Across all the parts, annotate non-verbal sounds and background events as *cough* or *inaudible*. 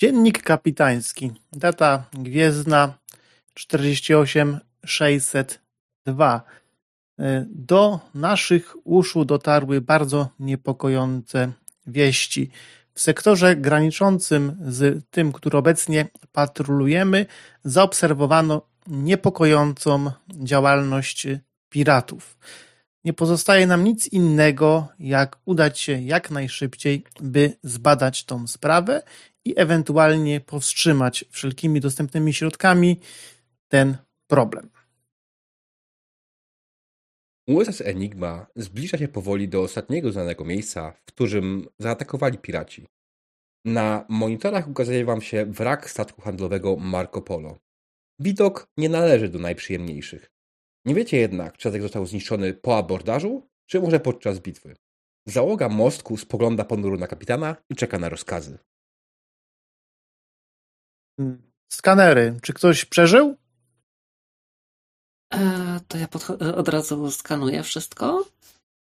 Dziennik kapitański. Data gwiezdna 48602. Do naszych uszu dotarły bardzo niepokojące wieści. W sektorze graniczącym z tym, który obecnie patrolujemy, zaobserwowano niepokojącą działalność piratów. Nie pozostaje nam nic innego, jak udać się jak najszybciej, by zbadać tą sprawę i ewentualnie powstrzymać wszelkimi dostępnymi środkami ten problem. USS Enigma zbliża się powoli do ostatniego znanego miejsca, w którym zaatakowali piraci. Na monitorach ukazuje wam się wrak statku handlowego Marco Polo. Widok nie należy do najprzyjemniejszych. Nie wiecie jednak, czy statek został zniszczony po abordażu, czy może podczas bitwy. Załoga mostku spogląda ponuro na kapitana i czeka na rozkazy. Skanery. Czy ktoś przeżył? E, to ja od razu skanuję wszystko.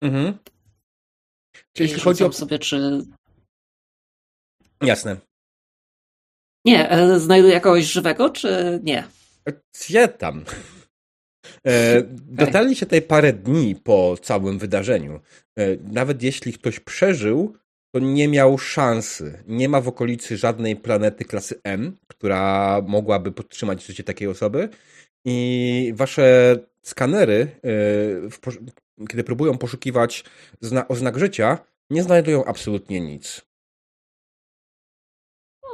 Mhm. Czy jeśli chodzi o sobie, czy. Jasne. Nie, e, znajduję kogoś żywego, czy nie? Gdzie tam? E, *laughs* dotarli się tutaj parę dni po całym wydarzeniu. E, nawet jeśli ktoś przeżył, to nie miał szansy. Nie ma w okolicy żadnej planety klasy M, która mogłaby podtrzymać życie takiej osoby. I wasze skanery, e, kiedy próbują poszukiwać oznak życia, nie znajdują absolutnie nic.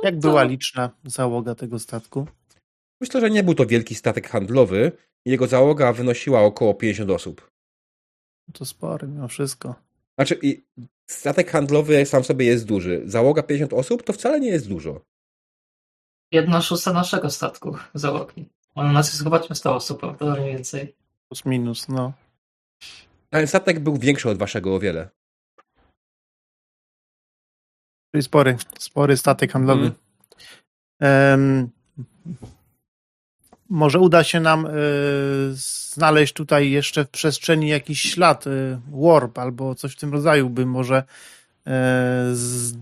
Jak była liczna załoga tego statku? Myślę, że nie był to wielki statek handlowy. Jego załoga wynosiła około 50 osób. To spory mimo wszystko. Znaczy, statek handlowy sam sobie jest duży. Załoga 50 osób to wcale nie jest dużo. Jedna szósta naszego statku załogi. On nas jest chyba 100 osób, prawda? Mniej więcej. Plus minus, no. Ten statek był większy od waszego o wiele. Czyli spory, spory statek handlowy. Um, może uda się nam y, znaleźć tutaj jeszcze w przestrzeni jakiś ślad, y, warp albo coś w tym rodzaju, by może y, z,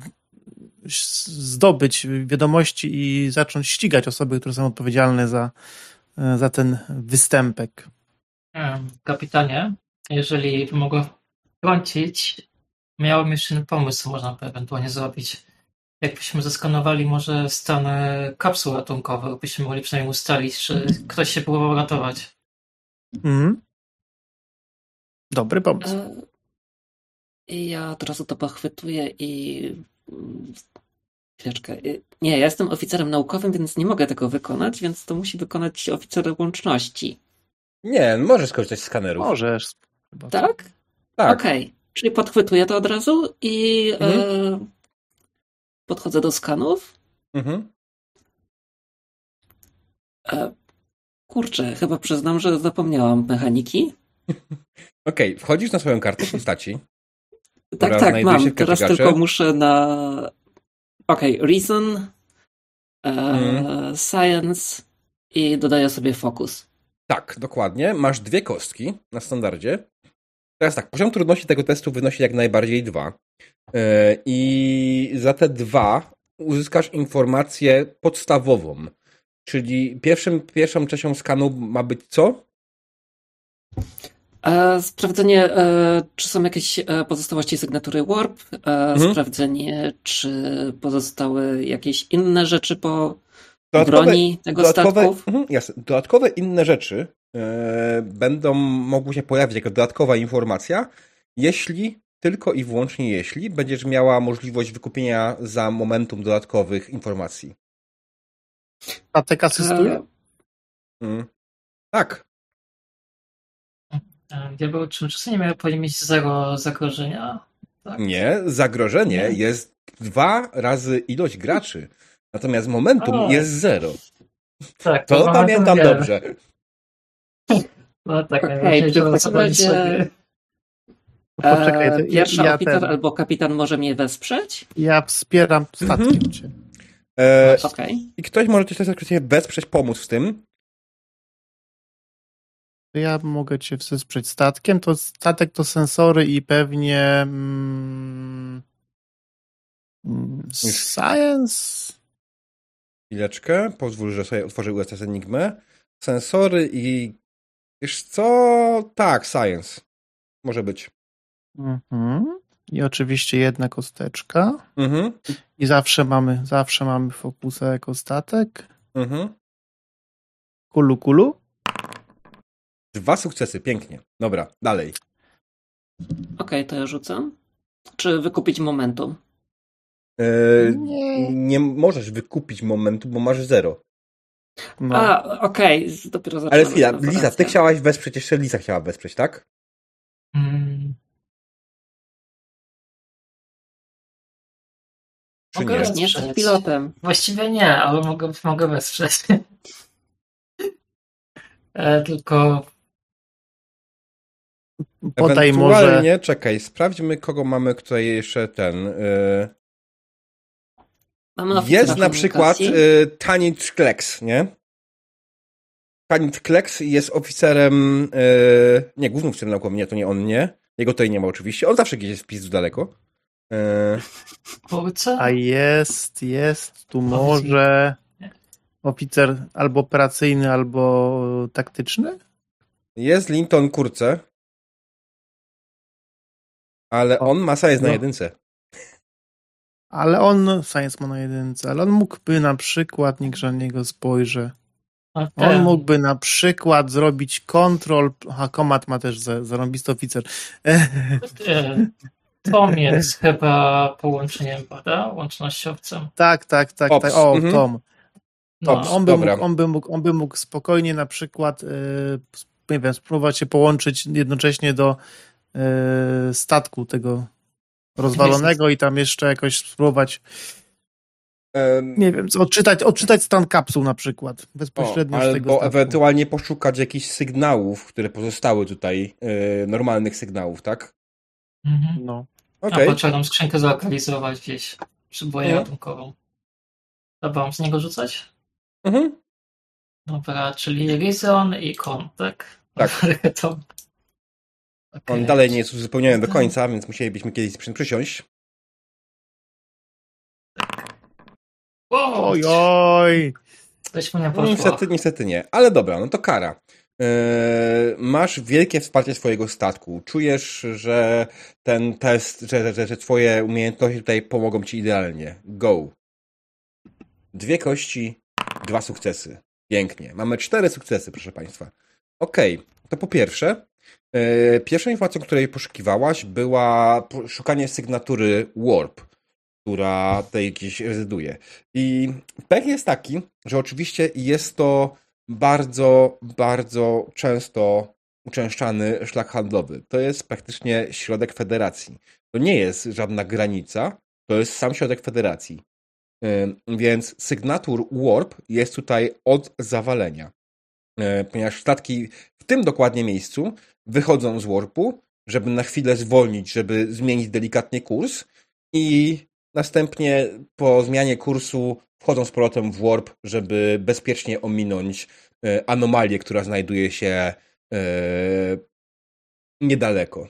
zdobyć wiadomości i zacząć ścigać osoby, które są odpowiedzialne za, za ten występek. Kapitanie, jeżeli mogę wtrącić, miałem jeszcze pomysł, można by ewentualnie zrobić Jakbyśmy zeskanowali może stan kapsuł ratunkowych, byśmy mogli przynajmniej ustalić, czy ktoś się próbował ratować. Mhm. Dobry pomysł. I e, ja od razu to pochwytuję i mm, chwileczkę. E, nie, ja jestem oficerem naukowym, więc nie mogę tego wykonać, więc to musi wykonać oficer łączności. Nie, możesz skorzystać z skanerów. Możesz. Tak? Tak. Okej. Okay. Czyli podchwytuję to od razu i mhm. e, Podchodzę do skanów. Mhm. E, kurczę, chyba przyznam, że zapomniałam mechaniki. *laughs* Okej, okay, wchodzisz na swoją kartę postaci. tak, tak, mam. Teraz tylko muszę na. Okej, okay, Reason, e, mhm. Science i dodaję sobie Focus. Tak, dokładnie. Masz dwie kostki na standardzie. Teraz tak, poziom trudności tego testu wynosi jak najbardziej dwa. E, I za te dwa uzyskasz informację podstawową. Czyli pierwszym, pierwszą częścią skanu ma być co? E, sprawdzenie, e, czy są jakieś e, pozostałości sygnatury Warp. E, mhm. Sprawdzenie, czy pozostały jakieś inne rzeczy po dodatkowe, broni tego dodatkowe, statków. Mhm, jasne. Dodatkowe inne rzeczy e, będą mogły się pojawić jako dodatkowa informacja, jeśli tylko i wyłącznie jeśli będziesz miała możliwość wykupienia za momentum dodatkowych informacji. A tak asystuje? Hmm. Tak. Diabeł, czy czasem nie miał powinien mieć zero zagrożenia? Tak. Nie, zagrożenie nie. jest dwa razy ilość graczy. Natomiast momentum o. jest zero. Tak, to, to pamiętam dobrze. No tak, okay, w takim razie Poczekaj, to Pierwszy ja oficer ten... albo kapitan może mnie wesprzeć? Ja wspieram statkiem mhm. cię. E, okay. I ktoś może cię cię wesprzeć, pomóc w tym? Ja mogę cię wesprzeć statkiem. To statek to sensory i pewnie mm science. Chwileczkę, pozwól, że sobie otworzę USS Enigmę. Sensory i... Wiesz co? Tak, science. Może być. Mhm. I oczywiście jedna kosteczka. Mhm, I zawsze mamy, zawsze mamy fokusa jako statek. mhm. Kulu, kulu. Dwa sukcesy, pięknie. Dobra, dalej. Okej, to ja rzucam. Czy wykupić momentum? E, Nie. nie możesz wykupić momentu, bo masz zero. No. A, okej, z- dopiero zaczynamy. Ale chwila, Liza, ty chciałaś wesprzeć, jeszcze Liza chciała wesprzeć, tak? Czy Mogę nie? Nie jesteś pilotem. Właściwie nie, ale mogę, mogę wesprzeć. E, tylko Podaj może. Ewentualnie, czekaj, sprawdźmy, kogo mamy tutaj jeszcze ten. y, Mamy jest na przykład y, Tanit Kleks, nie? Tanit Kleks jest oficerem, y, nie, głównym oficerem naukowym, nie, to nie on, nie. Jego tutaj nie ma oczywiście, on zawsze gdzieś jest w pizdu daleko. Kurczę, A jest, jest tu może oficer albo operacyjny, albo taktyczny? jest Linton Kurce, ale O, on ma science na no. jedynce. Ale on, Science ma na jedynce, ale on mógłby na przykład, niech na niego spojrzę, a on mógłby na przykład zrobić kontrol, aha, Komat ma też za- zarąbisty oficer. Tom jest chyba połączeniem, prawda? Łącznościowcem. tak, tak, tak, Ops, tak, o, mhm. Tom. No, Ops. On by, mógł, on, by mógł, on by mógł spokojnie na przykład, yy, nie wiem, spróbować się połączyć jednocześnie do yy, statku tego rozwalonego i tam jeszcze jakoś spróbować, nie wiem, odczytać, odczytać stan kapsuł na przykład, bezpośrednio O, z tego albo statku. ewentualnie poszukać jakichś sygnałów, które pozostały tutaj, y, normalnych sygnałów, tak? Mhm. No. Okej. A potrzebną skrzynkę zlokalizować gdzieś przy boję Mhm. ratunkową. Mam z niego rzucać? Mhm. Dobra, czyli Reason i Con, tak? Tak. *laughs* To... On dalej nie jest uzupełniony do końca, więc musielibyśmy kiedyś przy- przysiąść. Wow, Oj, oj. Coś mu nie No, poszło. niestety, niestety nie. Ale dobra, no to kara. Yy, masz wielkie wsparcie swojego statku. Czujesz, że ten test, że, że, że twoje umiejętności tutaj pomogą ci idealnie. Go. Dwie kości, dwa sukcesy. Pięknie. Mamy cztery sukcesy, proszę państwa. Okej, to po pierwsze, yy, pierwszą informacją, której poszukiwałaś, była szukanie sygnatury Warp, która tutaj gdzieś rezyduje. I pech jest taki, że oczywiście jest to bardzo, bardzo często uczęszczany szlak handlowy. To jest praktycznie środek federacji. To nie jest żadna granica, to jest sam środek federacji. Więc sygnatur Warp jest tutaj od zawalenia. E, Ponieważ statki w tym dokładnie miejscu wychodzą z Warpu, żeby na chwilę zwolnić, żeby zmienić delikatnie kurs i następnie po zmianie kursu wchodzą z powrotem w Warp, żeby bezpiecznie ominąć anomalię, która znajduje się e, niedaleko.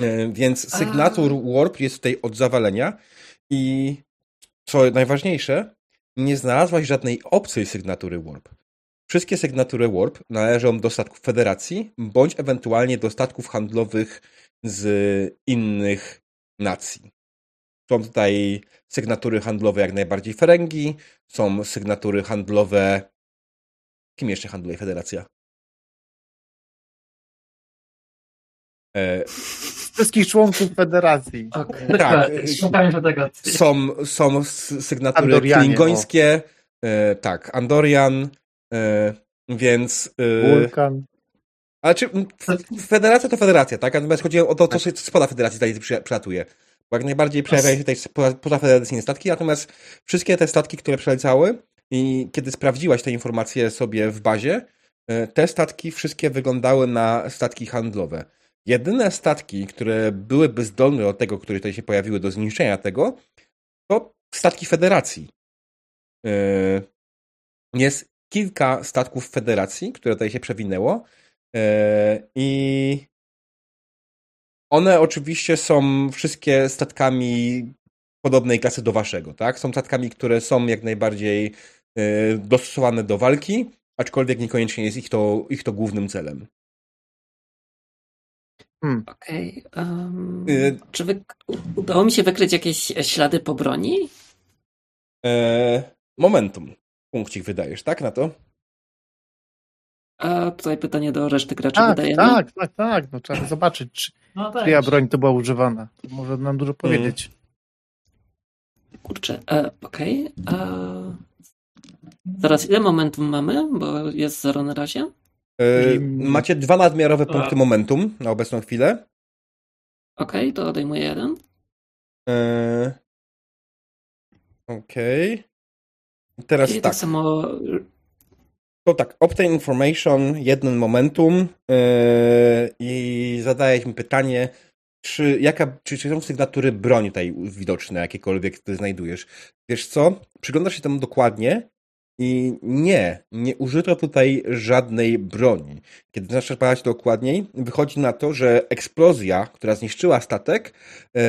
E, Więc sygnatur Warp jest tutaj od zawalenia i co najważniejsze, nie znalazłaś żadnej obcej sygnatury Warp. Wszystkie sygnatury Warp należą do statków Federacji, bądź ewentualnie do statków handlowych z innych nacji. Są tutaj sygnatury handlowe jak najbardziej Ferengi, są sygnatury handlowe. Kim jeszcze handluje Federacja? E, Wszystkich członków federacji. Okej, Tak, tak, szukałem Federacji. są, są sygnatury Andorianie, klingońskie, e, tak, Andorian, e, więc. E, Wulkan. ale czy federacja to federacja, tak? Natomiast chodzi o to, co się spoda federacji tutaj przy- przylatuje. Jak najbardziej pojawiają się tutaj poza- pozafederacyjne statki, natomiast wszystkie te statki, które przeleciały i kiedy sprawdziłaś te informacje sobie w bazie, e, te statki wszystkie wyglądały na statki handlowe. Jedyne statki, które byłyby zdolne do tego, które tutaj się pojawiły do zniszczenia tego, to statki federacji. E, Jest kilka statków federacji, które tutaj się przewinęło e, i one oczywiście są wszystkie statkami podobnej klasy do waszego, tak? Są statkami, które są jak najbardziej y, dostosowane do walki, aczkolwiek niekoniecznie jest ich to, ich to głównym celem. Hmm. Okej. Okay, um, y czy wy... udało mi się wykryć jakieś ślady po broni? E, momentum. Punkcik wydajesz, tak? Na to? A tutaj pytanie do reszty graczy tak, wydajemy? Tak, tak, tak. No, trzeba zobaczyć, czy, no tak. czyja broń to była używana. To może nam dużo hmm. powiedzieć. Kurczę, e, okej. Okay. Zaraz, ile momentum mamy? Bo jest zero na razie. E, macie dwa nadmiarowe punkty momentum na obecną chwilę. Okej, okay, to odejmuję jeden. E, okej. Okay. Teraz I tak. tak samo to tak, obtain information, jeden momentum yy, i zadałeś mi pytanie, czy, jaka, czy, czy są sygnatury broni tutaj widoczne, jakiekolwiek ty znajdujesz. Wiesz co? Przyglądasz się temu dokładnie i nie, nie użyto tutaj żadnej broni. Kiedy zaczynasz badać dokładniej, wychodzi na to, że eksplozja, która zniszczyła statek, yy,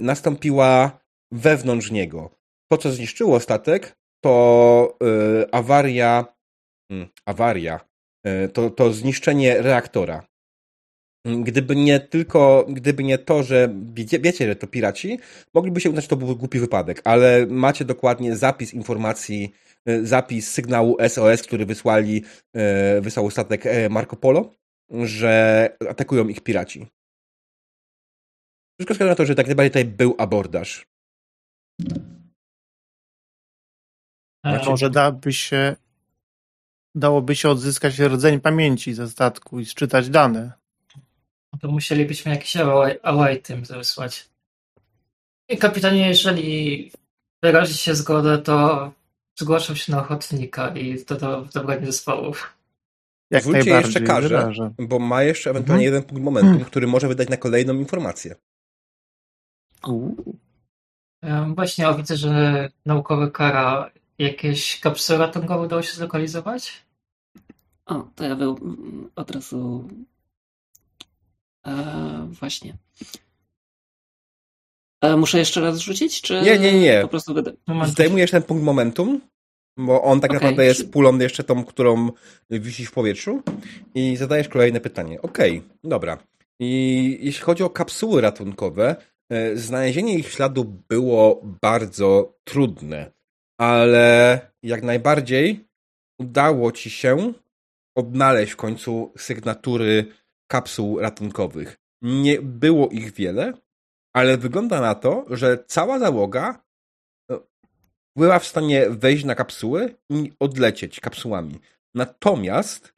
nastąpiła wewnątrz niego. To, co zniszczyło statek, to yy, awaria awaria, e, to, to zniszczenie reaktora. Mm, gdyby nie tylko, gdyby nie to, że wiecie, wiecie, że to piraci, mogliby się uznać, że to był głupi wypadek, ale macie dokładnie zapis informacji, e, zapis sygnału SOS, który wysłali, e, wysłał statek Marco Polo, że atakują ich piraci. Wszystko wskazuje na to, że tak naprawdę tutaj był abordaż. Może dałoby się dałoby się odzyskać rdzeń pamięci ze statku i sczytać dane. No to musielibyśmy jakiś away tym wysłać. I kapitanie, jeżeli wyrazi się zgodę, to zgłaszam się na ochotnika i to do dobrego zespołów. Jak Zwólcie jeszcze każe, wyrażę. bo ma jeszcze ewentualnie mhm. jeden punkt momentum, mhm. który może wydać na kolejną informację. Właśnie o, widzę, że naukowy kara jakieś kapsuły ratunkowe udało się zlokalizować? O, to ja był od razu. E, właśnie. E, muszę jeszcze raz rzucić, czy. Nie, nie, nie. Po prostu Zdejmujesz ten punkt momentum, bo on tak okay. naprawdę jest pulą jeszcze tą, którą wisi w powietrzu i zadajesz kolejne pytanie. Okej, okay, dobra. I jeśli chodzi o kapsuły ratunkowe, e, znalezienie ich śladu było bardzo trudne, ale jak najbardziej udało ci się odnaleźć w końcu sygnatury kapsuł ratunkowych. Nie było ich wiele, ale wygląda na to, że cała załoga e, była w stanie wejść na kapsuły i odlecieć kapsułami. Natomiast,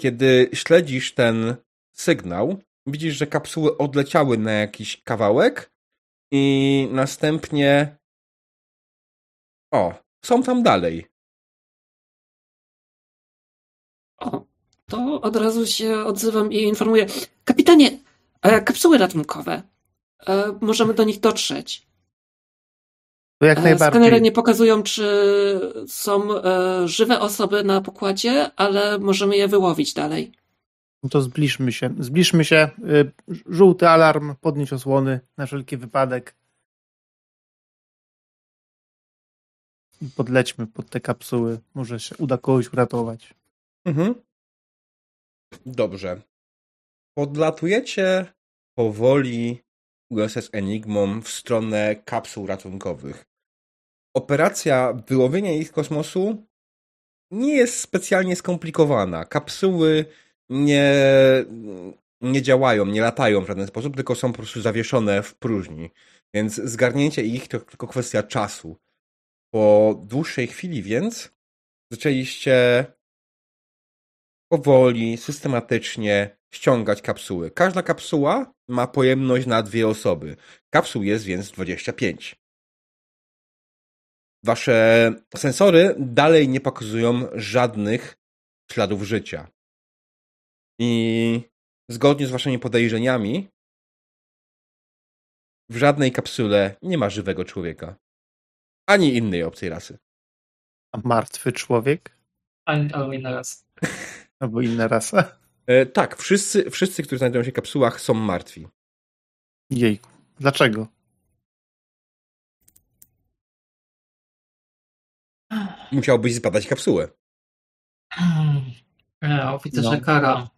kiedy śledzisz ten sygnał, widzisz, że kapsuły odleciały na jakiś kawałek i następnie. O, są tam dalej. O, to od razu się odzywam i informuję. Kapitanie, e, kapsuły ratunkowe. E, możemy do nich dotrzeć. To jak e, najbardziej. Skanery nie pokazują, czy są żywe osoby na pokładzie, ale możemy je wyłowić dalej. No to zbliżmy się. Zbliżmy się. Żółty alarm, podnieść osłony na wszelki wypadek. Podlećmy pod te kapsuły. Może się uda kogoś uratować. Mhm. Dobrze. Podlatujecie powoli USS Enigmą w stronę kapsuł ratunkowych. Operacja wyłowienia ich z kosmosu nie jest specjalnie skomplikowana. Kapsuły nie, nie działają, nie latają w żaden sposób, tylko są po prostu zawieszone w próżni. Więc zgarnięcie ich to tylko kwestia czasu. Po dłuższej chwili więc zaczęliście powoli, systematycznie ściągać kapsuły. Każda kapsuła ma pojemność na dwie osoby. Kapsuł jest więc 25. Wasze sensory dalej nie pokazują żadnych śladów życia. I zgodnie z waszymi podejrzeniami, w żadnej kapsule nie ma żywego człowieka. Ani innej obcej rasy. A martwy człowiek? Ani, albo inna rasa. *laughs* albo inna rasa? E, tak, wszyscy, wszyscy, którzy znajdują się w kapsułach, są martwi. Jejku, dlaczego? Musiałbyś zbadać kapsułę. Hmm. No, widzę, no. kara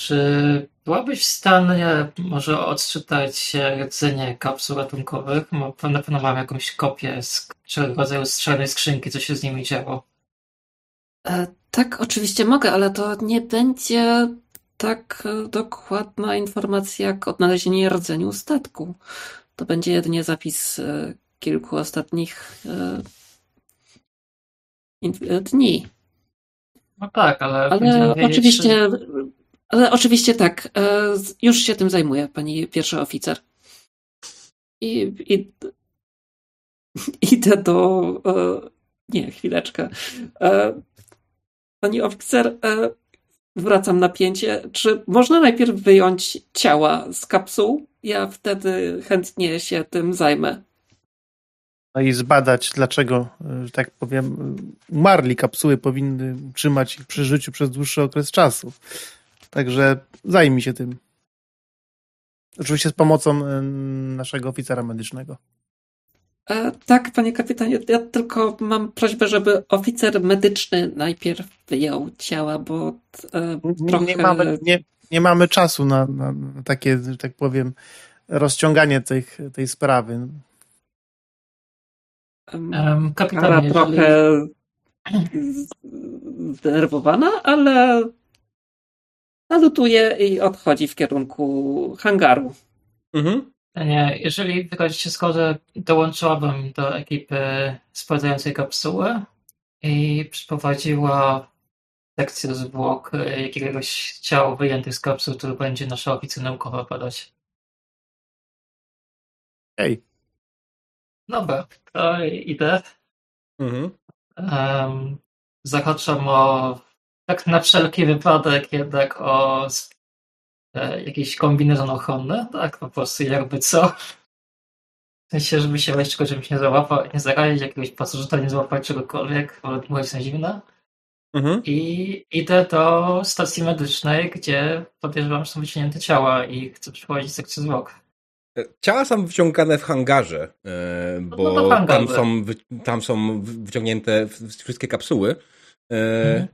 czy byłabyś w stanie może odczytać rdzenie kapsuł ratunkowych? Na pewno mam jakąś kopię z rodzaju strzelnej skrzynki, co się z nimi działo. E, tak, oczywiście mogę, ale to nie będzie tak e, dokładna informacja jak odnalezienie rdzeniu statku. To będzie jedynie zapis e, kilku ostatnich e, dni. No tak, ale, Ale oczywiście, ale oczywiście tak, e, już się tym zajmuje pani pierwszy oficer. I, i *laughs* idę do. E, nie, chwileczkę. E, pani oficer, wracam napięcie. Czy można najpierw wyjąć ciała z kapsuł? Ja wtedy chętnie się tym zajmę. No i zbadać, dlaczego, że tak powiem, umarli kapsuły powinny trzymać ich przy życiu przez dłuższy okres czasu. Także zajmij się tym. Oczywiście z pomocą e, naszego oficera medycznego. E, tak, panie kapitanie, ja tylko mam prośbę, żeby oficer medyczny najpierw wyjął ciała, bo e, Nie, trochę... nie, mamy, nie, nie mamy czasu na, na, takie, że tak powiem, rozciąganie tych, tej sprawy. em, Em, Kara Kapitanie, jeżeli... trochę zdenerwowana, ale salutuje i odchodzi w kierunku hangaru. Mhm. Nie, jeżeli wyrazicie zgodę, dołączyłabym do ekipy sprawdzającej kapsułę i przeprowadziła sekcję zwłok e, jakiegoś ciała wyjętych z kapsuł, który będzie nasza oficja naukowa badać. Ej, Dobra, to idę. Mhm. Um, zahaczam o, tak na wszelki wypadek jednak o e, jakiś kombinezon ochronny, tak po prostu jakby co. W sensie, żeby się weź czegoś, żeby się nie załapał, nie zarazić jakiegoś pasożyta, nie złapać czegokolwiek, ale dmuchać na zimno. Mhm. I idę do stacji medycznej, gdzie podejrzewam, że są wyciągnięte ciała i chcę przeprowadzić sekcję zwłok. Ciała są wyciągane w hangarze, e, bo No w hangarze. tam są, tam są wy- wyciągnięte wszystkie kapsuły. e, Mhm.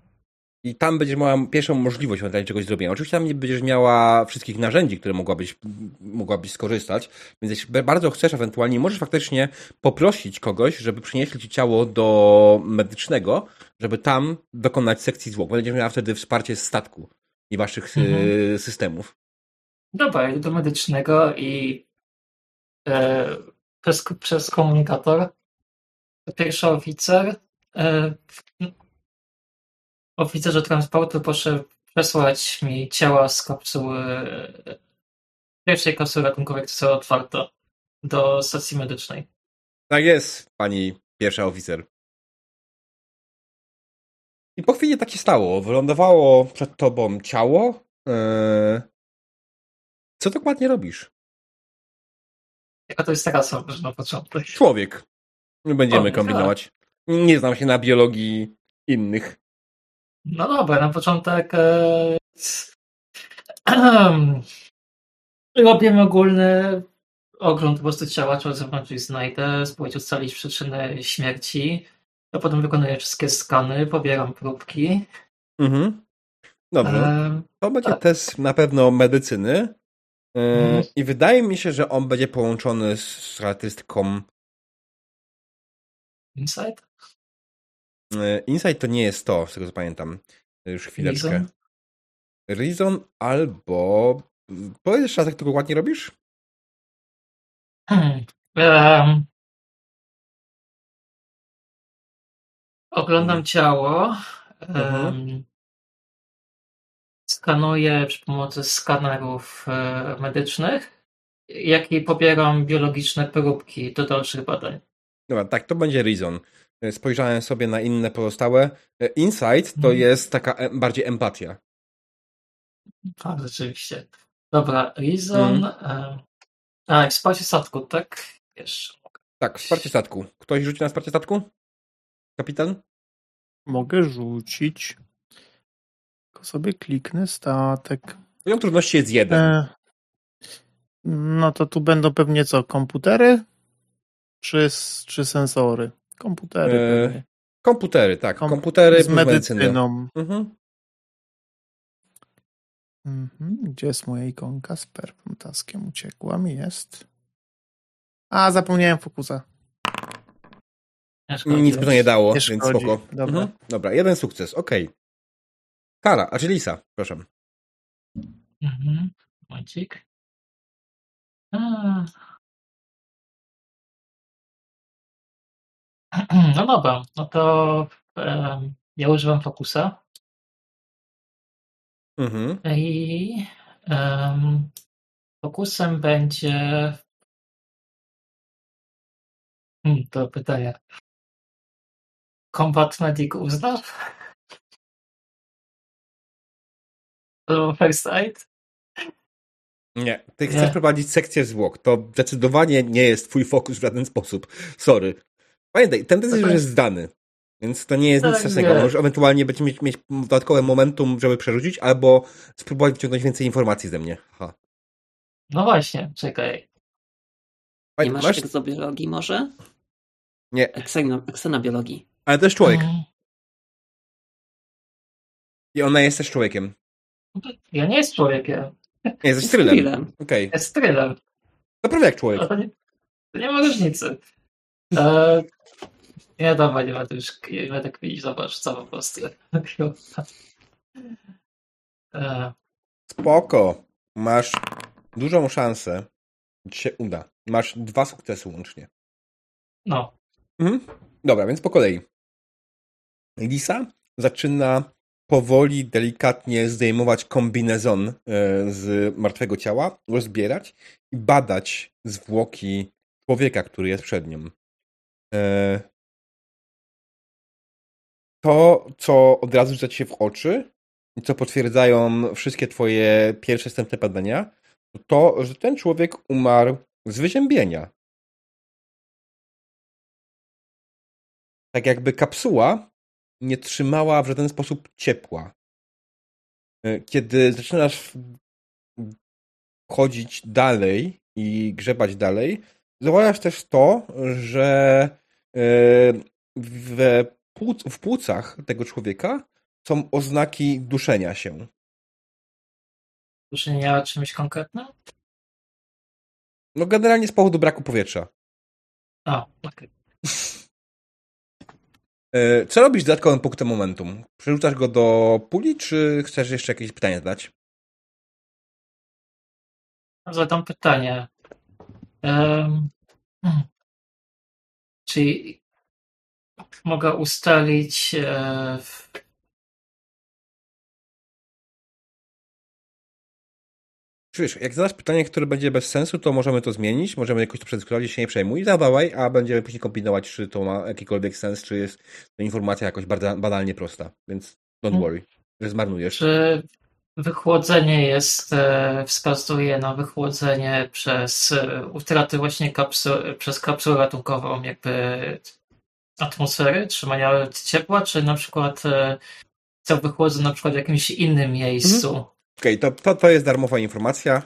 I tam będziesz miała pierwszą możliwość ewentualnie czegoś zrobienia. Oczywiście tam nie będziesz miała wszystkich narzędzi, które mogłabyś, mogłabyś skorzystać, więc jeśli bardzo chcesz, ewentualnie możesz faktycznie poprosić kogoś, żeby przynieśli ci ciało do medycznego, żeby tam dokonać sekcji zwłok. Będziesz miała wtedy wsparcie z statku i waszych e, Mhm. systemów. Dobra, do medycznego i e, przez, przez komunikator pierwszy oficer e, oficerze transportu proszę przesłać mi ciała z kapsuły e, pierwszej kapsuły ratunkowej, która została otwarta do stacji medycznej. Tak jest, pani pierwsza oficer. I po chwili tak się stało. Wylądowało przed tobą ciało. Eee... Co dokładnie robisz? Jaka to jest taka sama, że na początek. Człowiek. Nie będziemy Człowiek, kombinować. Nie znam się na biologii innych. No dobra, na początek e, *clears throat* robimy ogólny ogląd po prostu ciała, zewnątrz ich znajdę, spróbować ustalić przyczynę śmierci. A potem wykonuję wszystkie skany, pobieram próbki. Mhm. Dobrze. E, To będzie tak. test na pewno medycyny. Eee, Mhm. I wydaje mi się, że on będzie połączony z charakterystyką insight? E, Insight to nie jest to, z tego co pamiętam. Już chwileczkę. Reason? Reason albo. Powiedz jeszcze raz, jak to dokładnie robisz? Hmm. Em, oglądam ciało. Mhm. em, Skanuję przy pomocy skanerów e, medycznych, jak i pobieram biologiczne próbki do dalszych badań. Dobra, tak, to będzie Reason. E, Spojrzałem sobie na inne pozostałe. E, Insight to Mhm. jest taka bardziej empatia. Tak, rzeczywiście. Dobra, Reason. em, A, wsparcie statku, tak? Wiesz. Tak, wsparcie statku. Ktoś rzuci na wsparcie statku? Kapitan? mogę rzucić. Tylko sobie kliknę statek. Poziom trudności jest jeden. E, no to tu będą pewnie co, komputery czy, czy sensory? Komputery E. Komputery, tak. Kom- Komputery z medycyną. Mhm. Mhm. Gdzie jest moja ikonka z perpem taskiem? Uciekła mi, jest. A, zapomniałem fokusa. Nie. Nic by to nie dało, Nie więc spoko. Dobra. Mhm. Dobra, jeden sukces, okej. Kara, a czy Lisa, proszę. Mhm. A. *clears throat* No dobra, no to em, ja używam fokusa Mhm. i em, fokusem będzie Hmm, to pytanie. Combat Medic uzna? To First Aid? Nie, ty Nie. chcesz prowadzić sekcję zwłok. To zdecydowanie nie jest twój fokus w żaden sposób. Sorry. Pamiętaj, ten test już jest- zdany. Więc to nie jest nic Tak, strasznego. Możesz ewentualnie będziesz mieć, mieć dodatkowe momentum, żeby przerzucić, albo spróbować wyciągnąć więcej informacji ze mnie. Ha. No właśnie, czekaj. Nie Pamię- masz, masz? egzobiologii może? Nie, Eksena, eksenobiologii. ale to jest człowiek. Mm, I ona jest też człowiekiem. Ja nie jest człowiekiem. Nie, jesteś trylem. Okej. Jest trylem. To prawie jak człowiek. No to nie, to nie ma różnicy. E, nie, dobra, nie będę już nie będę kminić, zobacz, co po prostu. E, Spoko. Masz dużą szansę, że ci się uda. Masz dwa sukcesy łącznie. no, Mhm. Dobra, więc po kolei. Lisa zaczyna powoli, delikatnie zdejmować kombinezon e, z martwego ciała, rozbierać i badać zwłoki człowieka, który jest przed nią. E, To, co od razu rzuca ci się w oczy i co potwierdzają wszystkie twoje pierwsze wstępne badania, to to, że ten człowiek umarł z wyziębienia. tak jakby kapsuła nie trzymała w żaden sposób ciepła. E, Kiedy zaczynasz chodzić dalej i grzebać dalej, zauważasz też to, że e, w, płuc, w płucach tego człowieka są oznaki duszenia się. duszenia czymś konkretnym? No generalnie z powodu braku powietrza. A, okej. E, Co robisz z dodatkowym punktem momentum? Przerzucasz go do puli, czy chcesz jeszcze jakieś pytanie zadać? Zadam pytanie. Um, czy mogę ustalić e, w- Wiesz, jak zadasz pytanie, które będzie bez sensu, to możemy to zmienić, możemy jakoś to przedyskutować, się nie przejmuj, zadawaj, a będziemy później kombinować, czy to ma jakikolwiek sens, czy jest to informacja jakoś bardzo banalnie prosta, więc don't Mhm. worry, że zmarnujesz. czy wychłodzenie jest, e, wskazuje na wychłodzenie przez e, utraty właśnie kapsu, przez kapsułę ratunkową jakby atmosfery, trzymania ciepła, czy na przykład e, co wychłodzą na przykład w jakimś innym miejscu. Okej, to, to, to jest darmowa informacja,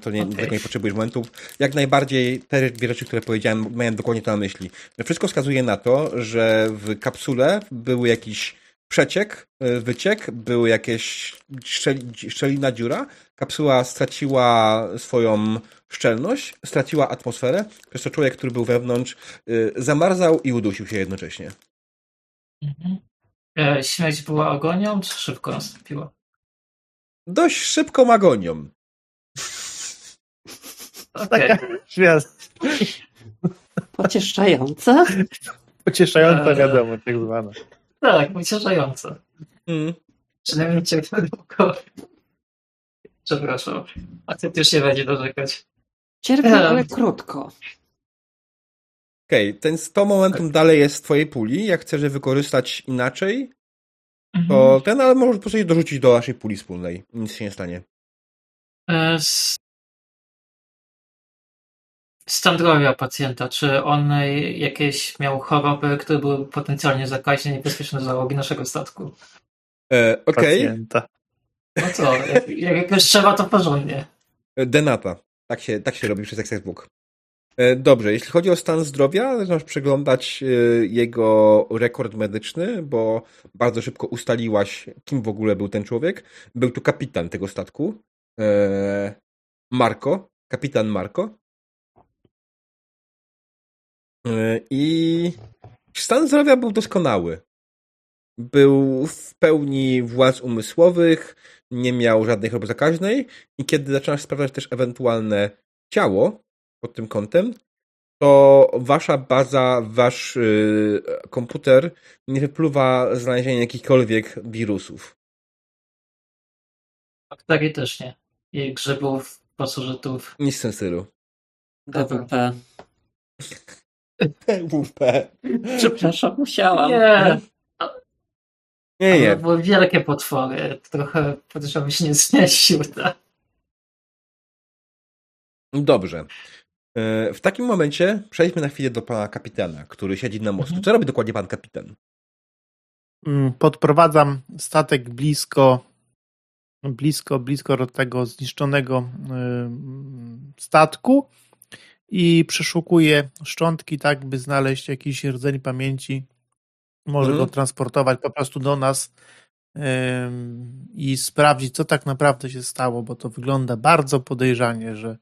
to nie, do tego nie potrzebujesz momentów. Jak najbardziej te dwie rzeczy, które powiedziałem, miałem dokładnie to na myśli. Wszystko wskazuje na to, że w kapsule był jakiś przeciek, e, wyciek, były jakieś szczeli, szczelina dziura, kapsuła straciła swoją szczelność, straciła atmosferę, przez to człowiek, który był wewnątrz, e, zamarzał i udusił się jednocześnie. Mhm. E, Śmierć była agonią, czy szybko nastąpiła? Dość szybką agonią. Taka gwiazd. Pocieszająca. Pocieszająca wiadomość, tak zwana. Tak, pocieszające. Mm. Przynajmniej cię długo. Przepraszam. A ty już nie będzie dorzekać. Cierpię, ale krótko. Okej, ten 100 momentum dalej jest w twojej puli. Jak chcesz je wykorzystać inaczej, Mhm. to ten, ale możesz po prostu je dorzucić do naszej puli wspólnej. Nic się nie stanie. E, Stan zdrowia pacjenta. Czy on jakieś miał choroby, które były potencjalnie zakaźne i niebezpieczne dla załogi naszego statku? E, Okej, Pacjenta. No co, jak, jak jakoś trzeba, to porządnie. E, Denata. Tak się, tak się robi przez Book. E, dobrze, jeśli chodzi o stan zdrowia, zaczynasz przeglądać e, jego rekord medyczny, bo bardzo szybko ustaliłaś, kim w ogóle był ten człowiek. Był tu kapitan tego statku, Marco, kapitan Marco. I stan zdrowia był doskonały. Był w pełni władz umysłowych, nie miał żadnej choroby zakaźnej i kiedy zaczynasz sprawdzać też ewentualne ciało, pod tym kątem, to wasza baza, wasz yy, komputer nie wypluwa znalezienia jakichkolwiek wirusów. Bakterii też nie. I grzybów, pasożytów. Nic w tym stylu. DWP. DWP. Przepraszam, musiałam. Nie, Nie, nie. to były wielkie potwory. Trochę podejrzewam się nie zmieścił. Tak? Dobrze. E, w takim momencie przejdźmy na chwilę do pana kapitana, który siedzi na mostu. Mhm. Co robi dokładnie pan kapitan? Mm, Podprowadzam statek blisko, blisko, blisko do tego zniszczonego y, statku i przeszukuję szczątki, tak by znaleźć jakiś rdzeń pamięci. Może Mhm. go transportować po prostu do nas ym, i sprawdzić, co tak naprawdę się stało, bo to wygląda bardzo podejrzanie, że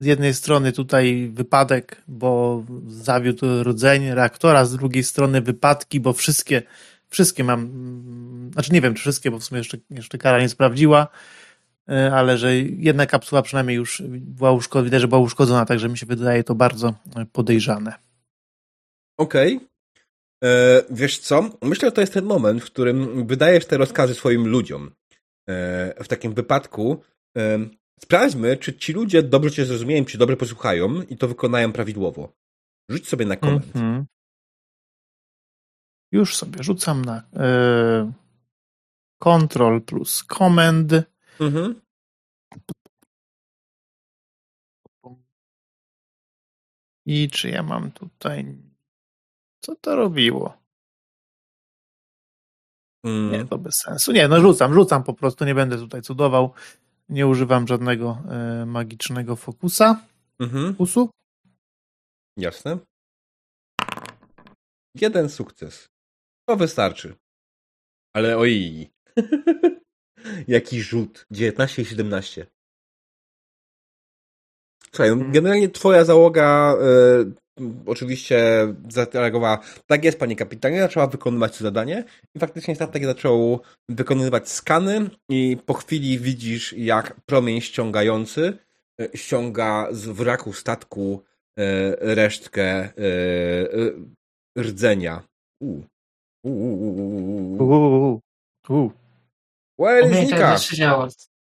z jednej strony tutaj wypadek, bo zawiódł rdzeń reaktora, z drugiej strony wypadki, bo wszystkie, wszystkie mam, mm, znaczy nie wiem, czy wszystkie, bo w sumie jeszcze, jeszcze kara nie sprawdziła, ale że jedna kapsuła przynajmniej już była uszkodzona, widać, że była uszkodzona, także mi się wydaje to bardzo e, podejrzane. Okej. E, Wiesz co? Myślę, że to jest ten moment, w którym wydajesz te rozkazy swoim ludziom. E, W takim wypadku e, sprawdźmy, czy ci ludzie dobrze cię zrozumieją, czy dobrze posłuchają i to wykonają prawidłowo. Rzuć sobie na komend. Mhm. Już sobie rzucam na e, Control plus Command. Mhm. I czy ja mam tutaj. Co to robiło? Mm. Nie, to bez sensu. Nie, no rzucam, rzucam po prostu, nie będę tutaj cudował. Nie używam żadnego e, magicznego fokusa. Mhm. Fokusu. Jasne. Jeden sukces. To wystarczy. Ale oj. *laughs* Jaki rzut. 19 i 17. Słuchaj, Hmm. generalnie twoja załoga e, oczywiście zareagowała, tak jest panie kapitanie, zaczęła wykonywać to zadanie i faktycznie statek zaczął wykonywać skany i po chwili widzisz jak promień ściągający e, ściąga z wraku statku e, resztkę rdzenia. U. U, u, u, u, u. Well, Pamiętaj, znika. się działo.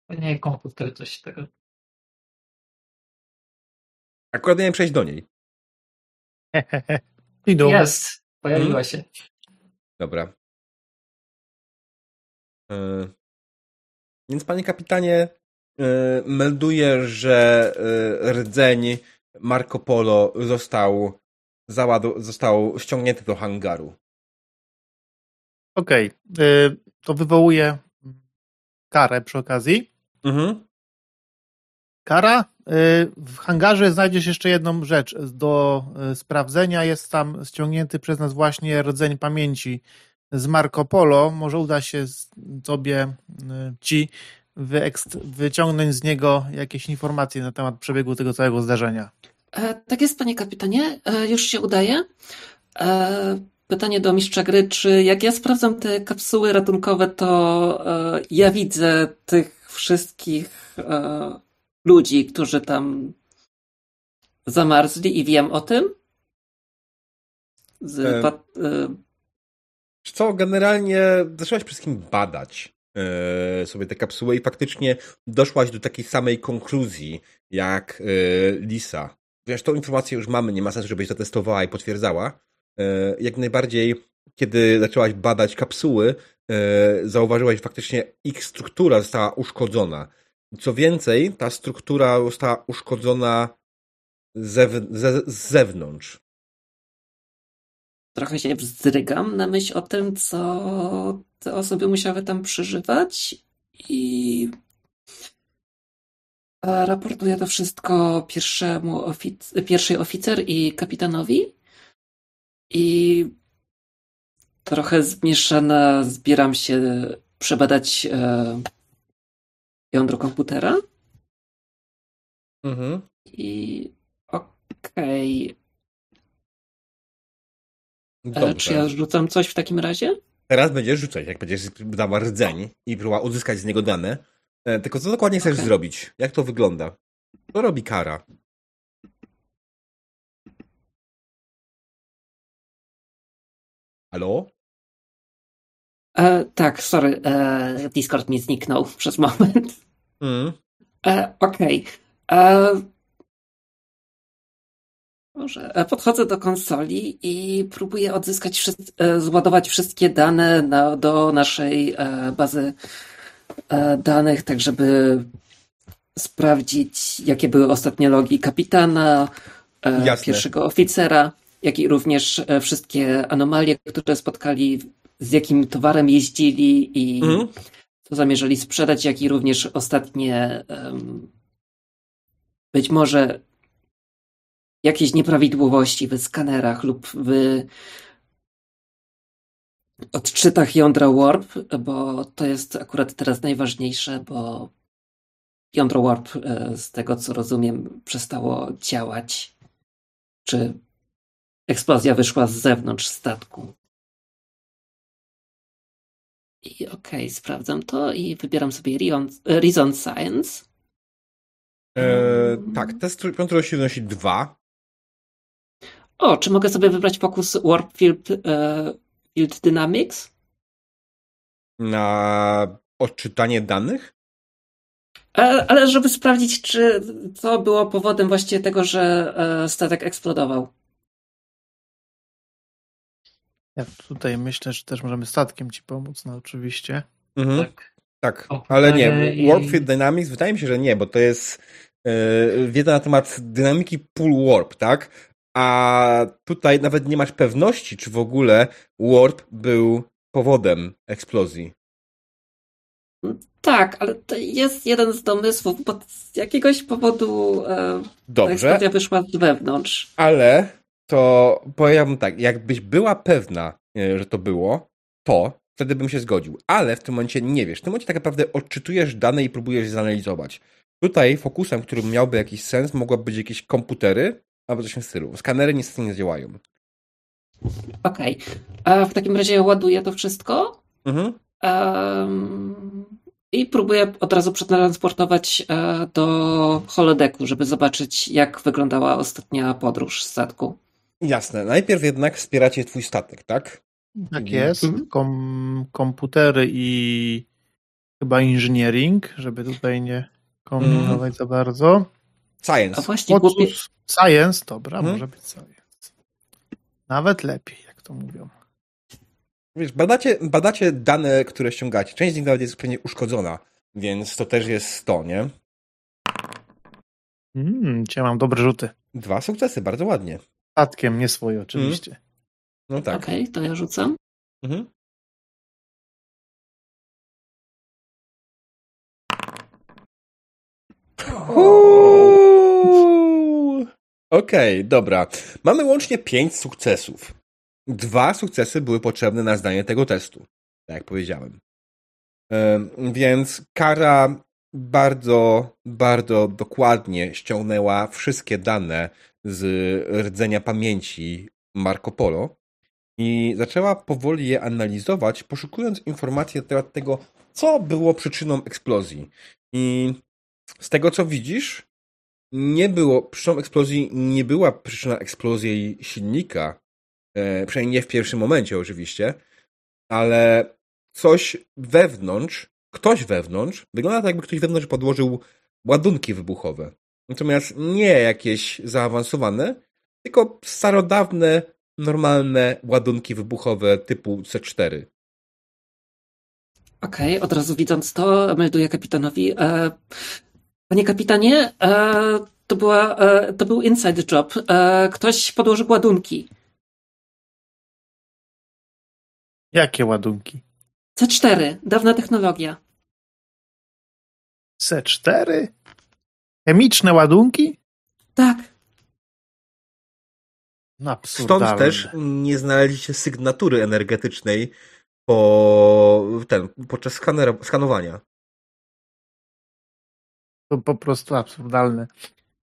To nie komputer, coś tego. Akurat miałem przejść do niej. *laughs* Idą. Jest, pojawiła Mhm. się. Dobra. E, Więc panie kapitanie, e, melduję, że e, rdzeń Marco Polo został, załadu- został ściągnięty do hangaru. Okej. y, To wywołuje karę przy okazji. Mhm. Kara. y, W hangarze znajdziesz jeszcze jedną rzecz do y, sprawdzenia. Jest tam ściągnięty przez nas właśnie rdzeń pamięci z Marco Polo. Może uda się tobie, y, ci wyciągnąć z niego jakieś informacje na temat przebiegu tego całego zdarzenia. E, tak jest, panie kapitanie. E, już się udaje. E, pytanie do mistrza gry, czy jak ja sprawdzam te kapsuły ratunkowe, to e, ja widzę tych wszystkich e, ludzi, którzy tam zamarzli i wiem o tym? Z, E, e, Co, generalnie zaczęłaś przede wszystkim badać e, sobie te kapsuły i faktycznie doszłaś do takiej samej konkluzji jak e, Lisa. Wiesz, tą informację już mamy, nie ma sensu, żebyś zatestowała i potwierdzała. E, jak najbardziej, kiedy zaczęłaś badać kapsuły, e, zauważyłaś, że faktycznie ich struktura została uszkodzona. Co więcej, ta struktura została uszkodzona ze- z zewnątrz. trochę się wzdrygam na myśl o tym, co te osoby musiały tam przeżywać i Raportuję to wszystko pierwszemu ofic- pierwszej oficer i kapitanowi. I trochę zmieszana zbieram się przebadać e, jądro komputera. Mhm. I okej. E, Dobrze. Czy ja rzucam coś w takim razie? Teraz będziesz rzucać, jak będziesz dała rdzeń i próbowała uzyskać z niego dane. E, Tylko co dokładnie chcesz Okej. zrobić? Jak to wygląda? Co robi kara? Halo? E, tak, sorry. E, Discord mi zniknął *laughs* przez moment. Mm. E, Okej. E, Może e, podchodzę do konsoli i próbuję odzyskać, wszys- e, zładować wszystkie dane na, do naszej bazy danych, tak żeby sprawdzić, jakie były ostatnie logi kapitana, Jasne. pierwszego oficera, jak i również e, wszystkie anomalie, które spotkali, z jakim towarem jeździli i Mhm. co zamierzali sprzedać, jak i również ostatnie być może jakieś nieprawidłowości w skanerach lub w odczytach jądra Warp, bo to jest akurat teraz najważniejsze, bo jądro Warp, e, z tego co rozumiem, przestało działać. Czy eksplozja wyszła z zewnątrz statku. I okej, sprawdzam to i wybieram sobie Reason, Science. E, tak, test piątej nosi dwa. O, czy mogę sobie wybrać fokus Warp Field, e, Field Dynamics? na odczytanie danych. E, ale żeby sprawdzić, czy co było powodem właściwie tego, że e, statek eksplodował. Ja tutaj myślę, że też możemy statkiem ci pomóc, no oczywiście. Mhm. Tak. Tak, ale nie. i- Warpfield Dynamics wydaje mi się, że nie, bo to jest e, wiedza na temat dynamiki pool warp, tak? A tutaj nawet nie masz pewności, czy w ogóle warp był powodem eksplozji. Tak, ale to jest jeden z domysłów, bo z jakiegoś powodu e, ta Dobrze, eksplozja wyszła z wewnątrz. ale to powiem tak, jakbyś była pewna, e, że to było, to wtedy bym się zgodził. Ale w tym momencie nie wiesz. W tym momencie tak naprawdę odczytujesz dane i próbujesz je zanalizować. Tutaj fokusem, który miałby jakiś sens, mogłyby być jakieś komputery albo coś w tym stylu. Skanery niestety nie działają. Okej. A w takim razie ładuję to wszystko Mhm. em, i próbuję od razu przetransportować e, do holodecku, żeby zobaczyć, jak wyglądała ostatnia podróż statku. Jasne. Najpierw jednak wspieracie twój statek, tak? Tak jest. Mhm. Kom, komputery i chyba engineering, żeby tutaj nie kombinować za bardzo. A Science. właśnie, głupie, science, dobra, Mhm. może być science. Nawet lepiej, jak to mówią. Wiesz, badacie, badacie dane, które ściągacie. Część z nich nawet jest pewnie uszkodzona, więc to też jest to, nie? Mm, dzisiaj mam dobre rzuty. Dwa sukcesy, bardzo ładnie. Statkiem, nie swoje oczywiście. No tak. okej, to ja rzucam. Mhm. Okej, dobra. Mamy łącznie pięć sukcesów. Dwa sukcesy były potrzebne na zdanie tego testu, tak jak powiedziałem. Em, Więc kara bardzo, bardzo dokładnie ściągnęła wszystkie dane z rdzenia pamięci Marco Polo i zaczęła powoli je analizować, poszukując informacji na temat tego, co było przyczyną eksplozji. I z tego, co widzisz, nie było, przyczyną eksplozji nie była przyczyna eksplozji silnika, e, przynajmniej nie w pierwszym momencie oczywiście, ale coś wewnątrz, ktoś wewnątrz, wygląda tak, jakby ktoś wewnątrz podłożył ładunki wybuchowe. Natomiast nie jakieś zaawansowane, tylko starodawne, normalne ładunki wybuchowe typu C4. Okej, od razu widząc to, melduję kapitanowi. E, panie kapitanie, e, to, była, e, to był inside job. Ktoś podłożył ładunki. Jakie ładunki? C4, dawna technologia. C4? Chemiczne ładunki? Tak. No, Stąd też nie znaleźliście sygnatury energetycznej po ten, podczas skanera, skanowania. To po prostu absurdalne.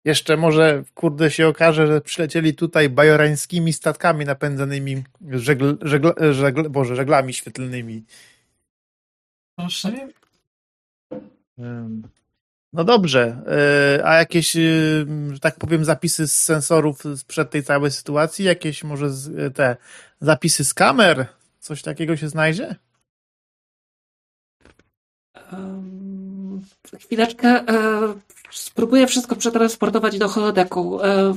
Jeszcze może, kurde, się okaże, że przylecieli tutaj bajorańskimi statkami napędzanymi żegl, żegl, żegl, Boże, żeglami świetlnymi. Proszę. No dobrze, yy, a jakieś, yy, że tak powiem, zapisy z sensorów sprzed tej całej sytuacji? Jakieś może z, te zapisy z kamer? Coś takiego się znajdzie? Um, chwileczkę. E, spróbuję wszystko przetransportować do holodeku. E,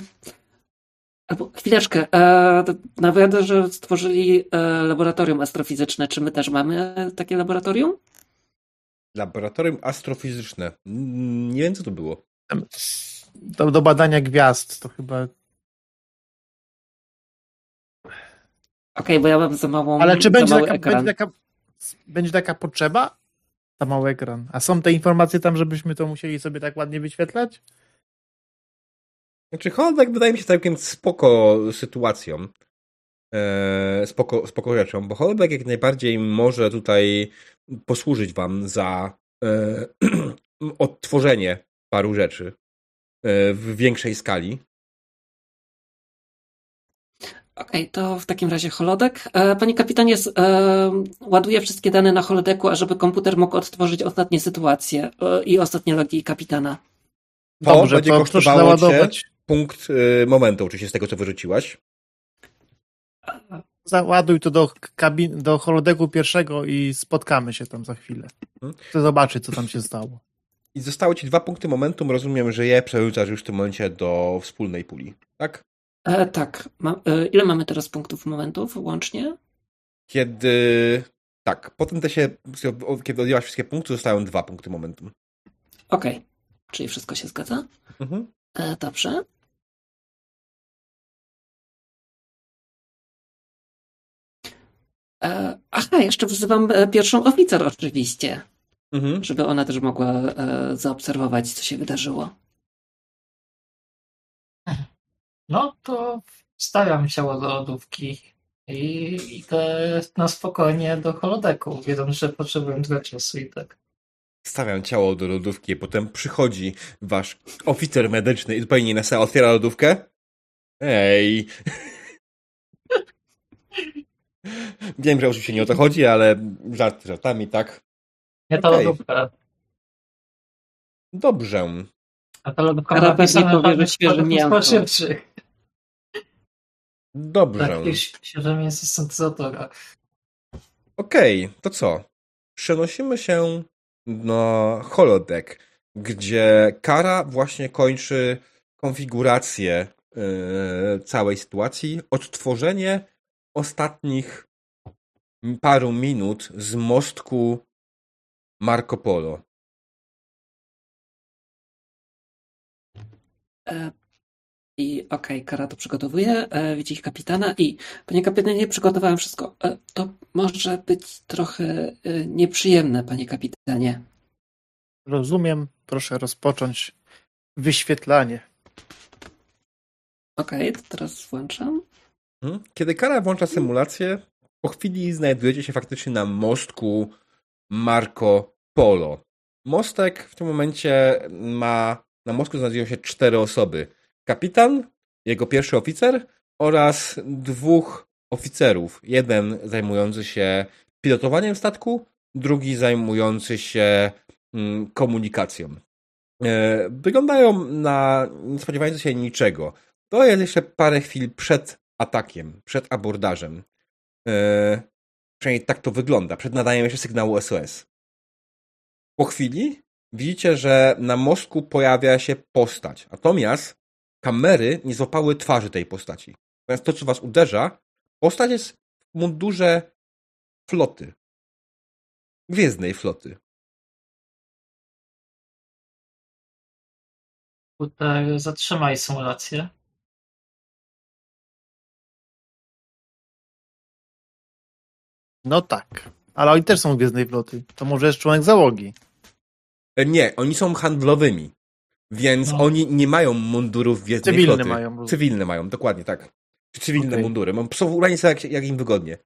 albo chwileczkę. E, nawet, że stworzyli e, laboratorium astrofizyczne. Czy my też mamy takie laboratorium? Laboratorium astrofizyczne. Nie wiem, co to było. Do, do badania gwiazd to chyba. Okej, bo ja mam za małą. Ale czy będzie taka, ekran. będzie, taka, będzie taka potrzeba? Za mały ekran. A są te informacje tam, żebyśmy to musieli sobie tak ładnie wyświetlać? Znaczy, Holodeck wydaje mi się całkiem spoko sytuacją. E, spoko, spoko rzeczą, bo Holodeck jak najbardziej może tutaj posłużyć wam za e, *clears throat* odtworzenie paru rzeczy e, w większej skali. Okej, to w takim razie holodek. E, Panie kapitanie, e, ładuję wszystkie dane na holodeku, ażeby komputer mógł odtworzyć ostatnie sytuacje i ostatnie logi kapitana. To Dobrze, będzie to kosztowało cię załadować. punkt momentu, oczywiście z tego, co wyrzuciłaś. Załaduj to do, kabin, do holodeku pierwszego i spotkamy się tam za chwilę. Mhm. Chcę zobaczyć, co tam się stało. I zostały ci dwa punkty momentum. Rozumiem, że je przerzucasz już w tym momencie do wspólnej puli, tak? E, tak. Ma, e, ile mamy teraz punktów momentów łącznie? Kiedy. Tak, potem te się. Kiedy odjęłaś wszystkie punkty, zostają dwa punkty momentum. Okej, czyli wszystko się zgadza? Mhm. E, dobrze. Aha, jeszcze wzywam e, pierwszą oficer oczywiście, Mhm. żeby ona też mogła e, zaobserwować, co się wydarzyło. No to stawiam ciało do lodówki i idę na spokojnie do holodeku, wiedząc, że potrzebuję trochę czasu i tak. Stawiam ciało do lodówki, potem przychodzi wasz oficer medyczny i zupełnie na otwiera lodówkę. Ej. Wiem, że oczywiście nie o to chodzi, ale żart żartami, tak? Nie ta Okej. lodówka. Dobrze. A ta lodówka ma napisane pewnie powie, że żadnych świeże mięso. Dobrze. Tak, jakieś świeże mięso z syntezatora. Okej, to co? Przenosimy się na holodeck, gdzie Kara właśnie kończy konfigurację yy, całej sytuacji, odtworzenie ostatnich paru minut z mostku Marco Polo. E, I okej, Kara to przygotowuje, e, widzi ich kapitana i panie kapitanie, przygotowałem wszystko. E, to może być trochę e, nieprzyjemne, panie kapitanie. Rozumiem. Proszę rozpocząć wyświetlanie. Okej, to teraz włączam. Mhm. Kiedy Kara włącza symulację, po chwili znajdujecie się faktycznie na mostku Marco Polo. Mostek w tym momencie ma. Na mostku znajdują się cztery osoby: kapitan, jego pierwszy oficer oraz dwóch oficerów. Jeden zajmujący się pilotowaniem statku, drugi zajmujący się mm, komunikacją. E, Wyglądają na nie spodziewające się niczego. To jest jeszcze parę chwil przed atakiem, przed abordażem. E, przynajmniej tak to wygląda, przed nadaniem jeszcze sygnału SOS. Po chwili widzicie, że na mostku pojawia się postać, natomiast kamery nie złapały twarzy tej postaci. Natomiast to, co was uderza, postać jest w mundurze floty. Gwiezdnej floty. Tutaj zatrzymaj symulację. No tak. Ale oni też są Gwiezdnej Floty. To może jest członek załogi. E, Nie, oni są handlowymi. Więc No. oni nie mają mundurów gwiezdnej Cywilne floty. mają. Cywilne mają, dokładnie tak. Cywilne Okej. mundury. Mam- Są ubrani sobie jak, jak im wygodnie.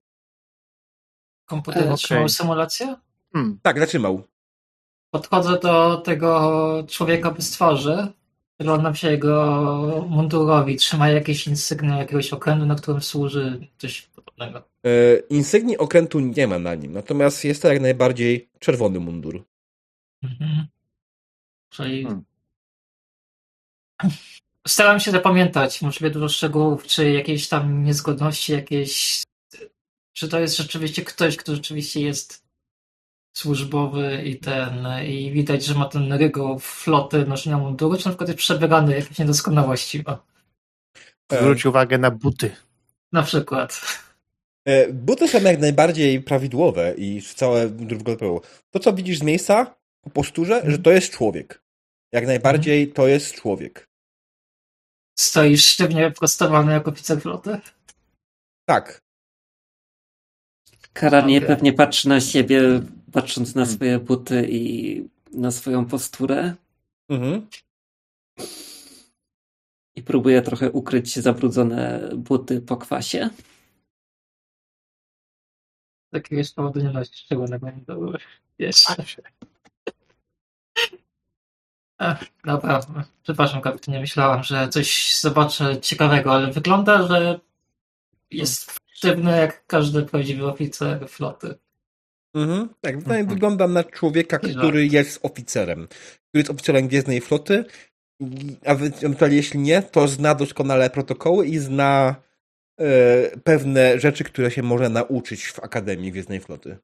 Komputer Okej. zatrzymał symulację? Hmm. Tak, zatrzymał. Podchodzę do tego człowieka bez twarzy. Przyglądam się jego mundurowi. Trzyma jakieś insygnia jakiegoś okrętu, na którym służy coś E, insygnii okrętu nie ma na nim, natomiast jest to jak najbardziej czerwony mundur. Mhm. Czyli Hmm. staram się zapamiętać możliwie dużo szczegółów, czy jakieś tam niezgodności, jakieś czy to jest rzeczywiście ktoś, kto rzeczywiście jest służbowy i ten i widać, że ma ten rygor floty noszenia munduru, czy na przykład jest przebrany jakieś niedoskonałości ma. E, Zwróć uwagę na buty. Na przykład. E, buty są jak najbardziej prawidłowe i całe wyglądało. To, co widzisz z miejsca po posturze, że to jest człowiek. Jak najbardziej to jest człowiek. Stoisz sztywnie prostowany jako oficer floty. Tak. Karanie Okej. pewnie patrzy na siebie, patrząc na Hmm. swoje buty i na swoją posturę Mhm. i próbuje trochę ukryć zabrudzone buty po kwasie. Jakiegoś powodu nie nosi szczególnego munduru. Jeszcze. Ech, dobra, przepraszam kapitanie, myślałam, że coś zobaczę ciekawego, ale wygląda, że jest sztywny jak każdy prawdziwy oficer floty. Mhm. Tak, wydaje- Mhm. wygląda na człowieka, który jest oficerem. Który jest oficerem Gwiezdnej Floty, a ewentualnie jeśli nie, to zna doskonale protokoły i zna pewne rzeczy, które się może nauczyć w Akademii Gwiezdnej Floty.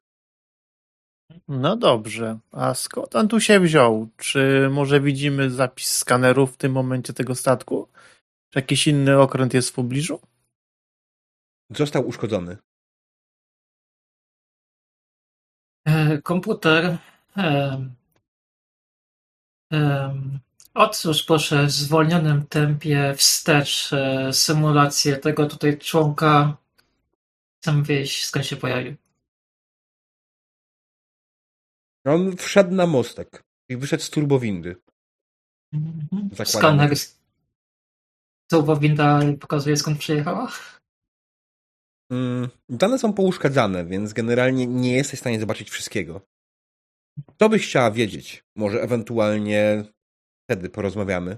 No dobrze. A skąd on tu się wziął? Czy może widzimy zapis skanerów w tym momencie tego statku? Czy jakiś inny okręt jest w pobliżu? Został uszkodzony. E, Komputer. Otwórz proszę w zwolnionym tempie wstecz e, symulację tego tutaj członka. Chcę wiedzieć, skąd się pojawił. On wszedł na mostek i wyszedł z turbowindy. Mhm. Skaner. Turbowinda pokazuje skąd przyjechała? Mm, Dane są pouszkadzane, więc generalnie nie jesteś w stanie zobaczyć wszystkiego. Co byś chciała wiedzieć? Może ewentualnie wtedy porozmawiamy.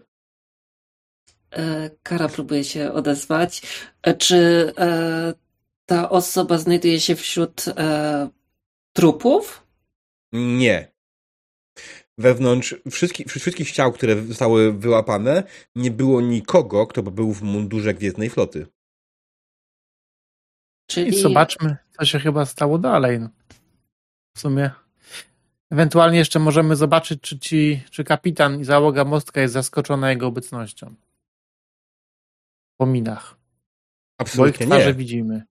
E, Kara próbuje się odezwać. E, Czy e, ta osoba znajduje się wśród trupów? Nie. Wewnątrz wszystkich, wszystkich ciał, które zostały wyłapane, nie było nikogo, kto by był w mundurze Gwiezdnej Floty. Czyli I zobaczmy, co się chyba stało dalej. W sumie. Ewentualnie jeszcze możemy zobaczyć, czy ci, czy kapitan i załoga mostka jest zaskoczona jego obecnością. Po minach. Bo ich Absolutnie twarze nie. widzimy.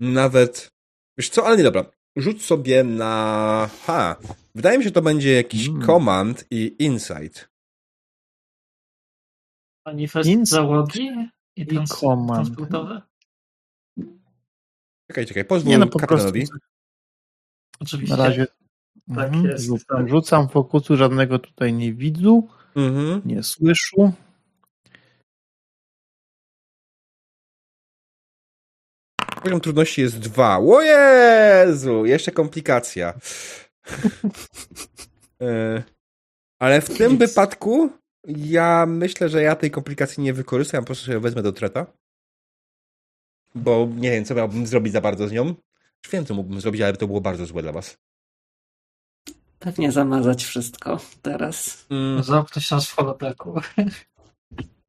Nawet. Wiesz co, ale nie dobra. Rzuć sobie na. Ha. Wydaje mi się, że to będzie jakiś Mm. command i insight. Manifest Nic. załogi i, I trans- command. transportowy? Czekaj, czekaj, pozwól Nie no, po prostu. kapitanowi. Oczywiście. Na razie. Tak Mhm. jest, Rzucam, tak. rzucam fokusu, żadnego tutaj nie widzę, Mhm. nie słyszę. Poziom trudności jest dwa. O Jezu! Jeszcze komplikacja. *laughs* E, Ale w tym wypadku ja myślę, że ja tej komplikacji nie wykorzystam, po prostu wezmę do treta. Bo nie wiem, co miałbym zrobić za bardzo z nią. Już wiem, co mógłbym zrobić, ale to było bardzo złe dla was. Pewnie zamazać wszystko teraz. Mm, Zamknąć nas w holodeku.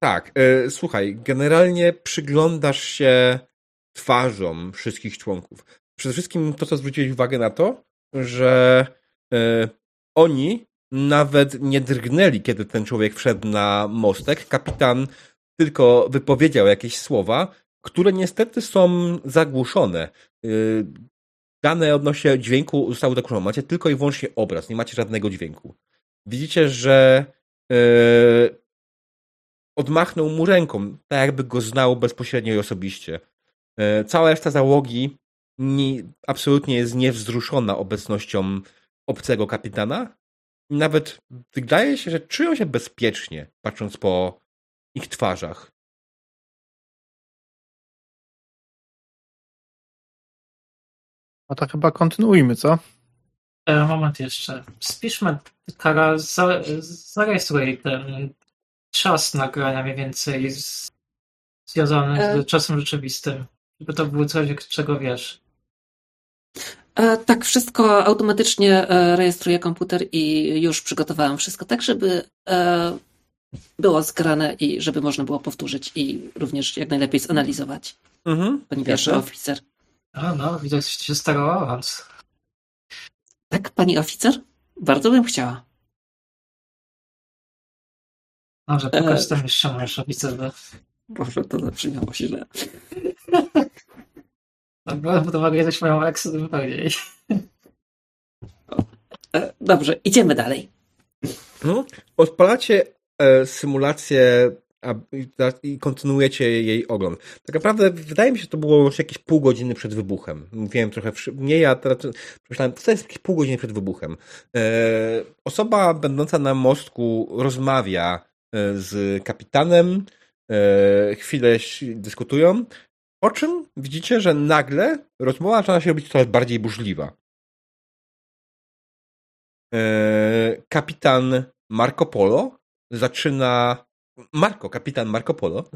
tak, e, słuchaj, generalnie przyglądasz się twarzom wszystkich członków. Przede wszystkim to, co zwróciłeś uwagę na to, że e, oni nawet nie drgnęli, kiedy ten człowiek wszedł na mostek. Kapitan tylko wypowiedział jakieś słowa, które niestety są zagłuszone. Dane odnośnie dźwięku zostały zagłuszone. Macie tylko i wyłącznie obraz, nie macie żadnego dźwięku. Widzicie, że e, odmachnął mu ręką, tak jakby go znał bezpośrednio i osobiście. E, Cała reszta załogi nie, absolutnie jest niewzruszona obecnością obcego kapitana Nawet wydaje się, że czują się bezpiecznie, patrząc po ich twarzach. No to chyba kontynuujmy, co? E, moment jeszcze. Spiszmy, Kara, za, zarejestruj ten czas nagrania mniej więcej z, związany E. z czasem rzeczywistym. Żeby to było coś, czego wiesz. E, tak, wszystko automatycznie e, rejestruje komputer i już przygotowałam wszystko tak, żeby e, było zgrane i żeby można było powtórzyć i również jak najlepiej zanalizować. Mhm. Pani pierwszy oficer. A no, widzę, że się starał o awans. Tak, pani oficer? Bardzo bym chciała. Dobrze, E. pokaż tam jeszcze możesz oficer. Bo... Boże, to zabrzmiało źle. *laughs* Dobra, bo to mogę jesteś moją eksy zupełnie. E, Dobrze, idziemy dalej. Mhm. Odpalacie e, symulację a, i, kontynuujecie jej ogląd. Tak naprawdę wydaje mi się, że to było już jakieś pół godziny przed wybuchem. Mówiłem trochę wszy- mniej, a teraz myślałem, to jest jakieś pół godziny przed wybuchem. E, osoba będąca na mostku rozmawia e, z kapitanem, e, chwilę dyskutują, po czym widzicie, że nagle rozmowa zaczyna się robić coraz bardziej burzliwa. E, kapitan Marco Polo zaczyna. Marco, kapitan Marco Polo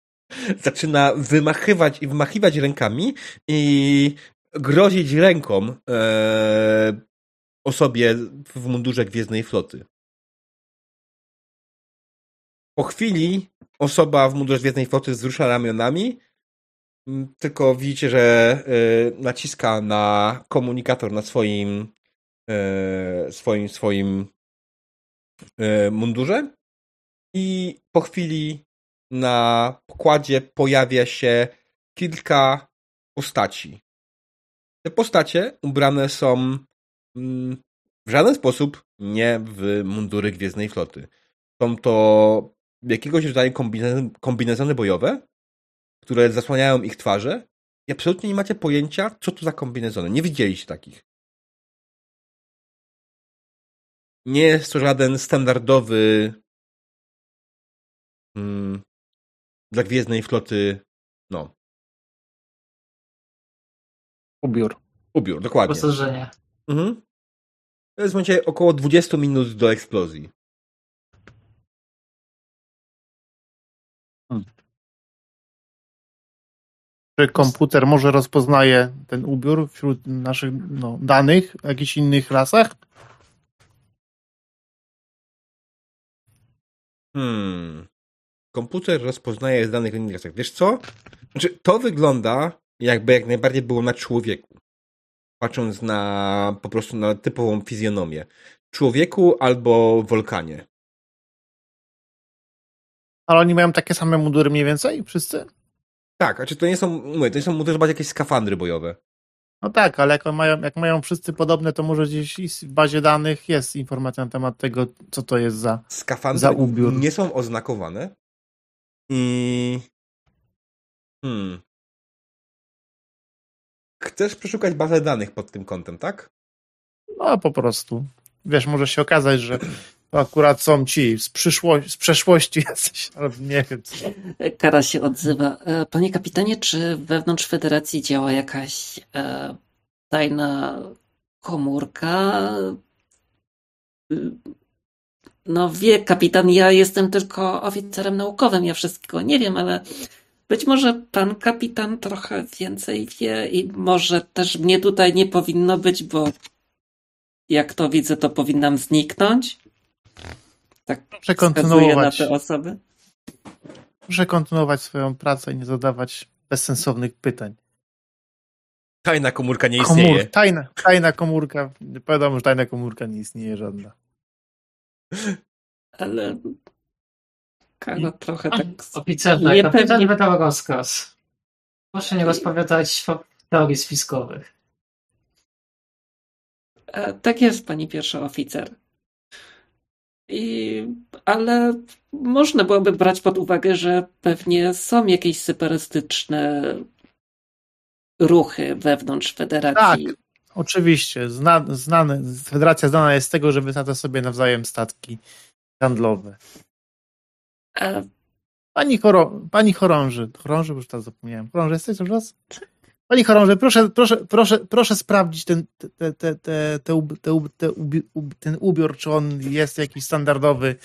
*laughs* zaczyna wymachywać i wymachiwać rękami i grozić ręką e, osobie w mundurze Gwiezdnej Floty. Po chwili osoba w mundurze Gwiezdnej Floty wzrusza ramionami, m, tylko widzicie, że e, naciska na komunikator na swoim e, swoim, swoim e, mundurze i po chwili na pokładzie pojawia się kilka postaci. Te postacie ubrane są mm, w żaden sposób nie w mundury Gwiezdnej Floty. Są to jakiegoś rodzaju kombinezony, bojowe, które zasłaniają ich twarze i absolutnie nie macie pojęcia, co to za kombinezony. Nie widzieliście takich. Nie jest to żaden standardowy mm, dla Gwiezdnej Floty no, Ubiór. ubiór, dokładnie. Posażenie. Mhm. To jest w momencie około 20 minut do eksplozji. Czy komputer może rozpoznaje ten ubiór wśród naszych no, danych w jakichś innych rasach? Hmm. Komputer rozpoznaje z danych rasach. Wiesz co? Znaczy, to wygląda jakby jak najbardziej było na człowieku. Patrząc na po prostu na typową fizjonomię. Człowieku albo wolkanie. Ale oni mają takie same mundury mniej więcej? Wszyscy? Tak, a czy to nie są, mówię, to nie są może bardziej jakieś skafandry bojowe. No tak, ale jak mają, jak mają wszyscy podobne, to może gdzieś w bazie danych jest informacja na temat tego, co to jest za. Skafandry Za ubiór. nie są oznakowane. I. Hmm. Chcesz przeszukać bazę danych pod tym kątem, tak? No po prostu. Wiesz, może się okazać, że to akurat są ci z, przyszłości, z przeszłości *laughs* jacyś, albo nie wiem. Co. Kara się odzywa. E, Panie kapitanie, czy wewnątrz federacji działa jakaś e, tajna komórka? No wie kapitan, ja jestem tylko oficerem naukowym, ja wszystkiego nie wiem, ale być może pan kapitan trochę więcej wie i może też mnie tutaj nie powinno być, bo jak to widzę, to powinnam zniknąć. Tak Proszę wskazuję na kontynuować, te osoby. proszę kontynuować swoją pracę i nie zadawać bezsensownych pytań. Tajna komórka nie Komór, istnieje. tajna, tajna komórka. Wiadomo, że tajna komórka nie istnieje żadna. Ale Kara trochę tak Oficerze, Nie kapitan pewnie- nie wydał rozkaz. Proszę nie rozpowiadać teorii spiskowych. E, Tak jest, pani pierwsza oficer. I, ale można byłoby brać pod uwagę, że pewnie są jakieś separatystyczne ruchy wewnątrz federacji. Oczywiście. Zna, znane, Federacja znana jest z tego, że wysadza sobie nawzajem statki handlowe. E, Pani, choro, pani chorąży, chorąży, już teraz zapomniałem. Chorąży jesteś cały czas? Pani chorąży, proszę, proszę, proszę, proszę sprawdzić ten, te, te, te, te, ub- te, ub- te, ubi- ub- ten ubiór, czy on jest jakiś standardowy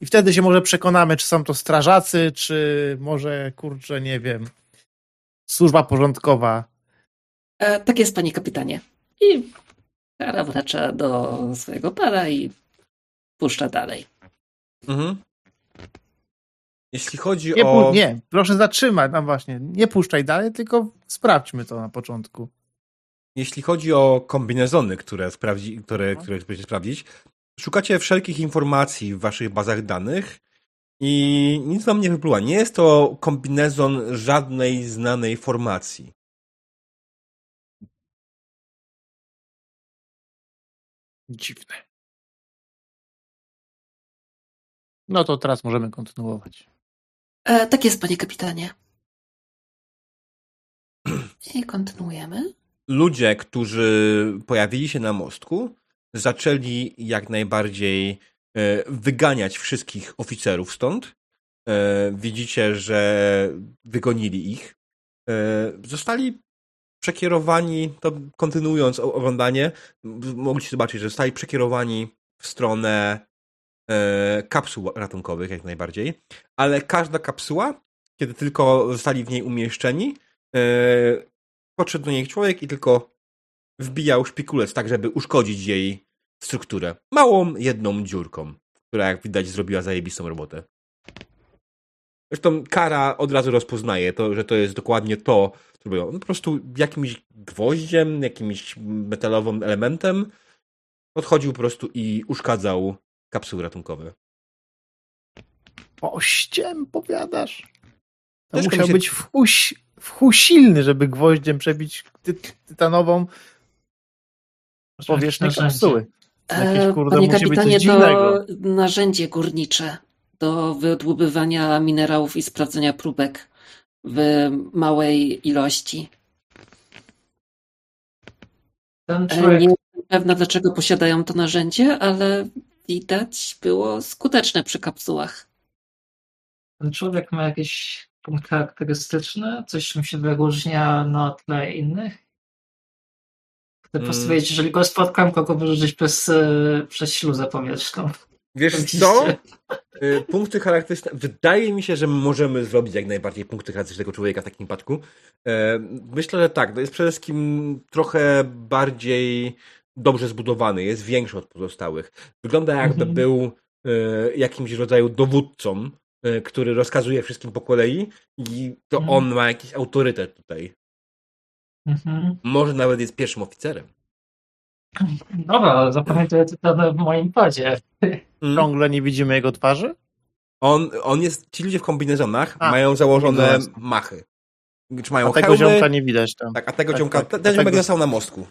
i wtedy się może przekonamy, czy są to strażacy, czy może, kurczę, nie wiem, służba porządkowa. e, tak jest, panie kapitanie. I Kara wracza do swojego para i puszcza dalej. Mhm. Jeśli chodzi Nie, o... nie, proszę zatrzymać, no właśnie, nie puszczaj dalej, tylko sprawdźmy to na początku. Jeśli chodzi o kombinezony, które, sprawdzi, które, No. które chcecie sprawdzić, szukacie wszelkich informacji w waszych bazach danych i nic wam nie wypluwa. Nie jest to kombinezon żadnej znanej formacji. Dziwne. No to teraz możemy kontynuować. E, tak jest, panie kapitanie. I kontynuujemy. Ludzie, którzy pojawili się na mostku, zaczęli jak najbardziej e, wyganiać wszystkich oficerów stąd. E, Widzicie, że wygonili ich. E, Zostali przekierowani, to kontynuując oglądanie, mogliście zobaczyć, że zostali przekierowani w stronę e, kapsuł ratunkowych jak najbardziej, ale każda kapsuła, kiedy tylko zostali w niej umieszczeni, e, podszedł do niej człowiek i tylko wbijał szpikulec tak, żeby uszkodzić jej strukturę. Małą, jedną dziurką, która jak widać zrobiła zajebistą robotę. Zresztą Kara od razu rozpoznaje to, że to jest dokładnie to, co robią. On po prostu jakimś gwoździem, jakimś metalowym elementem podchodził po prostu i uszkadzał kapsuły ratunkowe. Ościem, powiadasz? To Ciężko musiał się- być w chuj, w chuj silny, żeby gwoździem przebić ty, tytanową powierzchnię kapsuły. Jakieś, kurde, panie musi być coś kapitanie, to dziwnego. narzędzie górnicze do wydłubywania minerałów i sprawdzenia próbek w małej ilości. E, człowiek, Nie jestem pewna, dlaczego posiadają to narzędzie, ale widać było skuteczne przy kapsułach. ten człowiek ma jakiś punkt charakterystyczny, coś czym się wyróżnia na tle innych. Chcę Mm. postawić, jeżeli go spotkam, kogo wyrzucić przez, e, przez śluzę powietrzną. Wiesz co? Y, Punkty charakterystyczne. Wydaje mi się, że możemy zrobić jak najbardziej punkty charakterystycznego człowieka w takim przypadku. E, Myślę, że tak. To jest przede wszystkim trochę bardziej dobrze zbudowany, jest większy od pozostałych. Wygląda jakby Mhm. był e, jakimś rodzaju dowódcą, e, który rozkazuje wszystkim po kolei i to Mhm. on ma jakiś autorytet tutaj. Mhm. Może nawet jest pierwszym oficerem. Dobra, zapamiętuję to w moim padzie. Mm. Ciągle nie widzimy jego twarzy? On, on jest, ci ludzie w kombinezonach A, mają założone kombinezon. machy. Czy mają A tego hełmy, ziomka nie widać tam. Tak, a tego Tak, ziomka, tak. ten ziomek tego- został na mostku.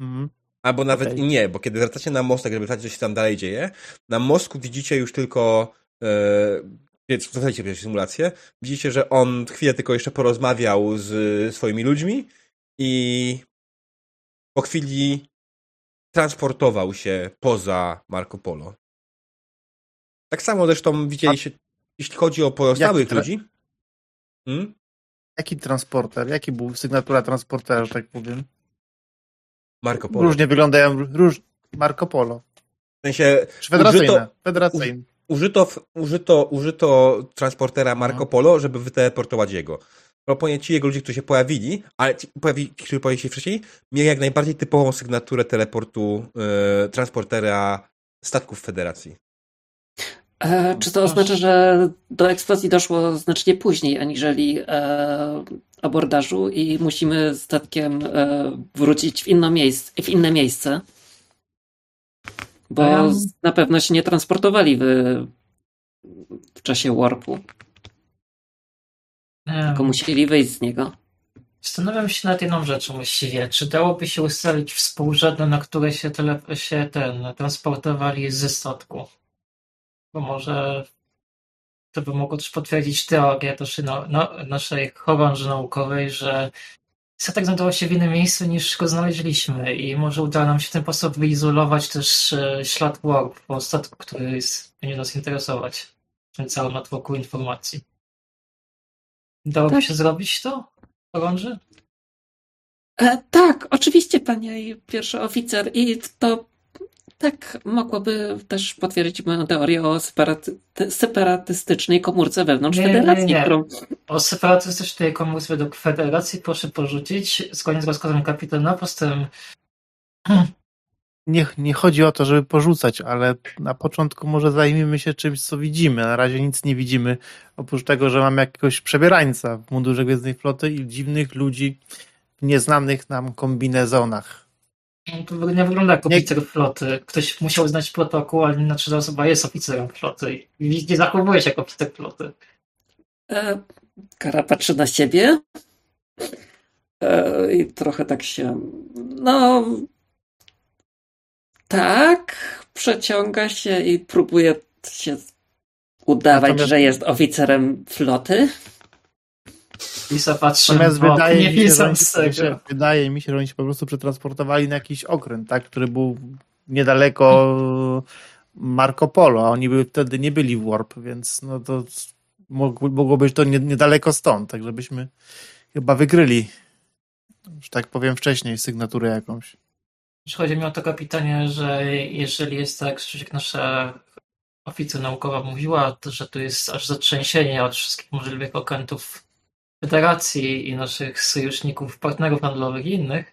Mhm. Albo nawet i nie, bo kiedy wracacie na mostek, żeby sprawdzić, co się tam dalej dzieje, na mostku widzicie już tylko, e, więc pierwszą symulację, widzicie, że on chwilę tylko jeszcze porozmawiał z swoimi ludźmi i po chwili transportował się poza Marco Polo. Tak samo zresztą widzieliście, jeśli chodzi o pozostałych tra- ludzi. Hmm? Jaki transporter? Jaki był sygnatura transportera, że tak powiem? Marco Polo. Różnie wyglądają, róż... Marco Polo. W sensie federacyjne? Użyto- użyto, użyto, użyto transportera Marco No. Polo, żeby wyteleportować jego. Proponuję ci jego ludzie, którzy się pojawili, ale ci, pojawi, którzy pojawili się wcześniej, mieli jak najbardziej typową sygnaturę teleportu e, transportera statków Federacji. E, czy to oznacza, że do eksplozji doszło znacznie później aniżeli e, abordażu i musimy statkiem e, wrócić w, inne miejsce, w inne miejsce? Bo Ja- na pewno się nie transportowali w, w czasie warpu, tylko musieli wyjść z niego. Zastanawiam się nad jedną rzeczą właściwie. Czy dałoby się ustalić współrzędne, na które się, tele, się ten transportowali ze statku? Bo może to by mogło też potwierdzić teorię też no, no, naszej chorąży naukowej, że statek znajdował się w innym miejscu niż go znaleźliśmy i może uda nam się w ten sposób wyizolować też e, ślad warp po statku, który jest, będzie nas interesować. Ten cały natłoku informacji. Dałoby Tak. się zrobić to, Orąży? E, tak, oczywiście, panie pierwszy oficer. I to tak mogłoby też potwierdzić moją teorię o separaty separatystycznej komórce wewnątrz Nie, nie, federacji, nie. którą O separatystycznej komuś według Federacji proszę porzucić zgodnie z rozkazem kapitana. Postęp *clears throat* Nie, nie chodzi o to, żeby porzucać, ale na początku może zajmijmy się czymś, co widzimy. Na razie nic nie widzimy, oprócz tego, że mamy jakiegoś przebierańca w mundurze Gwiezdnej Floty i dziwnych ludzi w nieznanych nam kombinezonach. to nie wygląda jak Nie- oficer floty. Ktoś musiał znać protokół, ale inaczej ta osoba jest oficerem floty i nie zachowuje się jak oficer floty. E, Kara patrzy na siebie e, i trochę tak się. No. Tak, przeciąga się i próbuje się udawać, Natomiast- że jest oficerem floty. Lisa patrzy Natomiast bok, wydaje nie mi, się, że oni, wydaje mi się, że oni się po prostu przetransportowali na jakiś okręt, tak, który był niedaleko Marco Polo, a oni by wtedy nie byli w Warp, więc no to mogło, być to nie, niedaleko stąd, tak żebyśmy chyba wykryli, że tak powiem wcześniej, sygnaturę jakąś. Chodzi mi o to, kapitanie, że jeżeli jest tak, jak nasza oficer naukowa mówiła, to, że tu jest aż zatrzęsienie od wszystkich możliwych okrętów Federacji i naszych sojuszników, partnerów handlowych i innych,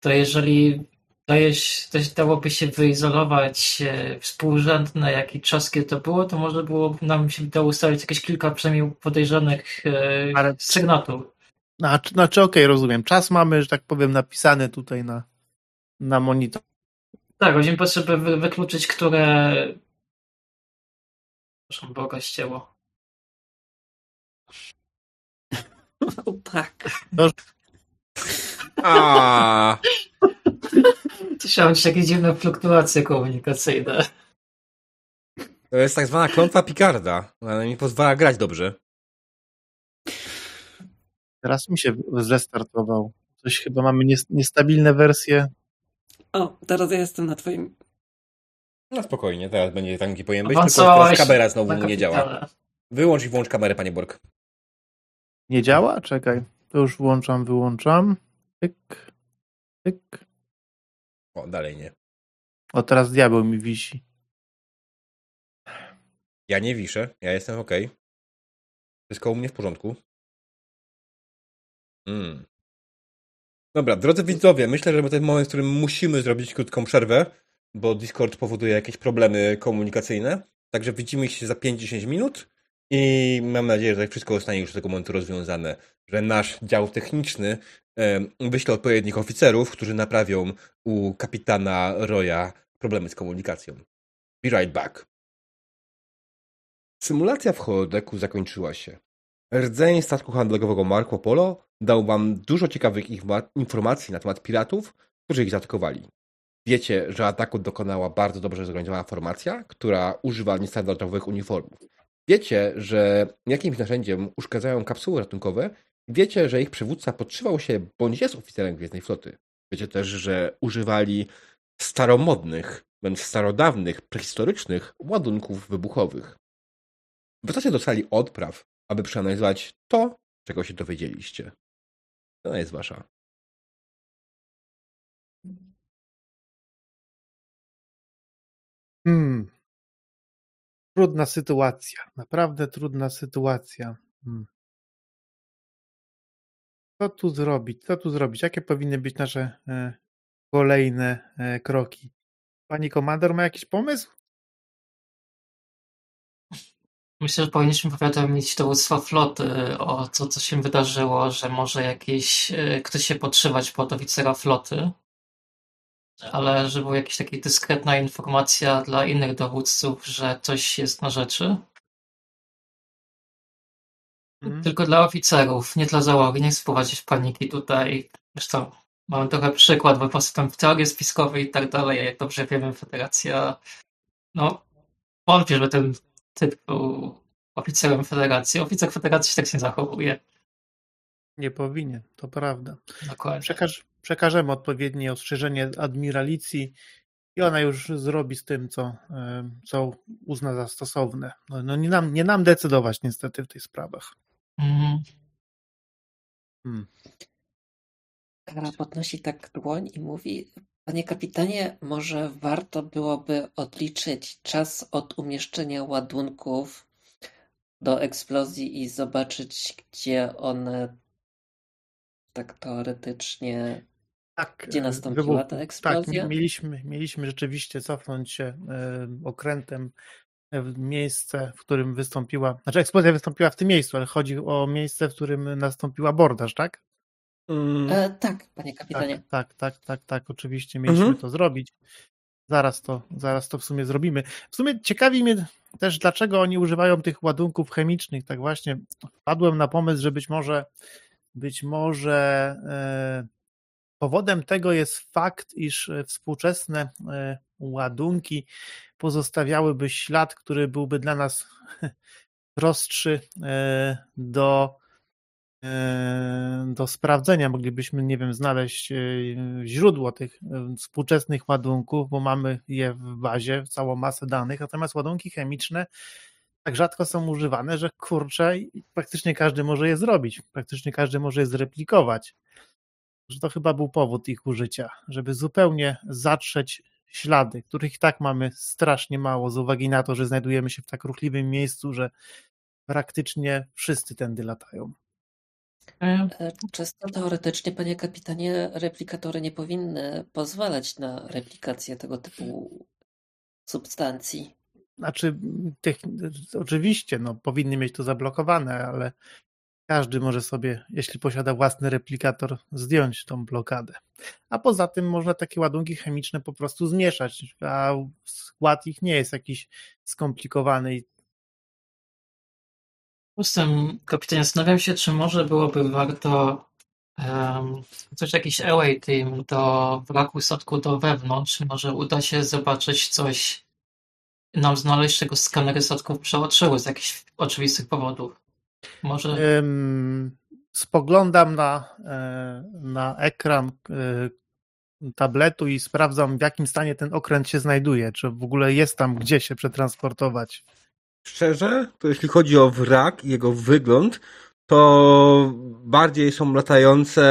to jeżeli daje się, to dałoby się wyizolować e, współrzędne, jak i czaskie to było, to może było nam się dało ustalić jakieś kilka przynajmniej podejrzanych e, Ale- sygnatów. Znaczy, znaczy okej, rozumiem, czas mamy, że tak powiem, napisany tutaj na, na monitor. Tak, chodzi mi po to, żeby wy- wykluczyć, które. Proszę Boga ścięło. *laughs* O, tak. A, Słyszałem gdzieś jakieś dziwne fluktuacje komunikacyjne. to jest tak zwana klątwa Picarda. Ona mi pozwala grać dobrze. Teraz mi się zrestartował. Coś chyba mamy nies- niestabilne wersje. O, teraz ja jestem na twoim. No spokojnie, teraz będzie taki powinien być, tylko teraz kamera znowu na nie działa. Wyłącz i włącz kamerę, panie Borg. Nie działa? Czekaj. To już włączam, wyłączam. Tyk. Tyk. O, dalej nie. O, teraz diabeł mi wisi. Ja nie wiszę, ja jestem ok. Wszystko u mnie w porządku. Mm. Dobra, drodzy widzowie, myślę, że to jest moment, w którym musimy zrobić krótką przerwę, bo Discord powoduje jakieś problemy komunikacyjne. Także widzimy się za 5-10 minut i mam nadzieję, że wszystko zostanie już do tego momentu rozwiązane, że nasz dział techniczny wyśle odpowiednich oficerów, którzy naprawią u kapitana Roya problemy z komunikacją. Be right back. Symulacja w holodeku zakończyła się. Rdzeń statku handlowego Marco Polo dał wam dużo ciekawych informacji na temat piratów, którzy ich zaatakowali. Wiecie, że ataku dokonała bardzo dobrze zorganizowana formacja, która używa niestandardowych uniformów. Wiecie, że jakimś narzędziem uszkadzają kapsuły ratunkowe. Wiecie, że ich przywódca podszywał się bądź jest oficerem Gwiezdnej Floty. Wiecie też, że używali staromodnych, wręcz starodawnych, prehistorycznych ładunków wybuchowych. Wracacie do sali odpraw, aby przeanalizować to, czego się dowiedzieliście. To jest wasza. Hmm. Trudna sytuacja. Naprawdę trudna sytuacja. Hmm. Co tu zrobić? Co tu zrobić? Jakie powinny być nasze e, kolejne e, kroki? Pani komandor ma jakiś pomysł? Myślę, że powinniśmy powiadomić dowództwo floty o to, co się wydarzyło, że może jakiś e, ktoś się podszywać pod oficera floty, ale żeby była jakaś taka dyskretna informacja dla innych dowódców, że coś jest na rzeczy. Mhm. Tylko dla oficerów, nie dla załogi, nie chcę wprowadzić paniki tutaj. Zresztą mamy trochę przykład, bo po prostu tam teorie spiskowe i tak dalej, jak dobrze wiemy, Federacja, no, wątpię, żeby ten typ był oficerem Federacji. Oficer Federacji się tak nie zachowuje. Nie powinien, to prawda. Dokładnie. Przekaż, przekażemy odpowiednie ostrzeżenie admiralicji i ona już zrobi z tym, co, co uzna za stosowne. No, no nie, nam, nie nam decydować niestety w tych sprawach. Mhm. Hmm. Kara podnosi tak dłoń i mówi: Panie kapitanie, może warto byłoby odliczyć czas od umieszczenia ładunków do eksplozji i zobaczyć, gdzie one tak teoretycznie, Tak, gdzie e, nastąpiła wybuch- ta Tak, eksplozja. mi- mieliśmy, mieliśmy rzeczywiście cofnąć się e, okrętem w miejsce, w którym wystąpiła, znaczy eksplozja wystąpiła w tym miejscu, ale chodzi o miejsce, w którym nastąpił abordaż, tak? Mm, E, tak, panie kapitanie. Tak, tak, tak, tak, tak, oczywiście mieliśmy Mhm. to zrobić. Zaraz to, zaraz to w sumie zrobimy. W sumie ciekawi mnie też, dlaczego oni używają tych ładunków chemicznych. Tak właśnie wpadłem na pomysł, że być może, być może e, powodem tego jest fakt, iż e, współczesne e, ładunki pozostawiałyby ślad, który byłby dla nas *laughs* prostszy e, do do sprawdzenia. Moglibyśmy, nie wiem, znaleźć e, źródło tych e, współczesnych ładunków, bo mamy je w bazie, całą masę danych, natomiast ładunki chemiczne tak rzadko są używane, że kurczę, praktycznie każdy może je zrobić, praktycznie każdy może je zreplikować. Że to chyba był powód ich użycia, żeby zupełnie zatrzeć ślady, których i tak mamy strasznie mało z uwagi na to, że znajdujemy się w tak ruchliwym miejscu, że praktycznie wszyscy tędy latają. E, E, Czysto teoretycznie, panie kapitanie, replikatory nie powinny pozwalać na replikację tego typu substancji. Znaczy, tych, oczywiście, no, powinny mieć to zablokowane, ale każdy może sobie, jeśli posiada własny replikator, zdjąć tą blokadę. A poza tym można takie ładunki chemiczne po prostu zmieszać, a skład ich nie jest jakiś skomplikowany i Poza tym, kapitanie, zastanawiam się, czy może byłoby warto um, coś, jakiś away team do wraku statku do wewnątrz. Może uda się zobaczyć coś, nam znaleźć, czego skanery statków przeoczyły z jakichś oczywistych powodów. Może Ym, spoglądam na, e, na ekran e, tabletu i sprawdzam, w jakim stanie ten okręt się znajduje, czy w ogóle jest tam gdzie się przetransportować. Szczerze, to jeśli chodzi o wrak i jego wygląd, to bardziej są latające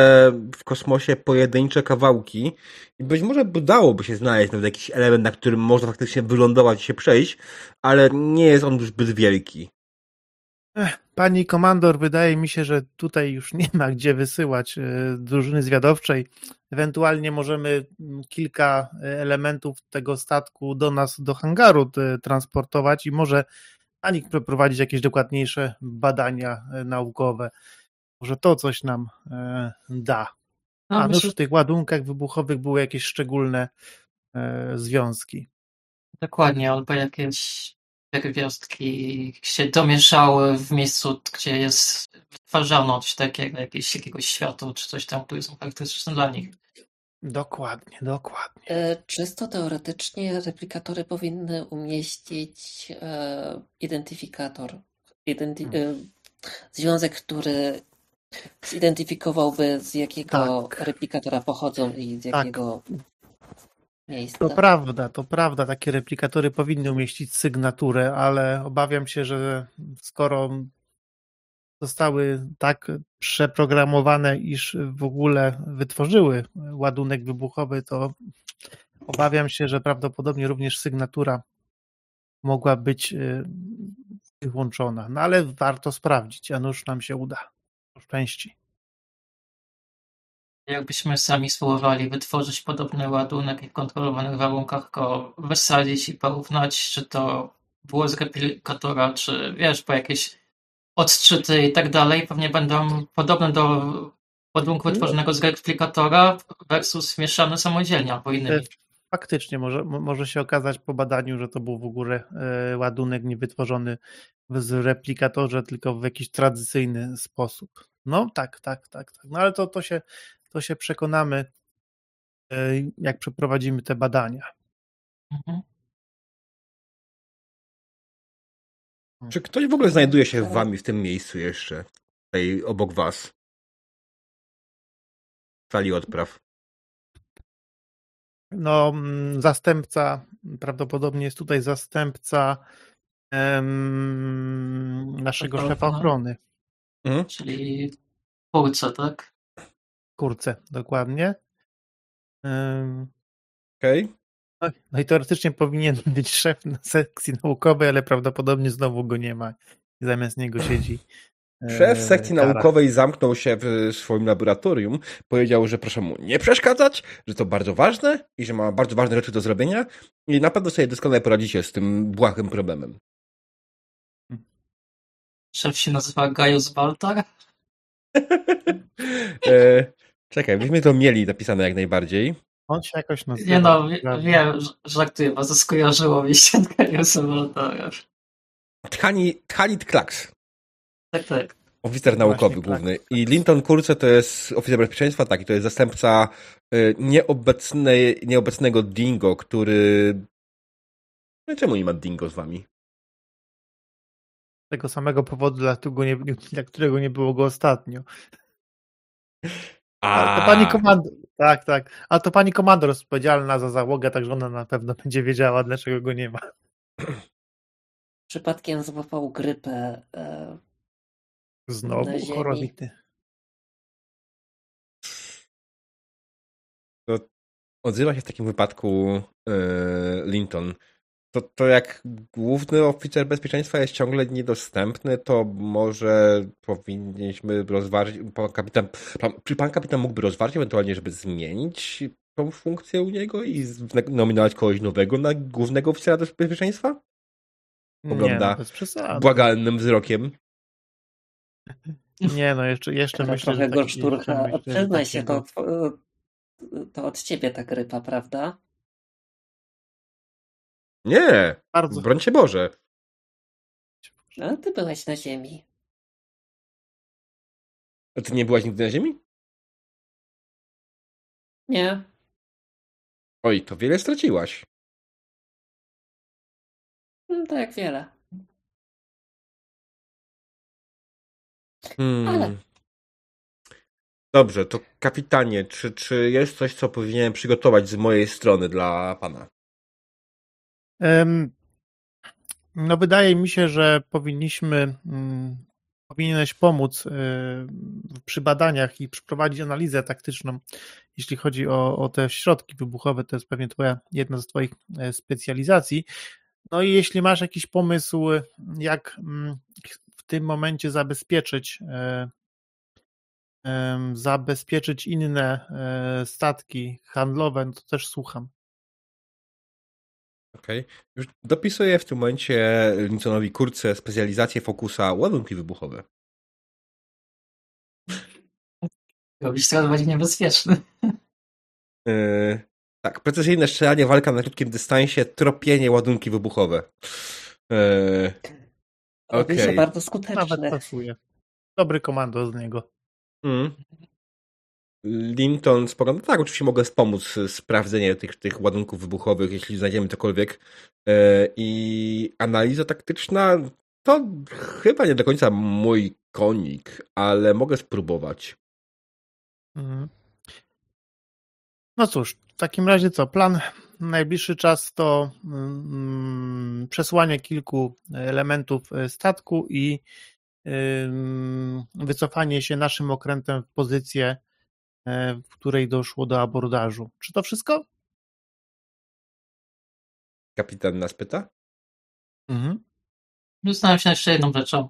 w kosmosie pojedyncze kawałki i być może udałoby się znaleźć nawet jakiś element, na którym można faktycznie wylądować i się przejść, ale nie jest on zbyt wielki. Pani komandor, wydaje mi się, że tutaj już nie ma gdzie wysyłać e, drużyny zwiadowczej. Ewentualnie możemy mm, kilka e, elementów tego statku do nas, do hangaru transportować i może na nich przeprowadzić jakieś dokładniejsze badania e, naukowe. Może to coś nam e, da. no, A już w tych ładunkach wybuchowych były jakieś szczególne e, związki. dokładnie, albo jakieś pierwiastki się domieszały w miejscu, gdzie jest wytwarzano coś takiego, jakieś, jakiegoś światła, czy coś tam, które są charakterystyczne dla nich. Dokładnie, dokładnie. E, Czysto teoretycznie replikatory powinny umieścić e, identyfikator. Identi e, związek, który zidentyfikowałby z jakiego Tak. replikatora pochodzą i z Tak. jakiego miejsca. To prawda, to prawda. Takie replikatory powinny umieścić sygnaturę, ale obawiam się, że skoro zostały tak przeprogramowane, iż w ogóle wytworzyły ładunek wybuchowy, to obawiam się, że prawdopodobnie również sygnatura mogła być y, wyłączona. No ale warto sprawdzić, a nuż nam się uda. Szczęści. Jakbyśmy sami spróbowali wytworzyć podobny ładunek w kontrolowanych warunkach, go wysadzić i porównać, czy to było z replikatora, czy wiesz, po jakieś odczyty i tak dalej, pewnie będą podobne do ładunku wytworzonego z replikatora versus mieszane samodzielnie albo innymi. Faktycznie może, mo- może się okazać po badaniu, że to był w ogóle e, ładunek nie wytworzony w replikatorze, tylko w jakiś tradycyjny sposób. No tak, tak, tak, tak. No ale to, to, się, to się przekonamy, e, jak przeprowadzimy te badania. Mhm. Czy ktoś w ogóle znajduje się w wami w tym miejscu jeszcze? Tutaj obok was? sali odpraw? No, mm, zastępca, prawdopodobnie jest tutaj zastępca em, naszego Szefa szefa ochrony. Mhm. Czyli Kurce, tak? Kurce, dokładnie. Okej. No, no i teoretycznie powinien *laughs* być szef na sekcji naukowej, ale prawdopodobnie znowu go nie ma. I zamiast niego siedzi. e, Szef sekcji Tara. naukowej zamknął się w swoim laboratorium. Powiedział, że proszę mu nie przeszkadzać, że to bardzo ważne i że ma bardzo ważne rzeczy do zrobienia. I na pewno sobie doskonale poradzicie z tym błahym problemem. Szef się nazywa Gaius Baltar. *laughs* e, czekaj, byśmy to mieli napisane jak najbardziej. On się jakoś nazywa. Nie no, prawda? wiem, żartuję, bo to skojarzyło mi się *laughs* Baltarem. Tchani, Tchani Klaks. Tak, tak. Oficer Właśnie, naukowy tak, główny. tak. I Linton Kurce to jest oficer bezpieczeństwa, taki, to jest zastępca y, nieobecnej, nieobecnego Dingo, który... No czemu nie ma Dingo z wami? Z tego samego powodu, dla którego nie, dla którego nie było go ostatnio. Ale to pani komandor. Tak, tak. A to pani komandor jest odpowiedzialna za załogę, także ona na pewno będzie wiedziała, dlaczego go nie ma. *clears throat* Przypadkiem złapał grypę. E, Znowu ziemi. chorowity. Odzywa się w takim wypadku y, Linton. To, to jak główny oficer bezpieczeństwa jest ciągle niedostępny, to może powinniśmy rozważyć, pan kapitan, pan, czy pan kapitan mógłby rozważyć ewentualnie, żeby zmienić tą funkcję u niego i nominować kogoś nowego na głównego oficera bezpieczeństwa? Nie, Ogląda no, bez przesady. Błagalnym wzrokiem. Nie, no jeszcze, jeszcze to myślę, trochę że taki, myślę, że Przyznaj się, to, to od ciebie ta grypa, prawda? Nie! bardzo Broń się Boże. Ale ty byłeś na ziemi. A ty nie byłaś nigdy na ziemi? Nie. Oj, to wiele straciłaś. No to jak wiele. Hmm. Ale- Dobrze, to kapitanie, czy, czy jest coś, co powinienem przygotować z mojej strony dla pana? No wydaje mi się, że powinniśmy, mm, powinieneś pomóc y, przy badaniach i przeprowadzić analizę taktyczną, jeśli chodzi o, o te środki wybuchowe, to jest pewnie twoja, jedna z twoich e, specjalizacji. No i jeśli masz jakiś pomysł, jak mm, w tym momencie zabezpieczyć e, zabezpieczyć inne e, statki handlowe, no to też słucham. Okej. Już dopisuję w tym momencie Lincolnowi Kurce specjalizację fokusa ładunki wybuchowe. Robić to będzie niebezpieczny. Yy, tak, precyzyjne strzelanie, walka na krótkim dystansie, tropienie, ładunki wybuchowe. Yy, Robi się Okej. bardzo Nawet skuteczne. pasuje. Dobry komando z niego. mm. Linton spogląda, tak, oczywiście mogę wspomóc sprawdzenie tych, tych ładunków wybuchowych, jeśli znajdziemy cokolwiek. Yy, I analiza taktyczna to chyba nie do końca mój konik, ale mogę spróbować. Mhm. No cóż, w takim razie co? Plan na najbliższy czas to mm, przesłanie kilku elementów e, statku i wycofanie się naszym okrętem w pozycję, e, w której doszło do abordażu. Czy to wszystko? Kapitan nas pyta. Mhm. Zastanawiam się jeszcze jedną rzeczą.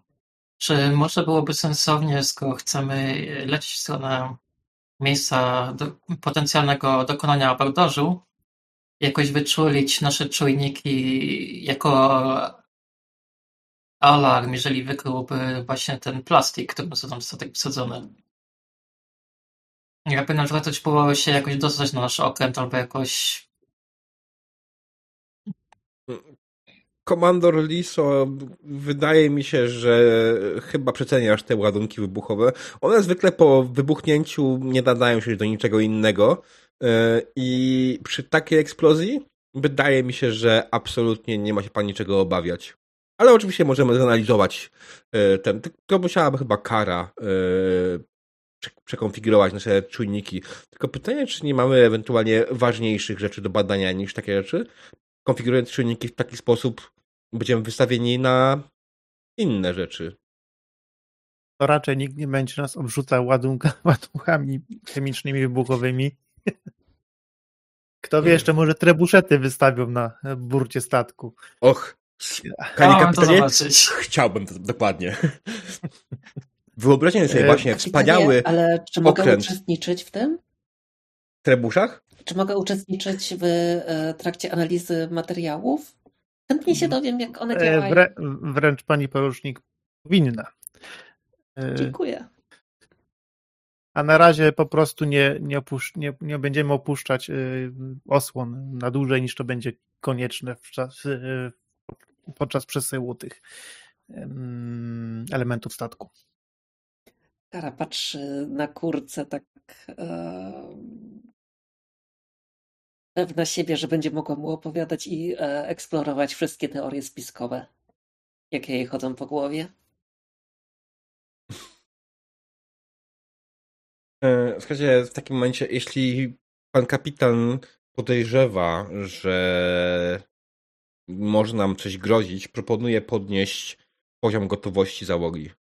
Czy może byłoby sensownie, skoro chcemy lecieć w stronę miejsca do, potencjalnego dokonania abordażu, jakoś wyczulić nasze czujniki jako alarm, jeżeli wykryłby właśnie ten plastik, który został tam statek wsadzony. Jakby na przykład coś próbowało się jakoś dostać na nasz okręt albo jakoś Komandor Liso, wydaje mi się, że chyba przeceniasz te ładunki wybuchowe. One zwykle po wybuchnięciu nie nadają się do niczego innego e, i przy takiej eksplozji wydaje mi się, że absolutnie nie ma się pan niczego obawiać. Ale oczywiście możemy zanalizować e, ten, tylko musiałaby chyba kara e, przekonfigurować nasze czujniki. Tylko pytanie, czy nie mamy ewentualnie ważniejszych rzeczy do badania niż takie rzeczy? Konfigurując czujniki w taki sposób, będziemy wystawieni na inne rzeczy. To raczej nikt nie będzie nas obrzucał ładunka, *laughs* ładunkami chemicznymi, wybuchowymi. Kto wie, jeszcze może trebuszety wystawią na burcie statku. Och, panie kapitanie, chciałbym to dokładnie. *laughs* Wyobraźcie sobie E, właśnie wspaniały Ale czy mogę okręt. uczestniczyć w tym? w trebuszach? Czy mogę uczestniczyć w e, trakcie analizy materiałów? Chętnie się dowiem, jak one E, działają. Wrę, wręcz pani porucznik powinna. E, Dziękuję. A na razie po prostu nie, nie, opusz- nie, nie będziemy opuszczać y, osłon na dłużej niż to będzie konieczne w czas, y, podczas przesyłu tych elementów statku. Kara patrzy na kurce tak e, pewna siebie, że będzie mogła mu opowiadać i e, eksplorować wszystkie teorie spiskowe, jakie jej chodzą po głowie. E, Słuchajcie, w takim momencie, jeśli pan kapitan podejrzewa, że może nam coś grozić, proponuję podnieść poziom gotowości załogi.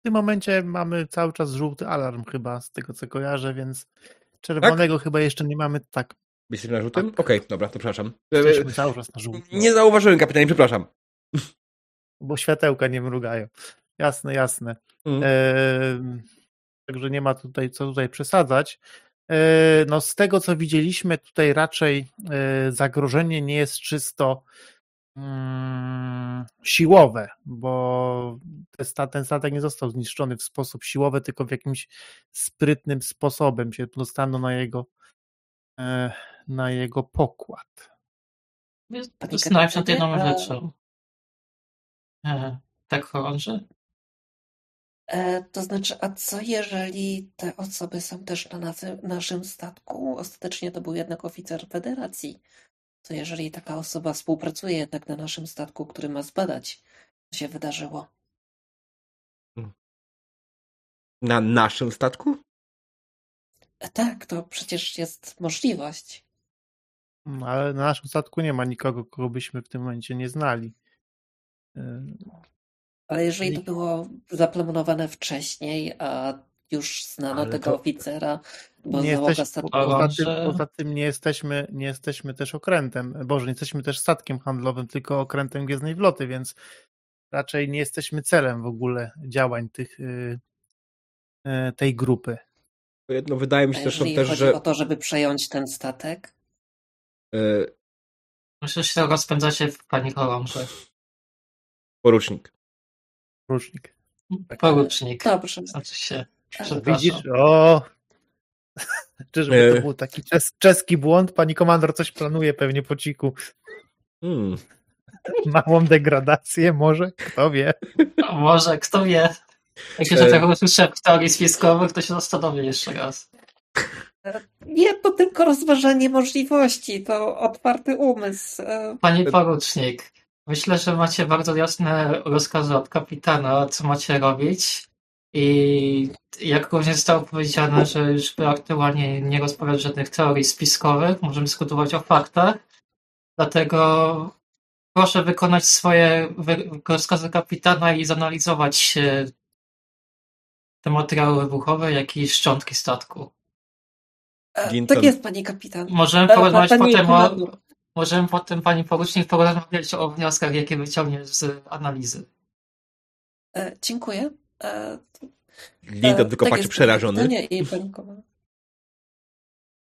W tym momencie mamy cały czas żółty alarm chyba, z tego co kojarzę, więc czerwonego chyba jeszcze nie mamy. Tak, Jesteś na żółtym? Tak. Okej, dobra, to przepraszam. E, jesteśmy cały czas na żółtym, Nie zauważyłem, kapitanie, przepraszam. *laughs* bo światełka nie mrugają. Jasne, jasne. Mm. Em, Także nie ma tutaj co tutaj przesadzać. E, No z tego co widzieliśmy, tutaj raczej e, zagrożenie nie jest czysto siłowe, bo ten statek nie został zniszczony w sposób siłowy, tylko w jakimś sprytnym sposobem się dostano na jego e, na jego pokład. Zastanawiam się nad jedną rzeczą. E, tak chorąży? E, to znaczy, a co jeżeli te osoby są też na nas- naszym statku? Ostatecznie to był jednak oficer Federacji. Co jeżeli taka osoba współpracuje jednak na naszym statku, który ma zbadać, co się wydarzyło? Na naszym statku? E, tak, to przecież jest możliwość. Mm, Ale na naszym statku nie ma nikogo, kogo byśmy w tym momencie nie znali. E, Ale jeżeli to było zaplanowane wcześniej, a już znano Ale tego to- oficera, bo nie jesteś, poza, tym, poza tym nie jesteśmy, nie jesteśmy też okrętem, Boże, nie jesteśmy też statkiem handlowym, tylko okrętem gwiezdnej floty, więc raczej nie jesteśmy celem w ogóle działań tych, y, y, tej grupy. No, wydaje mi się też, też chodzi że o to, żeby przejąć ten statek? e, Myślę, że się rozpędzacie w pani chorąży. porucznik. Rusznik. Porucznik. Dobrze. Znaczy się. Widzisz? O! *laughs* Czyżby E. to był taki czes, czeski błąd? Pani komandor coś planuje pewnie po ciku. Hmm. *laughs* Małą degradację może? Kto wie? A może, kto wie. Jak się E. tego usłyszę w teorii spiskowych, to się zastanowię jeszcze raz. Nie, to tylko rozważanie możliwości, to otwarty umysł. E, Panie porucznik, myślę, że macie bardzo jasne rozkazy od kapitana, co macie robić. I jak również zostało powiedziane, że już aktualnie nie rozmawiać żadnych teorii spiskowych, możemy dyskutować o faktach. Dlatego proszę wykonać swoje rozkazy kapitana i zanalizować e, te materiały wybuchowe, jak i szczątki statku. e, Ginton. Tak jest, panie kapitan. Możemy E, porozmawiać potem o, możemy potem, pani porucznik, porozmawiać o wnioskach, jakie wyciągniesz z analizy. E, Dziękuję. E, Linton tylko tak patrzy przerażony kapitanie I pani komandor.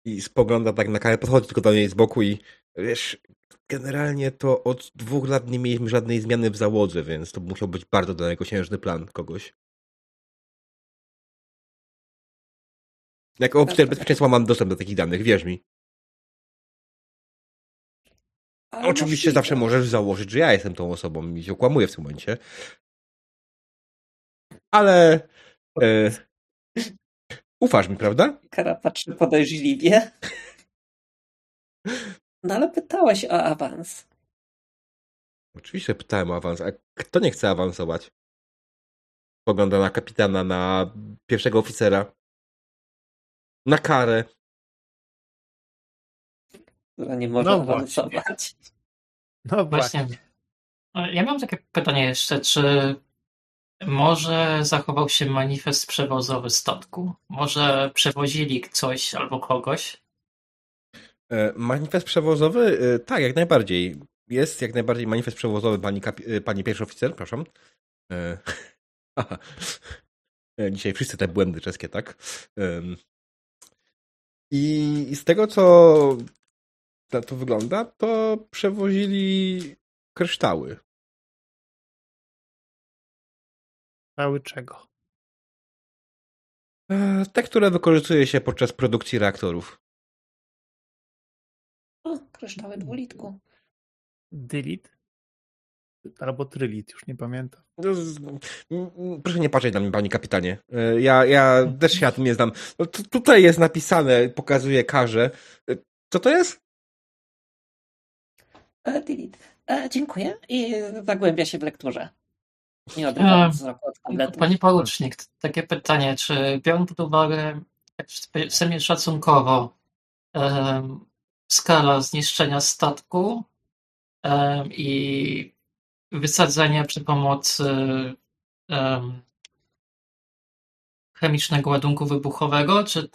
i spogląda tak na karę, podchodzi tylko do niej z boku i wiesz, generalnie to od dwóch lat nie mieliśmy żadnej zmiany w załodze, więc to musiał być bardzo dalekosiężny plan kogoś. Jako oficer bezpieczeństwa mam dostęp do takich danych, wierz mi. Ale Oczywiście możliwe. zawsze możesz założyć, że ja jestem tą osobą i się okłamuję w tym momencie. Ale e, ufasz mi, prawda? Kara patrzy podejrzliwie. No ale pytałeś o awans. Oczywiście pytałem o awans, a kto nie chce awansować? Pogląda na kapitana, na pierwszego oficera. Na karę. Która nie może No no właśnie. awansować. No właśnie. Właśnie. E, Ja mam takie pytanie jeszcze, czy może zachował się manifest przewozowy statku? Może przewozili coś albo kogoś? E, Manifest przewozowy? E, Tak, jak najbardziej. Jest jak najbardziej manifest przewozowy pani, e, pani pierwszy oficer, przepraszam. *laughs* Dzisiaj wszyscy te błędy czeskie, tak? I z tego, co to wygląda, to przewozili kryształy. Cały czego? E, Te, które wykorzystuje się podczas produkcji reaktorów. O, kryształy dwulitku. Dylit? Albo trylit, już nie pamiętam. No, Proszę nie patrzeć na mnie, panie kapitanie. E, Ja, ja *laughs* też się na tym nie znam. No, tu- tutaj jest napisane, pokazuje karze. E, Co to jest? E, delete. E, dziękuję i zagłębia się w lekturze. Nie E, od. Panie porucznik, takie pytanie, czy biorąc pod uwagę w sumie szacunkowo em, skala zniszczenia statku em, i wysadzenia przy pomocy em, chemicznego ładunku wybuchowego, czy